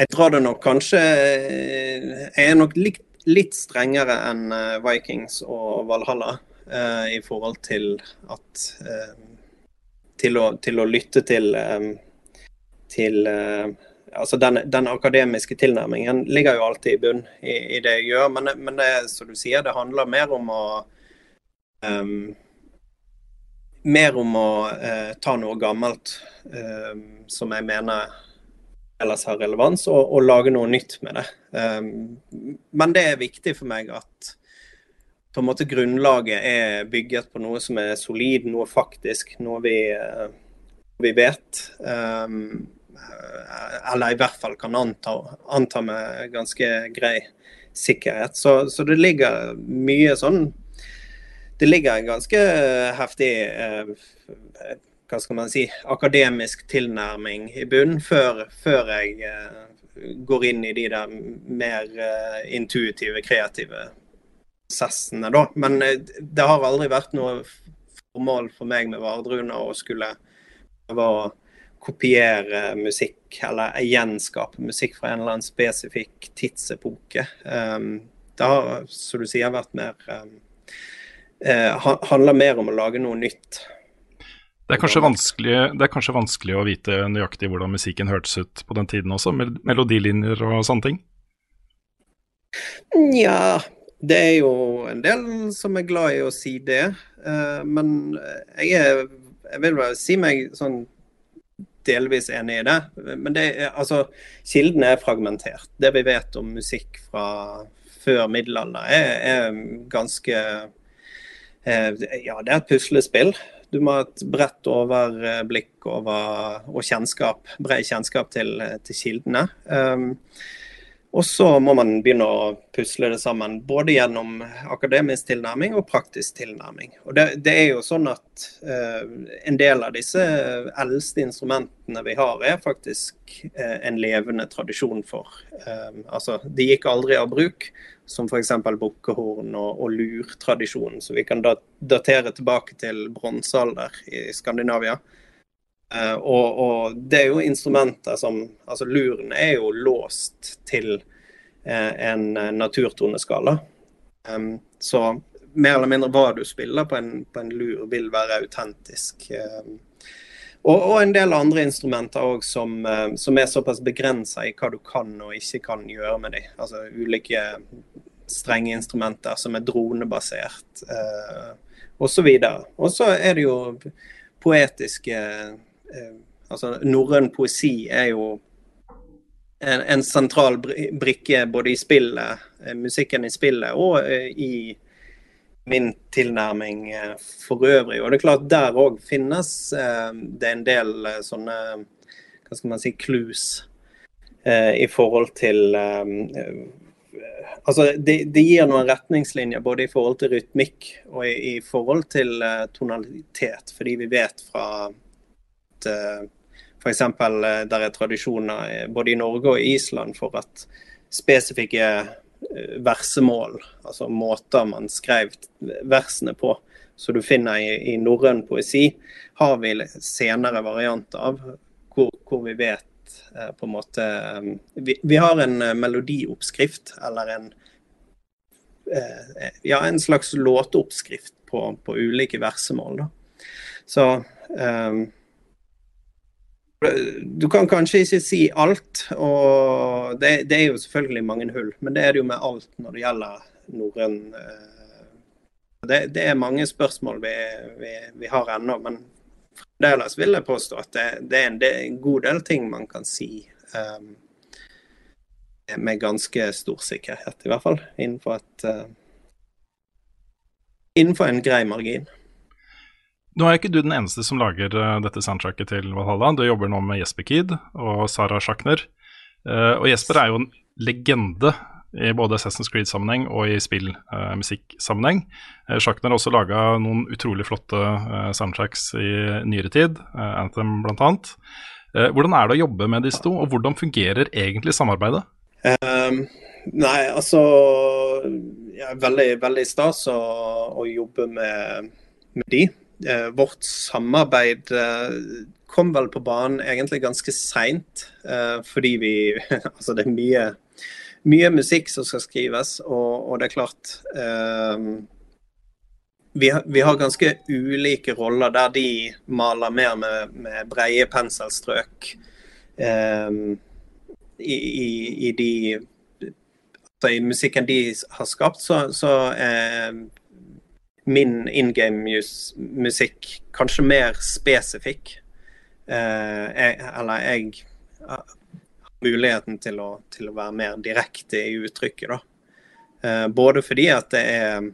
jeg drar det nok kanskje Jeg er nok litt litt strengere enn eh, Vikings og Valhalla uh, i forhold til at uh, til, å, til, å, lytte til um, til uh, altså den, den, akademiske tilnærmingen ligger jo alltid i bunn i, i det jeg gjør, men, men, det som du sier, det handler mer om å um, mer om å ta noe gammelt som jeg mener ellers har relevans, og, og, lage noe nytt med det. Um, men det er viktig for meg at på en måte grunnlaget er bygget på noe som er solid, noe faktisk, noe vi, uh, vi vet. Um, eller i hvert fall kan anta, anta med ganske grei sikkerhet. Så, så, det ligger mye sånn Det ligger en ganske heftig uh, hva skal man si, akademisk tilnærming i bunn før, før jeg uh, går inn i de der mer uh, intuitive, kreative prosessene, da. Men uh, det har aldri vært noe formål for meg med Vardruna å skulle prøve å kopiere musikk eller gjenskape musikk fra en eller annen spesifikk tidsepoke. Um, det har, som du sier, vært mer um, handler mer om å lage noe nytt. Det er, det er, kanskje vanskelig, å vite nøyaktig hvordan musikken hørtes ut på den tiden også, med melodilinjer og sånne ting? Nja, det er jo en del som er glad i å si det. Uh, men jeg, er, jeg vil bare si meg sånn delvis enig i det. Men det altså, kildene er fragmentert. Det vi vet om musikk fra før middelalder, er, er ganske uh, Ja, det er et puslespill. Du må ha et bredt overblikk over, og kjennskap, bred kjennskap til, til kildene. Um, og så må man begynne å pusle det sammen, både gjennom akademisk tilnærming og praktisk tilnærming. Og det, det er jo sånn at uh, En del av disse eldste instrumentene vi har, er faktisk uh, en levende tradisjon for. Uh, altså, De gikk aldri av bruk, som f.eks. bukkehorn og, og lurtradisjonen, så vi kan datere tilbake til bronsealder i Skandinavia. Uh, og, og, det er jo instrumenter som Altså luren er jo låst til uh, en naturtoneskala. Um, så mer eller mindre hva du spiller på en, på en lur, vil være autentisk. Og, og, en del andre instrumenter òg som, som, er såpass begrensa i hva du kan og ikke kan gjøre med dem. Altså ulike strenge instrumenter som er dronebasert, uh, osv. Og så er det jo poetiske Altså norrøn poesi er jo en, en, sentral brikke både i spillet, musikken i spillet og i min tilnærming eh, for øvrig. Og det er klart, der òg finnes eh, det en del eh, sånne hva skal man si, clues eh, i forhold til eh, Altså, det, det, gir noen retningslinjer både i forhold til rytmikk og i, i forhold til tonalitet. Fordi vi vet fra at uh, f.eks. Uh, der er tradisjoner både i Norge og Island for at spesifikke uh, versemål, altså måter man skrev versene på, som du finner i, i norrøn poesi, har vi senere varianter av hvor, hvor vi vet Eh, på en måte eh, vi, vi, har en eh, melodioppskrift, eller en Ja, en slags låteoppskrift på, på ulike versemål, da. Så um, du kan kanskje ikke si alt, og det, det, er jo selvfølgelig mange hull. Men det er det jo med alt når det gjelder norrøn det, det, er mange spørsmål vi, vi, vi har ennå, men fremdeles vil jeg påstå at det, det er en, del, en, god del ting man kan si um, med ganske stor sikkerhet, i hvert fall. Innenfor, et, uh, innenfor en grei margin. Nå er ikke du den eneste som lager uh, dette soundtracket til Valhalla. Du jobber nå med Jesper Kid og Sara Schachner. Uh, og Jesper er jo en legende i både Assassin's Creed-sammenheng og i spillmusikksammenheng. Uh, Schackner har også laga noen utrolig flotte soundtracks i nyere tid, Anthem bl.a. Uh, hvordan er det å jobbe med disse to, og hvordan fungerer egentlig samarbeidet? Um, nei, altså er veldig, veldig stas å, å jobbe med, med de. Uh, vårt samarbeid uh, kom vel på banen egentlig ganske seint, fordi vi [LAUGHS] Altså, det er mye mye musikk som skal skrives, og, og det er klart vi, vi, har ganske ulike roller der de maler mer med, med breie penselstrøk eh, i, i, i, de altså I musikken de har skapt, så, så er min in game-musikk kanskje mer spesifikk. Eh, jeg, eller jeg muligheten til å, til å være mer direkte i uttrykket. da. Eh, både fordi at det er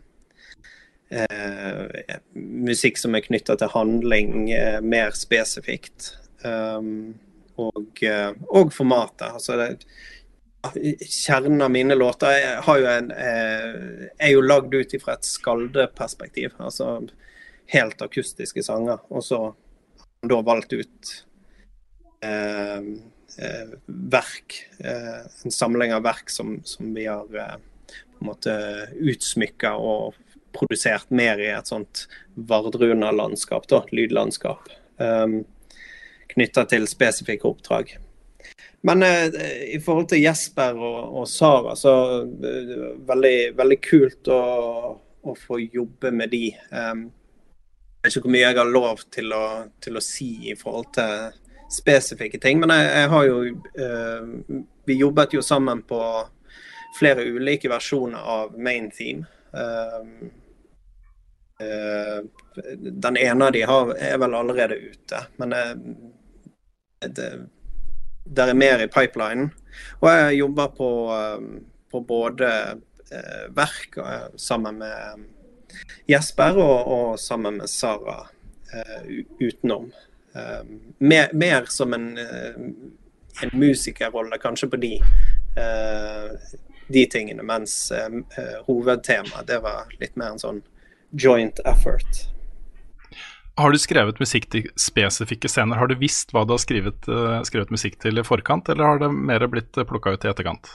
eh, musikk som er knytta til handling eh, mer spesifikt. Um, og, eh, og, formatet. Altså det, kjernen av mine låter er, jo en, eh, er jo lagd ut fra et skaldeperspektiv. Altså helt akustiske sanger. Og så da valgt ut eh, Eh, verk. Eh, en samling av verk som, som vi har eh, på en måte utsmykka og produsert mer i et sånt Vardruna-landskap, da, lydlandskap. Um, Knytta til spesifikke oppdrag. Men eh, i forhold til Jesper og, og Sara, så eh, veldig, veldig kult å, å, få jobbe med de. Um, jeg vet ikke hvor mye jeg har lov til å, til å si i forhold til spesifikke ting. Men jeg, jeg har jo eh, Vi jobbet jo sammen på flere ulike versjoner av main theme. Um, uh, den ene av de har, er vel allerede ute, men det, det er mer i pipelinen. Og jeg jobber på, på både verk sammen med Jesper og, og sammen med Sara utenom. Uh, mer, mer, som en, en musikerrolle, kanskje på de, de tingene. Mens hovedtemaet, det var litt mer en sånn joint effort. Har du skrevet musikk til spesifikke scener? Har du visst hva du har skrevet, skrevet musikk til i forkant, eller har det mer blitt plukka ut i etterkant?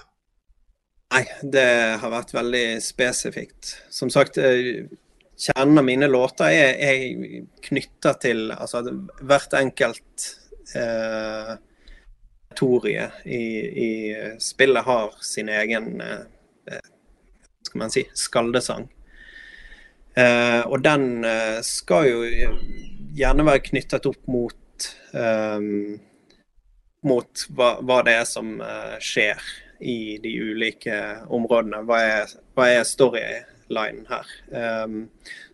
Nei, det har vært veldig spesifikt. Som sagt, kjernen av mine låter er, er knytta til altså, hvert enkelt eh, torie i, i, spillet har sin egen eh, skal man si, skaldesang. Eh, og den eh, skal jo gjerne være knyttet opp mot eh, mot hva, hva, det er som eh, skjer i de ulike områdene. Hva er, er storylinen her. Um,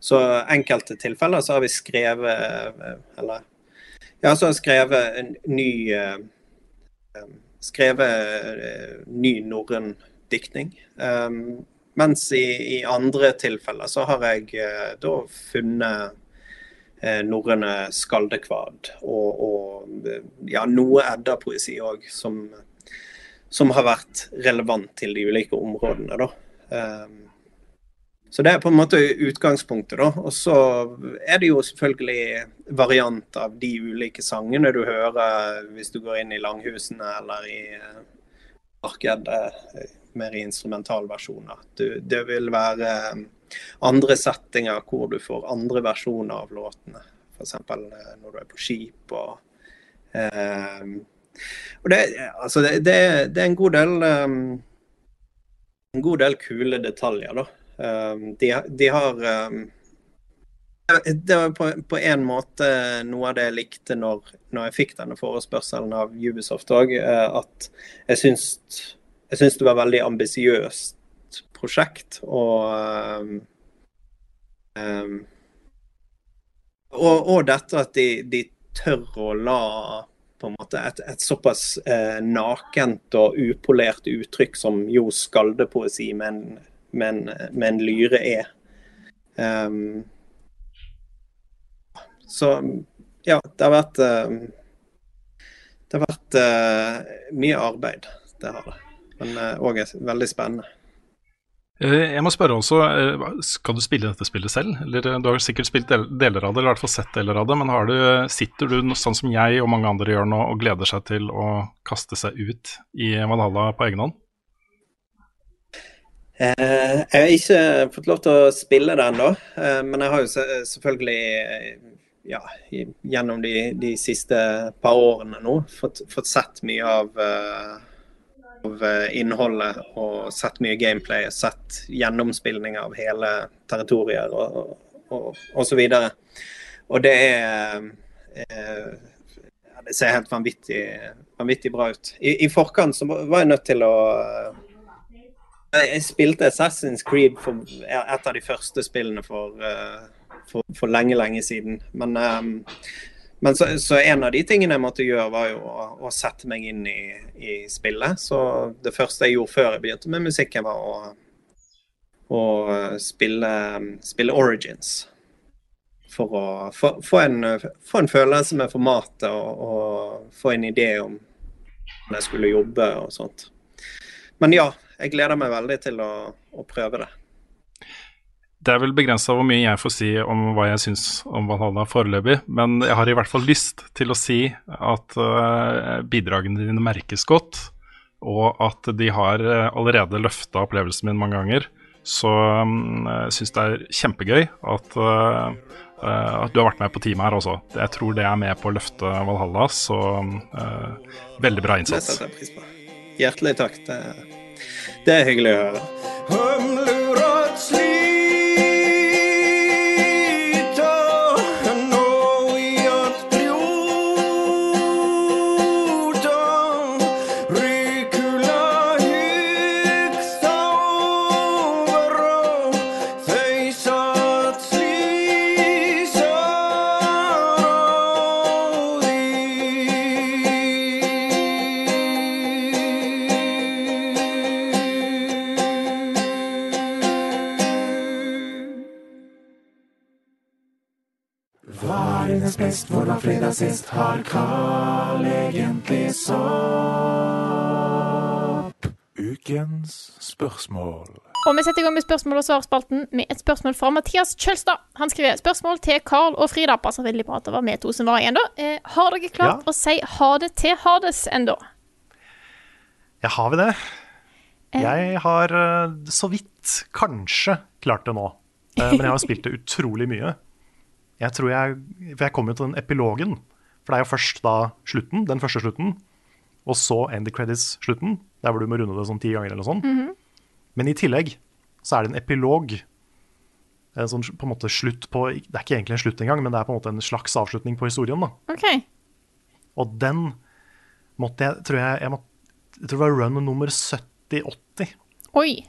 så enkelte tilfeller så har vi skrevet Eller ja, så har skrevet en ny uh, Skrevet uh, ny norrøn diktning. Um, mens i, i andre tilfeller så har jeg eh, da funnet eh, norrøne skaldekvad og, og eh, ja, noe eddapoesi òg som, som har vært relevant til de ulike områdene. da. Um, så det er på en måte utgangspunktet, da. Og så er det jo selvfølgelig variant av de ulike sangene du hører hvis du går inn i langhusene eller i mer i instrumentalversjoner. Det vil være andre settinger hvor du får andre versjoner av låtene. F.eks. når du er på skip og eh, og det, altså det, det, det, er en god del um, en god del kule detaljer, da. Um, de, de, har um, Det var på, på, en måte noe av det jeg likte når, når jeg fikk denne forespørselen av Ubisoft òg, at jeg syns, jeg syns det var veldig ambisiøst prosjekt. Og, um, og, og dette at de, de tør å la på en måte et, et såpass eh, nakent og upolert uttrykk som jo skaldepoesi med en, med med en lyre er. Um, så ja, det har vært uh, Det har vært uh, mye arbeid, det har det. Men òg uh, veldig spennende. Eh, jeg må spørre også, eh, Skal du spille dette spillet selv? Eller eh, Du har sikkert spilt deler av det, eller i hvert fall sett deler av det. Men du, sitter du sånn som jeg og mange andre gjør nå, og gleder seg til å kaste seg ut i Valhalla på egen hånd? jeg har ikke fått lov til å spille det ennå, men jeg har jo selvfølgelig ja, gjennom de, de, siste par årene nå fått, fått sett mye av av eh, innholdet og sett mye gameplay, sett gjennomspilling av hele territorier og, og, og så videre. Og det er eh, Det ser helt vanvittig, vanvittig bra ut. I, I, forkant så var jeg nødt til å eh, Jeg spilte Assassin's Creed for et av de første spillene for, for, for lenge, lenge siden. Men men så, så, en av de tingene jeg måtte gjøre, var jo å, å sette meg inn i, i, spillet. Så det første jeg gjorde før jeg begynte med musikken, var å, å spille, spille, Origins. For å få en, en, følelse med formatet og, og få en idé om hvordan jeg skulle jobbe og sånt. Men ja, jeg gleder meg veldig til å, å prøve det. Det er vel begrensa hvor mye jeg får si om hva jeg syns om Valhalla foreløpig, men jeg har i hvert fall lyst til å si at uh, bidragene dine merkes godt, og at de har uh, allerede løfta opplevelsen min mange ganger. Så um, jeg syns det er kjempegøy at, uh, at, du har vært med på teamet her også. Jeg tror det er med på å løfte Valhalla, så veldig bra innsats. Det setter jeg pris på. Hjertelig takk. Det, det er hyggelig å høre. Fredag sist har Carl egentlig sopp? Ukens spørsmål. Og Vi setter i gang med spørsmål og svarspalten med et spørsmål fra Mathias Kjølstad. Han skriver spørsmål til Carl og Frida. Passer veldig bra at det var vi to som var igjen, da. Eh, har dere klart ja. å si ha det til Hades ennå? Ja, har vi det? Eh. Jeg har eh, så vidt kanskje klart det nå. Eh, men jeg har spilt det utrolig mye. Jeg tror jeg, For jeg kommer jo til den epilogen. For det er jo først da slutten, den første slutten, og så end the credits-slutten. Der hvor du må runde det sånn ti ganger eller sånn. Mm -hmm. Men i tillegg så er det en epilog. En sånn på en måte slutt på Det er ikke egentlig en slutt engang, men det er på en måte en slags avslutning på historien. da. Okay. Og den måtte jeg tror jeg, jeg, måtte, jeg tror det var run nummer 70-80. Oi.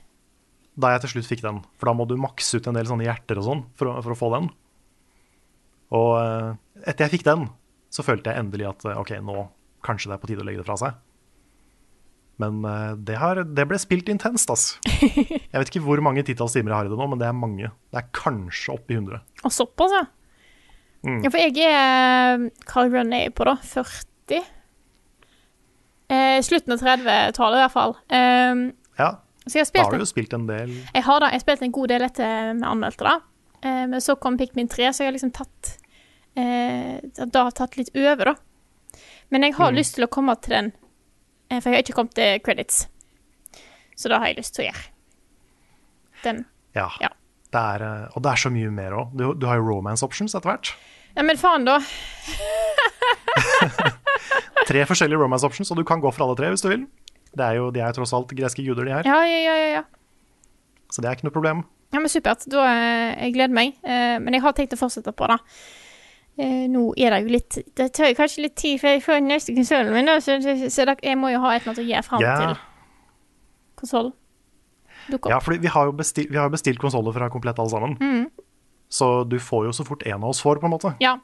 Da jeg til slutt fikk den. For da må du makse ut en del sånne hjerter og sånn for, for å få den. Og eh, etter jeg fikk den, så følte jeg endelig at eh, OK, nå kanskje det er på tide å legge det fra seg. Men eh, det, har, det ble spilt intenst, altså. [LAUGHS] Jeg vet ikke hvor mange titalls timer jeg har i det nå, men det er mange. Det er kanskje oppi 100. Og såpass, ja. Mm. Ja, for jeg er Hva run er jeg på, da? 40? Eh, slutten av 30-tallet, i hvert fall. Um, Ja, så jeg har da har du jo spilt en del. Jeg har da, jeg har spilt en god del etter vi anmeldte det. Eh, men så kom Pikmin 3, så jeg har liksom tatt eh, Da har tatt litt over, da. Men jeg har Mm. lyst til å komme til den, eh, for jeg har ikke kommet til credits. Så det har jeg lyst til å gjøre. Den. Ja. Det er, eh, og det er så mye mer òg. Du, du har jo romance options etter hvert. Ja, men faen, da. [LAUGHS] Tre forskjellige romance options, og du kan gå for alle tre hvis du vil. Det er jo, De er tross alt greske guder, de her. Ja, ja, ja, ja. ja. Så det er ikke noe problem. Ja, men supert. Da, jeg gleder meg. Men jeg har tenkt å fortsette på det. Eh, nå er det jo litt Det tar jo kanskje litt tid før jeg får neste konsollen min, da, så, så, så jeg må jo ha et eller annet å gjøre fram yeah. til konsollen dukker Ja, for vi har jo bestilt, vi bestilt konsoller fra komplett alle sammen. Mm. Så du får jo så fort en av oss får, på en måte. Ja.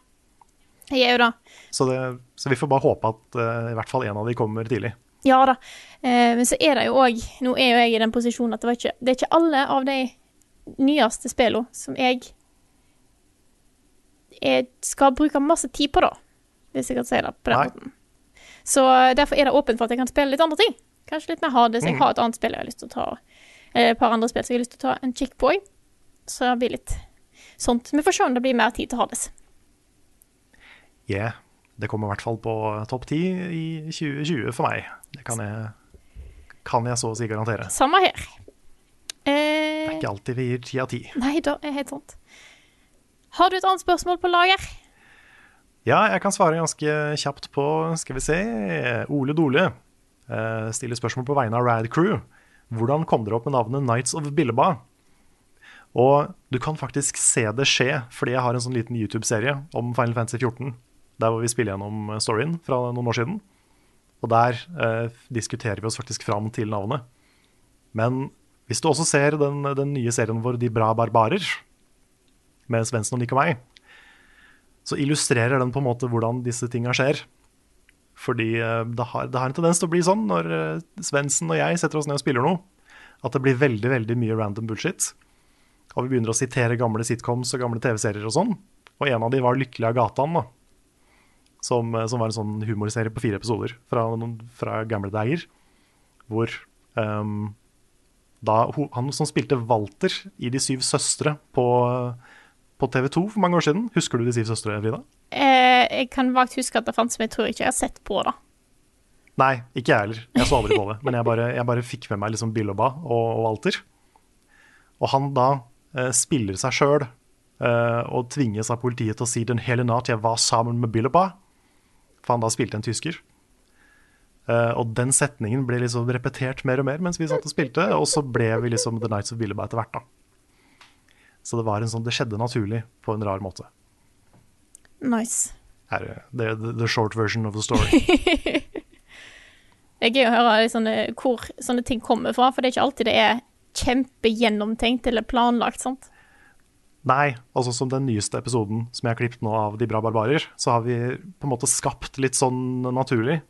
Jeg gjør jo det. Så, det, så vi får bare håpe at uh, i hvert fall en av de kommer tidlig. Ja da. Eh, men så er det jo òg Nå er jo jeg i den posisjonen at det, var ikke, det er ikke alle av de nyeste spillene som jeg, jeg skal bruke masse tid på, da. Hvis jeg kan si det på den Nei. måten. Så eh, derfor er det åpent for at jeg kan spille litt andre ting. Kanskje litt mer Hades. Jeg Mm. har et annet spill jeg har lyst til å ta. Eller et par andre spill som jeg har lyst til å ta en kikk på. Så det blir litt sånt. Vi får se om det blir mer tid til Hades. Yeah. Det kommer i hvert fall på topp ti i 2020 for meg. Det kan jeg, kan jeg så å si garantere. Samme her. Det Eh, er ikke alltid vi gir ti av ti. nei, det er helt sant. Har du et annet spørsmål på lager? Ja, jeg kan svare ganske kjapt på Skal vi se Ole Dole uh, stiller spørsmål på vegne av Rad Crew. Hvordan kom dere opp med navnet Nights of Billeba? Og du kan faktisk se det skje, fordi jeg har en sånn liten YouTube-serie om Final Fantasy 14. Der hvor vi spiller gjennom storyen fra noen år siden. Og der eh, diskuterer vi oss faktisk fram til navnet. Men hvis du også ser den, den nye serien vår De bra barbarer, med Svendsen og Nikolai, så illustrerer den på en måte hvordan disse tinga skjer. Fordi eh, det har, det har en tendens til å bli sånn når uh, Svendsen og jeg setter oss ned og spiller noe, at det blir veldig veldig mye random bullshit. Og vi begynner å sitere gamle sitcoms og gamle TV-serier og sånn. Og en av de var 'Lykkelig av gatan', da. Som, eh, som var en sånn humorserie på fire episoder fra, fra gamle dager. Hvor um, da han som spilte Walter i De syv søstre på, på TV 2 for mange år siden Husker du De syv søstre, Frida? Eh, jeg kan vagt huske at det fantes, men jeg tror ikke jeg har sett på det. Nei, ikke jeg heller. Jeg så aldri på det. Men jeg bare, jeg bare fikk med meg liksom Billoba og, og Walter. Og han da eh, spiller seg sjøl eh, og tvinges av politiet til å si den hele natt jeg var sammen med Billoba. For han da spilte en tysker. Eh, og den setningen ble liksom repetert mer og mer mens vi satt og spilte, og så ble vi liksom The Nights of Billoba etter hvert, da. Så det var en sånn, det skjedde naturlig på en rar måte. Nice. Her, er det the, the short version of the story. [LAUGHS] Det er gøy å høre sånne, hvor sånne ting kommer fra, for det er ikke alltid det er kjempegjennomtenkt eller planlagt. sant? Nei, altså som den nyeste episoden som jeg har klippet nå av De bra barbarer, så har vi på en måte skapt litt sånn naturlig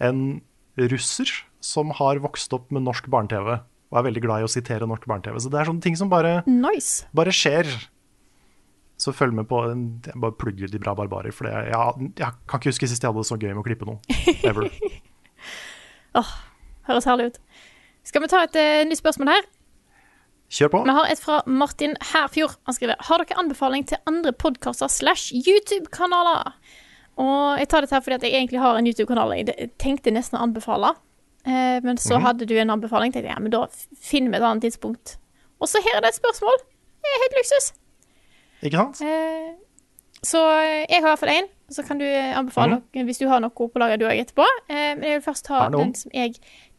en russer som har vokst opp med norsk barne-TV og er veldig glad i å sitere norsk barne-TV. Så det er sånne ting som bare, Nice. bare skjer. Så følg med på Jeg bare plugger De bra barbarer, for er- jeg, jeg kan ikke huske sist jeg hadde det så gøy med å klippe noe. Ever. [LAUGHS] oh, høres herlig ut. Skal vi ta et uh, nytt spørsmål her? Kjør på. Vi har et fra Martin Herfjord. Han skriver Har dere anbefaling til andre podkaster slash YouTube-kanaler? Og jeg tar dette her fordi at jeg egentlig har en YouTube-kanal jeg tenkte nesten å anbefale. Eh, men så mm. hadde du en anbefaling. Tenkte jeg, ja, men da finner vi et annet tidspunkt. Og så her er det et spørsmål. Det er helt luksus. Ikke sant? Eh, så jeg har i hvert fall én, så kan du eh, anbefale mm. noe hvis du har noe på lager du òg etterpå. Eh, men jeg vil først ha den som jeg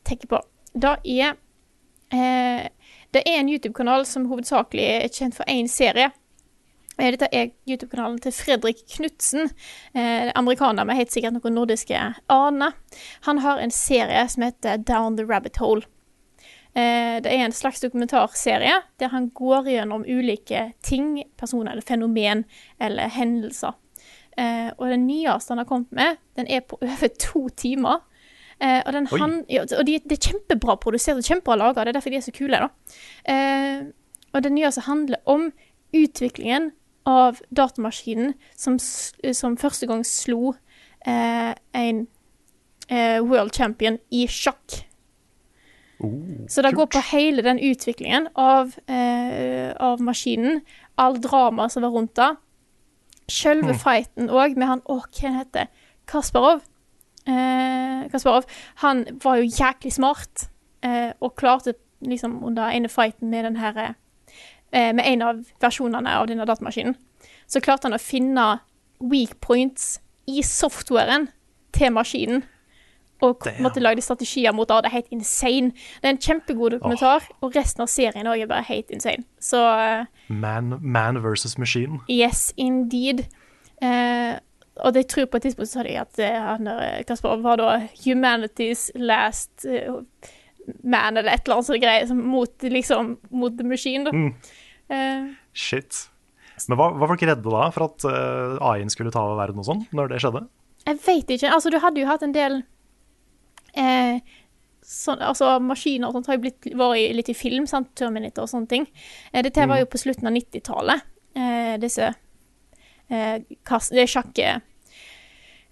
tenker på. Da er eh, Det er en YouTube-kanal som hovedsakelig er kjent for én serie. Dette er YouTube-kanalen til Fredrik Knutsen. Eh, amerikaner med helt sikkert noen nordiske aner. Han har en serie som heter Down the Rabbit Hole. Eh, det er en slags dokumentarserie der han går gjennom ulike ting, personer eller fenomen eller hendelser. Eh, og den nyeste han har kommet med, den er på [LAUGHS] over to timer. Eh, og den han, ja, og de, det er kjempebra produsert og kjempebra laga. Det er derfor de er så kule. da. Eh, og den nye handler om utviklingen av datamaskinen som, som første gang slo eh, en eh, world champion i sjakk. Så det går på hele den utviklingen av, eh, av maskinen, all drama som var rundt det. Selve Mm. fighten òg, med han Å, hva heter Kasparov. Eh, Kasparov. Han var jo jæklig smart, eh, og klarte liksom under ene fighten med den herre eh, Med en av versjonene av denne datamaskinen, så klarte han å finne weak points i softwaren til maskinen. Og måtte lage strategier mot det. Det er helt insane. Det er en kjempegod dokumentar, og resten av serien er bare helt insane. Så eh, Man, man versus machine. Yes, indeed. Eh, og jeg tror på et tidspunkt så sa de at eh, han der, var da humanity's last eh, man, eller et eller annet sånt greier, mot, liksom, mot the machine, da. Mm. Eh, Shit. Men var, var folk redde da for at uh, AI-en skulle ta over verden og sånn, når det skjedde? jeg vet ikke. Altså, du hadde jo hatt en del eh, sånn, altså, maskiner og sånt har jo blitt, vært litt i film, sant? Terminator og sånne ting. Eh, dette var jo på slutten av 90-tallet. Eh, disse eh, kast, det sjakke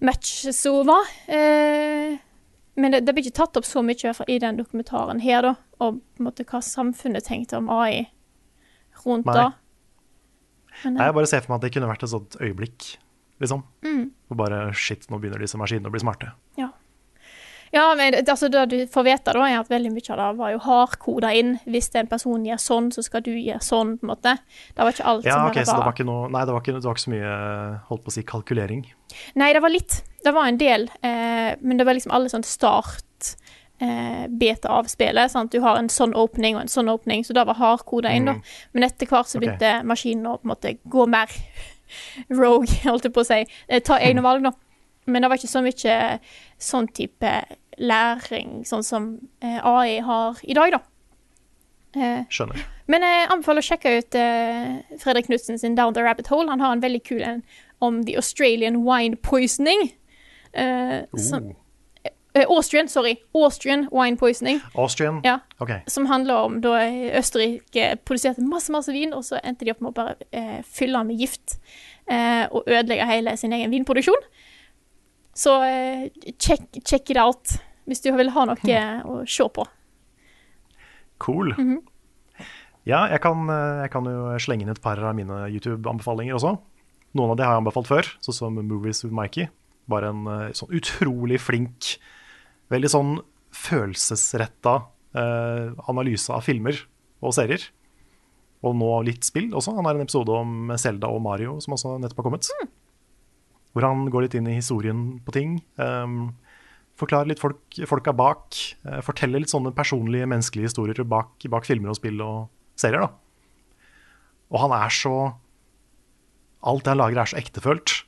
match som var. Eh, men det, det blir ikke tatt opp så mye i den dokumentaren her, da. Og på en måte hva samfunnet tenkte om AI rundt Nei. da. Men, Nei, jeg bare ser for meg at det kunne vært et sånt øyeblikk, liksom. Mm. Og bare shit, nå begynner disse maskinene å bli smarte. Ja. Ja, men altså, det du får vite, da, er at veldig mye av det var jo hardkoda inn. Hvis en person gjør sånn, så skal du gjøre sånn, på en måte. Det var ikke alt Ja, som okay, så det var ikke noe Nei, det var ikke, det var ikke så mye holdt på å si kalkulering. Nei, det var litt. Det var en del, eh, men det var liksom alle sånn start eh, beta av spillet. Sant? Du har en sånn åpning og en sånn åpning, så det var hardkoda inn, da. Mm. Men etter hvert så begynte okay. maskinen å på en måte gå mer [LAUGHS] rogue, holdt jeg på å si. Eh, Ta egne valg, da. Men det var ikke så mye sånn type læring, sånn som eh, AI har i dag, da. Eh, Skjønner. men jeg anbefaler å sjekke ut eh, Fredrik Knutsen sin Down the Rabbit Hole. Han har en veldig kul en om the Australian wine poisoning. Eh, som, eh, Austrian, sorry. Austrian wine poisoning. Austrian? Ja. Ok. Som handler om da Østerrike produserte masse masse vin, og så endte de opp med å bare eh, fylle den med gift eh, og ødelegge hele sin egen vinproduksjon. Så eh, check, check it out hvis du vil ha noe å se på. Cool. Mhm. Ja, jeg kan, eh, jeg kan jo slenge inn et par av mine YouTube-anbefalinger også. Noen av de har jeg anbefalt før, sånn som Movies with Mikey. Bare en eh, sånn utrolig flink, veldig sånn følelsesretta eh, analyse av filmer og serier. Og nå litt spill også. Han har en episode om Selda og Mario som også nettopp har kommet. Hvor han går litt inn i historien på ting. Eh, forklarer litt folk, folka bak. eh, forteller litt sånne personlige, menneskelige historier bak, bak filmer og spill og serier. da. Og han er så Alt det han lager, er så ektefølt.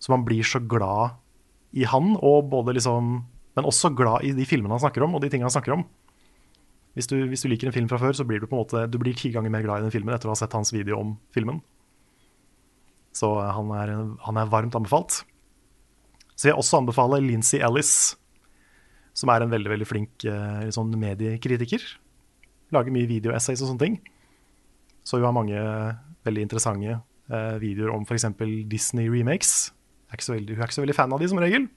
Så man blir så glad i han, og både liksom Men også glad i de filmene han snakker om, og de tingene han snakker om. Hvis du, hvis du liker en film fra før, så blir du på en måte Du blir ti ganger mer glad i den filmen etter å ha sett hans video om filmen. Så eh, han er, han er varmt anbefalt. Så vil jeg også anbefale Lincy Ellis, som er en veldig veldig flink eh, sånn mediekritiker. Lager mye videoessays og sånne ting. Så hun har mange veldig interessante eh, videoer om f.eks. Så veldig- Hun er ikke så veldig fan av de som regel,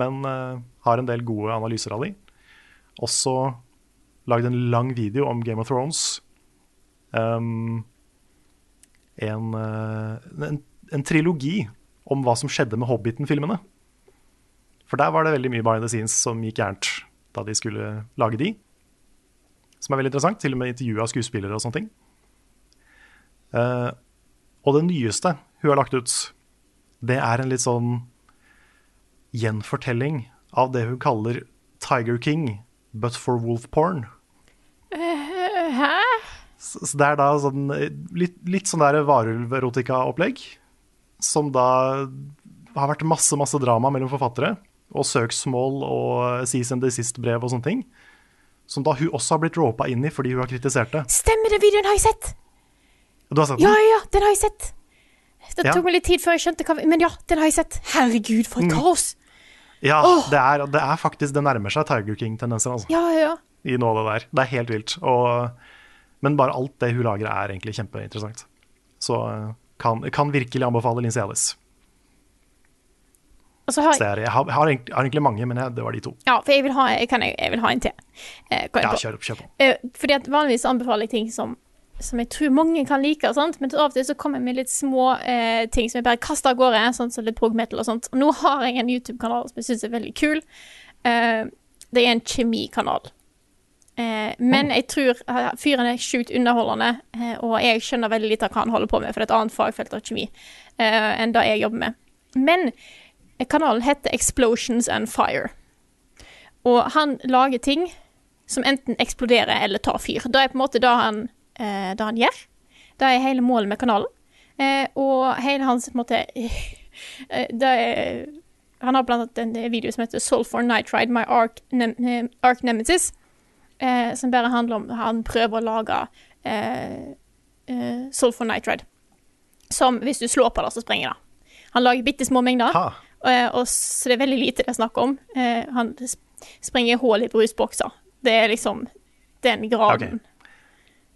men eh, har en del gode analyser av de. Også lagd en lang video om Game of Thrones. Um, en, eh, en, en trilogi om hva som skjedde med Hobbiten-filmene. For der var det veldig mye behind the scenes som gikk gærent da de skulle lage de. Som er veldig interessant. Til og med intervju av skuespillere og sånne ting. Uh, og det nyeste hun har lagt ut, det er en litt sånn gjenfortelling av det hun kaller Tiger King, but for wolf porn. Eh, hæ? Så så det er da sånn, eh, litt, litt sånn der varulverotika-opplegg. Som da har vært masse masse drama mellom forfattere. Og søksmål og cease and desist-brev og sånne ting. Som da hun også har blitt ropa inn i fordi hun har kritisert det. Stemmer, den videoen har jeg sett! Du har sett Ja, den? ja, ja, den har jeg sett. Det Ja. tok meg litt tid før jeg skjønte hva Men ja, den har jeg sett. Herregud, for et Mm. Ja, oh! det, er, det er faktisk Det nærmer seg Tiger King-tendenser, altså. Ja, ja. I noe av det der. Det er helt vilt. Og, men bare alt det hun lager, er egentlig kjempeinteressant. Så eh, kan, kan virkelig anbefale Lincy Ellis. Altså, har jeg, Jeg har, har, egentlig, har egentlig mange, men jeg, det var de to. ja, for jeg vil ha, kan jeg, jeg vil ha en til. Eh, Ja, kjør kjør på. Eh, fordi at vanligvis anbefaler jeg ting som, som jeg tror mange kan like, og sånt, men av og til så kommer jeg med litt små eh, ting som jeg bare kaster av gårde, sånn som litt prog metal og sånt. Og nå har jeg en YouTube-kanal som jeg syns er veldig kul. Eh, det er en kjemikanal. Eh, men jeg tror eh, fyren er sjukt underholdende, eh, og jeg skjønner veldig lite av hva han holder på med, for det er et annet fagfelt av kjemi eh, enn det jeg jobber med. Men kanalen heter Explosions and Fire. Og han lager ting som enten eksploderer eller tar fyr. Det er på en måte det han, eh, det han gjør. Det er hele målet med kanalen. Eh, og hele hans på en måte [LAUGHS] eh, det er, Han har blant annet en video som heter Sulfur Nitride, My Arc, Nem eh, Arc Nemesis. Eh, som bare handler om han prøver å lage eh, eh, sulfur nitride. Som hvis du slår på det, så sprenger det. Han lager bitte små mengder. Eh, og så det er veldig lite det er snakk om. Eh, han sp- sprenger hull i brusbokser. Det er liksom den graden.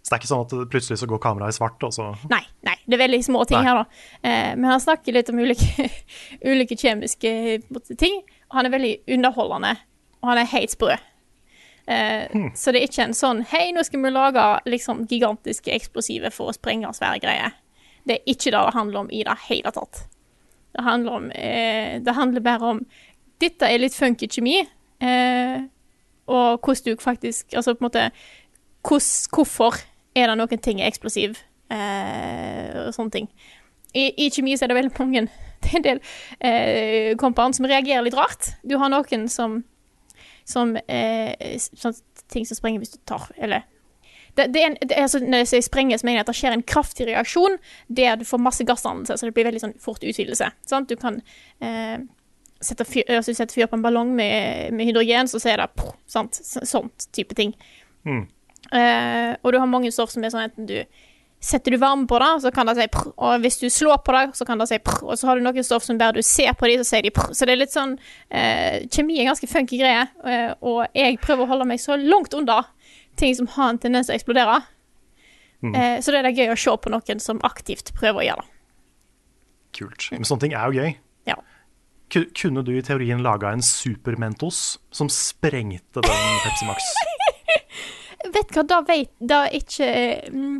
Så det er ikke sånn at plutselig så går kameraet i svart, og så Nei, nei, det er veldig små ting Nei. her, da. Eh, men han snakker litt om ulike, [LAUGHS] ulike kjemiske måte, ting. Og han er veldig underholdende, og han er helt sprø. Eh, Hmm. Så det er ikke en sånn Hei, nå skal vi lage liksom gigantiske eksplosive for å sprenge svære greier. Det er ikke det det handler om i det hele tatt. Det handler om eh, Det handler bare om Dette er litt funky kjemi, eh, og hvordan du faktisk Altså på en måte hvordan, Hvorfor er det noen ting er eksplosiv, eh, og sånne ting. I, I kjemi så er det veldig mange [LAUGHS] Det er en del eh, compound som reagerer litt rart. Du har noen som som eh, sånne ting som sprenger hvis du tar Eller det, det er en, det er altså, Når jeg sier sprenger, så mener jeg at det skjer en kraftig reaksjon der du får masse gassdannelse, så det blir veldig sånn fort utvidelse. Sant? Du kan eh, sette fyr, altså, du setter fyr på en ballong med, med hydrogen, så ser det sant? Sånt type ting. Mm. Eh, og du har mange stoff som er sånn enten du Setter du varme på det, så kan det si prr, og hvis du slår på det, så kan det si prr, og så har du noen stoff som bare du ser på de, så sier de prr. Så det er litt sånn eh, Kjemi er ganske funky greie, eh, og jeg prøver å holde meg så langt unna ting som har en tendens til å eksplodere. Mm. Eh, så det er det gøy å se på noen som aktivt prøver å gjøre det. kult. Men sånne ting er jo gøy. Ja. Kunne du i teorien laga en supermentos som sprengte den Pepsi Max? [LAUGHS] Vet du hva, da vet Da er ikke mm,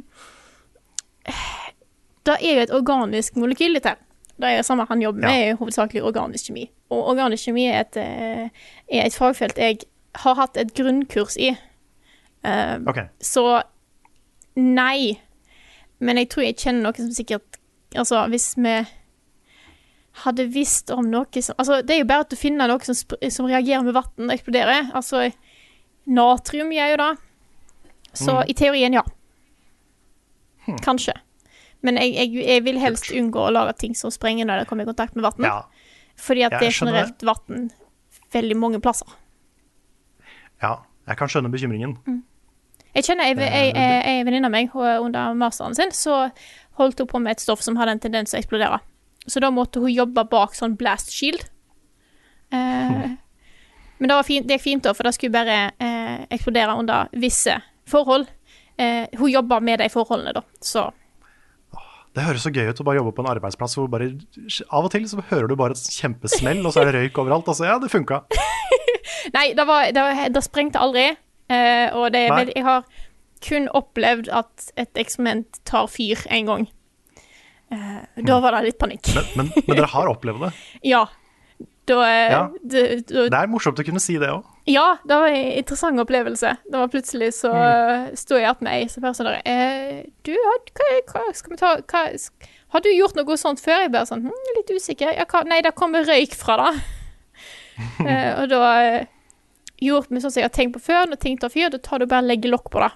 Det er jo et organisk molekyl, dette. her. Det er jo samme han jobber med, hovedsakelig organisk kjemi. Og organisk kjemi er et, eh, er et fagfelt jeg har hatt et grunnkurs i. Uh, okay. Så nei. Men jeg tror jeg kjenner noen som sikkert Altså, hvis vi hadde visst om noe som Altså, det er jo bare at du finner noe som, som reagerer med vann og eksploderer. Altså, natrium gjør jo det. Så Mm. i teorien, ja. Kanskje. Men jeg, jeg, jeg vil helst unngå å lage ting som sprenger når det kommer i kontakt med vann. Ja. Fordi at Jeg det er generelt vann veldig mange plasser. ja, jeg kan skjønne bekymringen. Jeg kjenner ei venninne av meg under masteren sin, så holdt hun på med et stoff som hadde en tendens til å eksplodere. Så da måtte hun jobbe bak sånn blast shield. Eh, Men det, var fint, det gikk fint, da, for det skulle bare eh, eksplodere under visse forhold. Eh, hun jobba med de forholdene, da, så Det høres så gøy ut å bare jobbe på en arbeidsplass hvor bare av og til så hører du bare et kjempesmell, og så er det røyk overalt. Altså, ja, det funka. [LAUGHS] Nei, det, var, det, var, det sprengte aldri. eh, og det Jeg har kun opplevd at et eksperiment tar fyr én gang. Eh, da var det litt panikk. Men, men, men dere har opplevd det. [LAUGHS] Ja. Da, eh, Ja. det, da, Det er morsomt å kunne si det òg. Ja, det var en interessant opplevelse. Det var plutselig så Mm. uh, sto jeg igjen med ei som bare sånn der eh, Du, hva, hva skal vi ta hva, Har du gjort noe sånt før? Jeg bare sånn hm, Litt usikker. Ja, hva, nei, det kommer røyk fra det. [LAUGHS] Eh, og da gjorde vi sånn som jeg har tenkt på før. Når ting tar fyr, da tar du bare legger lokk på det.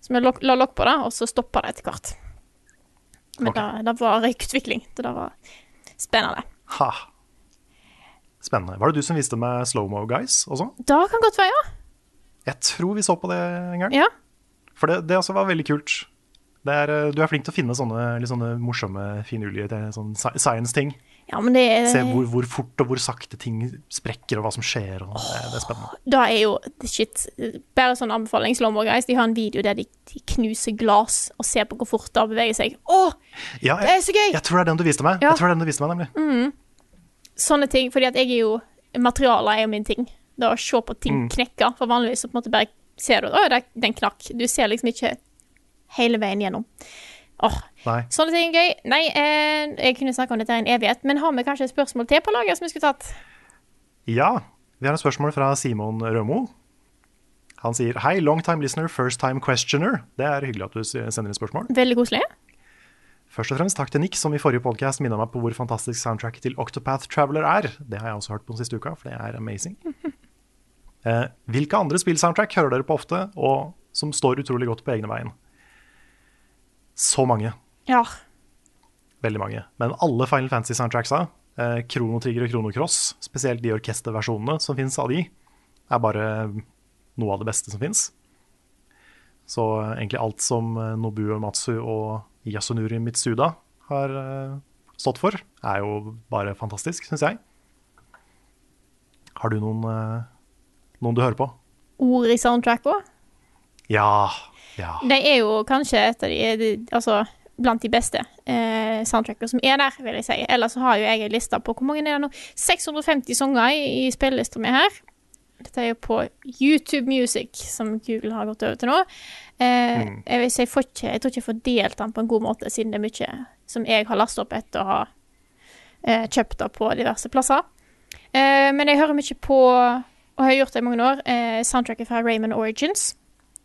Så vi lok- la lokk på det, og så stopper det etter hvert. Men okay. det, det var røykutvikling. Det der var spennende. Ha. Spennende. Var det du som viste meg Slow-Mo Guys også? Det kan godt være, ja. Jeg tror vi så på det en gang. Ja. For det, det også var veldig kult. Det er, eh, du er flink til å finne sånne, sånne morsomme, finurlige te- sånn science-ting. Ja, men det er Se hvor, hvor fort og hvor sakte ting sprekker, og hva som skjer. Og det, det er spennende. Da er jo shit. Bare sånn anbefaling. Slumber Guys. De har en video der de, knuser glass og ser på hvor fort det beveger seg. Å! Ja, Det er så gøy! Jeg tror det er den du viste meg. Ja. Jeg tror det er den du viste meg, nemlig. Mm. Sånne ting. Fordi at jeg er jo Materialer er jo min ting. Det å se på ting Mm. knekke. For vanligvis så på en måte bare ser du at den knakk. Du ser liksom ikke hele veien gjennom. Åh. Sånne ting er gøy. Nei, eh, jeg kunne snakke om dette i en evighet, men har vi kanskje et spørsmål til på laget som vi skulle tatt? Ja, vi har et spørsmål fra Simon Rømo. Han sier Hei, long time listener, first time questioner. Det er hyggelig at du sender inn spørsmål. Veldig koselig. Først og fremst takk til Nick, som i forrige podcast minna meg på hvor fantastisk soundtrack til Octopath Traveler er. Det har jeg også hørt på den siste uka, for det er amazing. [LAUGHS] Eh, hvilke andre spillsoundtrack hører dere på ofte, og som står utrolig godt på egne veien? Så mange. Ja. Veldig mange. Men alle Final Fantasy-soundtracksa, eh, Krono Trigger og Krono Cross, spesielt de orkesterversjonene som fins av de, er bare noe av det beste som fins. Så eh, egentlig alt som Nobu Nobuo Matsu og Yasunuri Mitsuda har eh, stått for, er jo bare fantastisk, syns jeg. Har du noen, eh, noen du hører på? Ord i soundtrack òg. Ja. Ja. De er jo kanskje et av de, de Altså blant de beste eh, soundtrackene som er der, vil jeg si. Ellers så har jo jeg en liste på hvor mange er det nå? 650 sanger i, i spillelista mi her. Dette er jo på YouTube Music, som Google har gått over til nå. Eh, Mm. jeg, si, jeg, ikke, jeg tror ikke jeg får delt den på en god måte, siden det er mye som jeg har lastet opp etter å ha eh, kjøpt det på diverse plasser. Eh, men jeg hører mye på, og har gjort det i mange år, eh, soundtracket fra Raymond Origins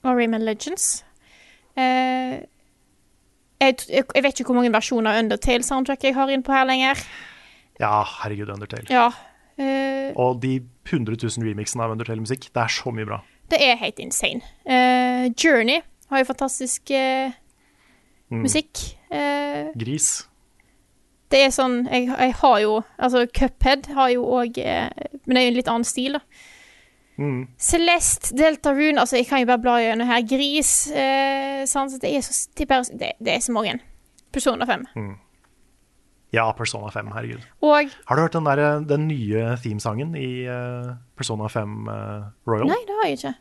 og Raymond Legends. Eh, jeg, jeg vet ikke hvor mange versjoner av Undertale-soundtracket jeg har inn på her lenger. ja, herregud, Undertale. Ja. eh, Og de 100 000 remixene av Undertale-musikk, det er så mye bra. Det er helt insane. Uh, Journey har jo fantastisk uh, Mm. musikk. Uh, Gris. det er sånn jeg, jeg har jo Altså, Cuphead har jo òg Men det er jo en litt annen stil, da. Mm. Celeste, Deltarune Altså, jeg kan jo bare bla gjennom her. Gris. Det er så det er, bare, det, det er så mange. Persona 5. Mm. Ja, Persona 5, herregud. Og Har du hørt den, der, den nye themesangen i uh, Persona 5 uh, Royal? Nei, det har jeg ikke.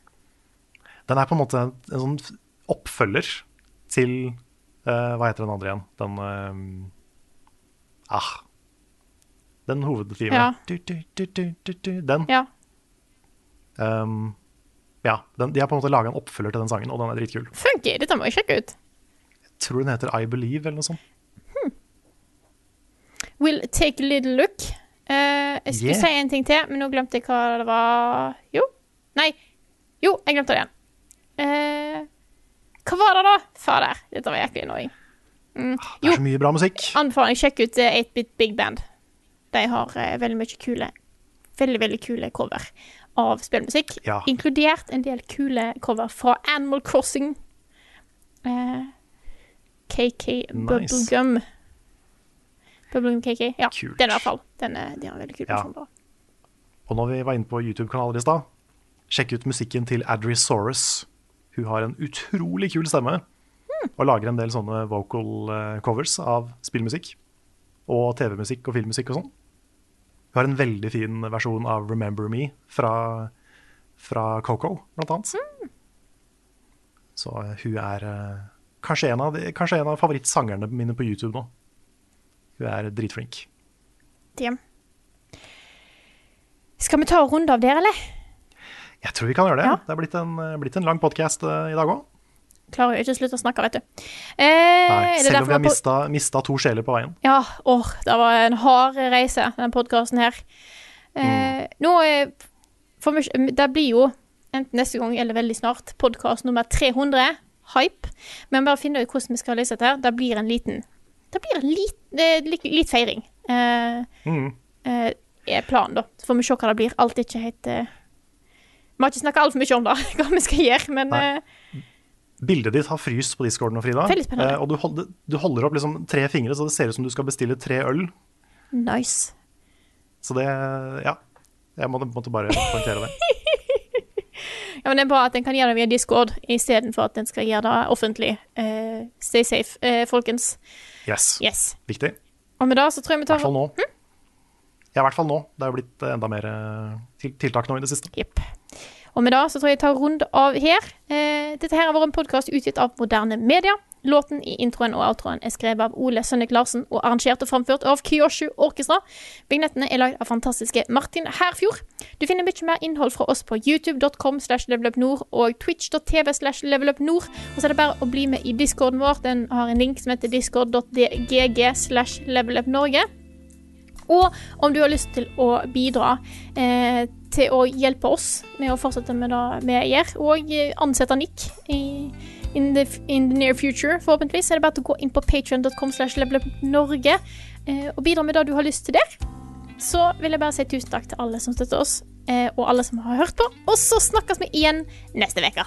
Den er på en måte en, en sånn oppfølger til uh, Hva heter den andre igjen? Den eh, Ah. Den hovedtimen. Ja. Du, du, du, den. Ja. Um, ja, den, de har på en måte laga en oppfølger til den sangen, og den er dritkul. Funky. Dette må jeg sjekke ut. Jeg tror den heter I Believe, eller noe sånt. Will take a little look. Uh, jeg skulle Yeah. si en ting til, men nå glemte jeg hva det var. Jo. Nei. Jo, jeg glemte det igjen. Uh, hva var det, da? Fader, dette var jæklig annoying. Mm. Det er så mye bra musikk. Anbefaling, sjekk ut eh, 8-Bit Big Band. De har uh, veldig mye kule Veldig, veldig kule cover av spillmusikk. Ja. Inkludert en del kule cover fra Animal Crossing. Eh, KK Nice. Bubblegum. Bubblegum KK. Ja, Kult. den i hvert fall. Den er, de har veldig kul Ja. Sånn. Og når vi var inne på YouTube-kanaler i stad, sjekk ut musikken til Adrisaurus. Hun har en utrolig kul stemme og lager en del sånne vocal eh, covers av spillmusikk. Og TV-musikk og filmmusikk og sånn. Hun har en veldig fin versjon av Remember Me fra, fra Coco, blant annet. Så eh, hun er eh, kanskje en av, de, kanskje en av favorittsangerne mine på YouTube nå. Hun er dritflink. Det. Skal vi ta en runde av det, eller? Jeg tror vi kan gjøre det. Det er blitt en, blitt en lang podkast i dag òg. Klarer jo ikke å slutte å snakke, vet du. Eh, Nei, selv om vi har mista, mista to sjeler på veien. Ja, åh, det var en hard reise, den podkasten her. Eh, Nå eh, for Det blir jo, enten neste gang eller veldig snart, podkast nummer 300. Hype. Men bare finne ut hvordan vi skal løse dette. her. Det blir en liten Det blir litt, lit, litt, litt feiring. Uh, Mm. uh, er planen, da. Så får vi se hva det blir. Alt er ikke helt uh, Vi har ikke snakka altfor mye om det, [LAUGHS] hva vi skal gjøre, men Bildet ditt har fryst på discorden nå, Frida. Og du holder, du holder opp liksom tre fingre, så det ser ut som du skal bestille tre øl. nice. Så det Ja. Jeg måtte, måtte bare poengtere det. [LAUGHS] Ja, men Det er bra at en kan gjøre det via Discord istedenfor at en skal gjøre det offentlig. Uh, stay safe, uh, folkens. Yes. Yes. Viktig. Og med det så tror jeg vi I hvert fall nå. Hm? Ja, i hvert fall nå. Det er jo blitt enda mer eh, tiltak nå i det siste. Yep. Og med det så tror jeg jeg tar runde av her. Eh, dette her har vært en podkast utgitt av Moderne Media. Låten i introen og outroen er skrevet av Ole Sønnik Larsen og arrangert og framført av Kyoshu Orkestra. Vignettene er lagd av fantastiske Martin Herfjord. Du finner mye mer innhold fra oss på youtube.com slash levelupnord og twitch.tv slash levelupnord. Og så er det bare å bli med i discorden vår. Den har en link som heter discord.gg slash levelupnorge. Og om du har lyst til å bidra eh, til å hjelpe oss med å fortsette med det vi gjør, og ansette Nick i, in, the, in the near future, forhåpentligvis, er det bare å gå inn på patreon.com slash levelupnorge eh, og bidra med det du har lyst til der. Så vil jeg bare si tusen takk til alle som støtter oss, eh, og alle som har hørt på. Og så snakkes vi igjen neste uke.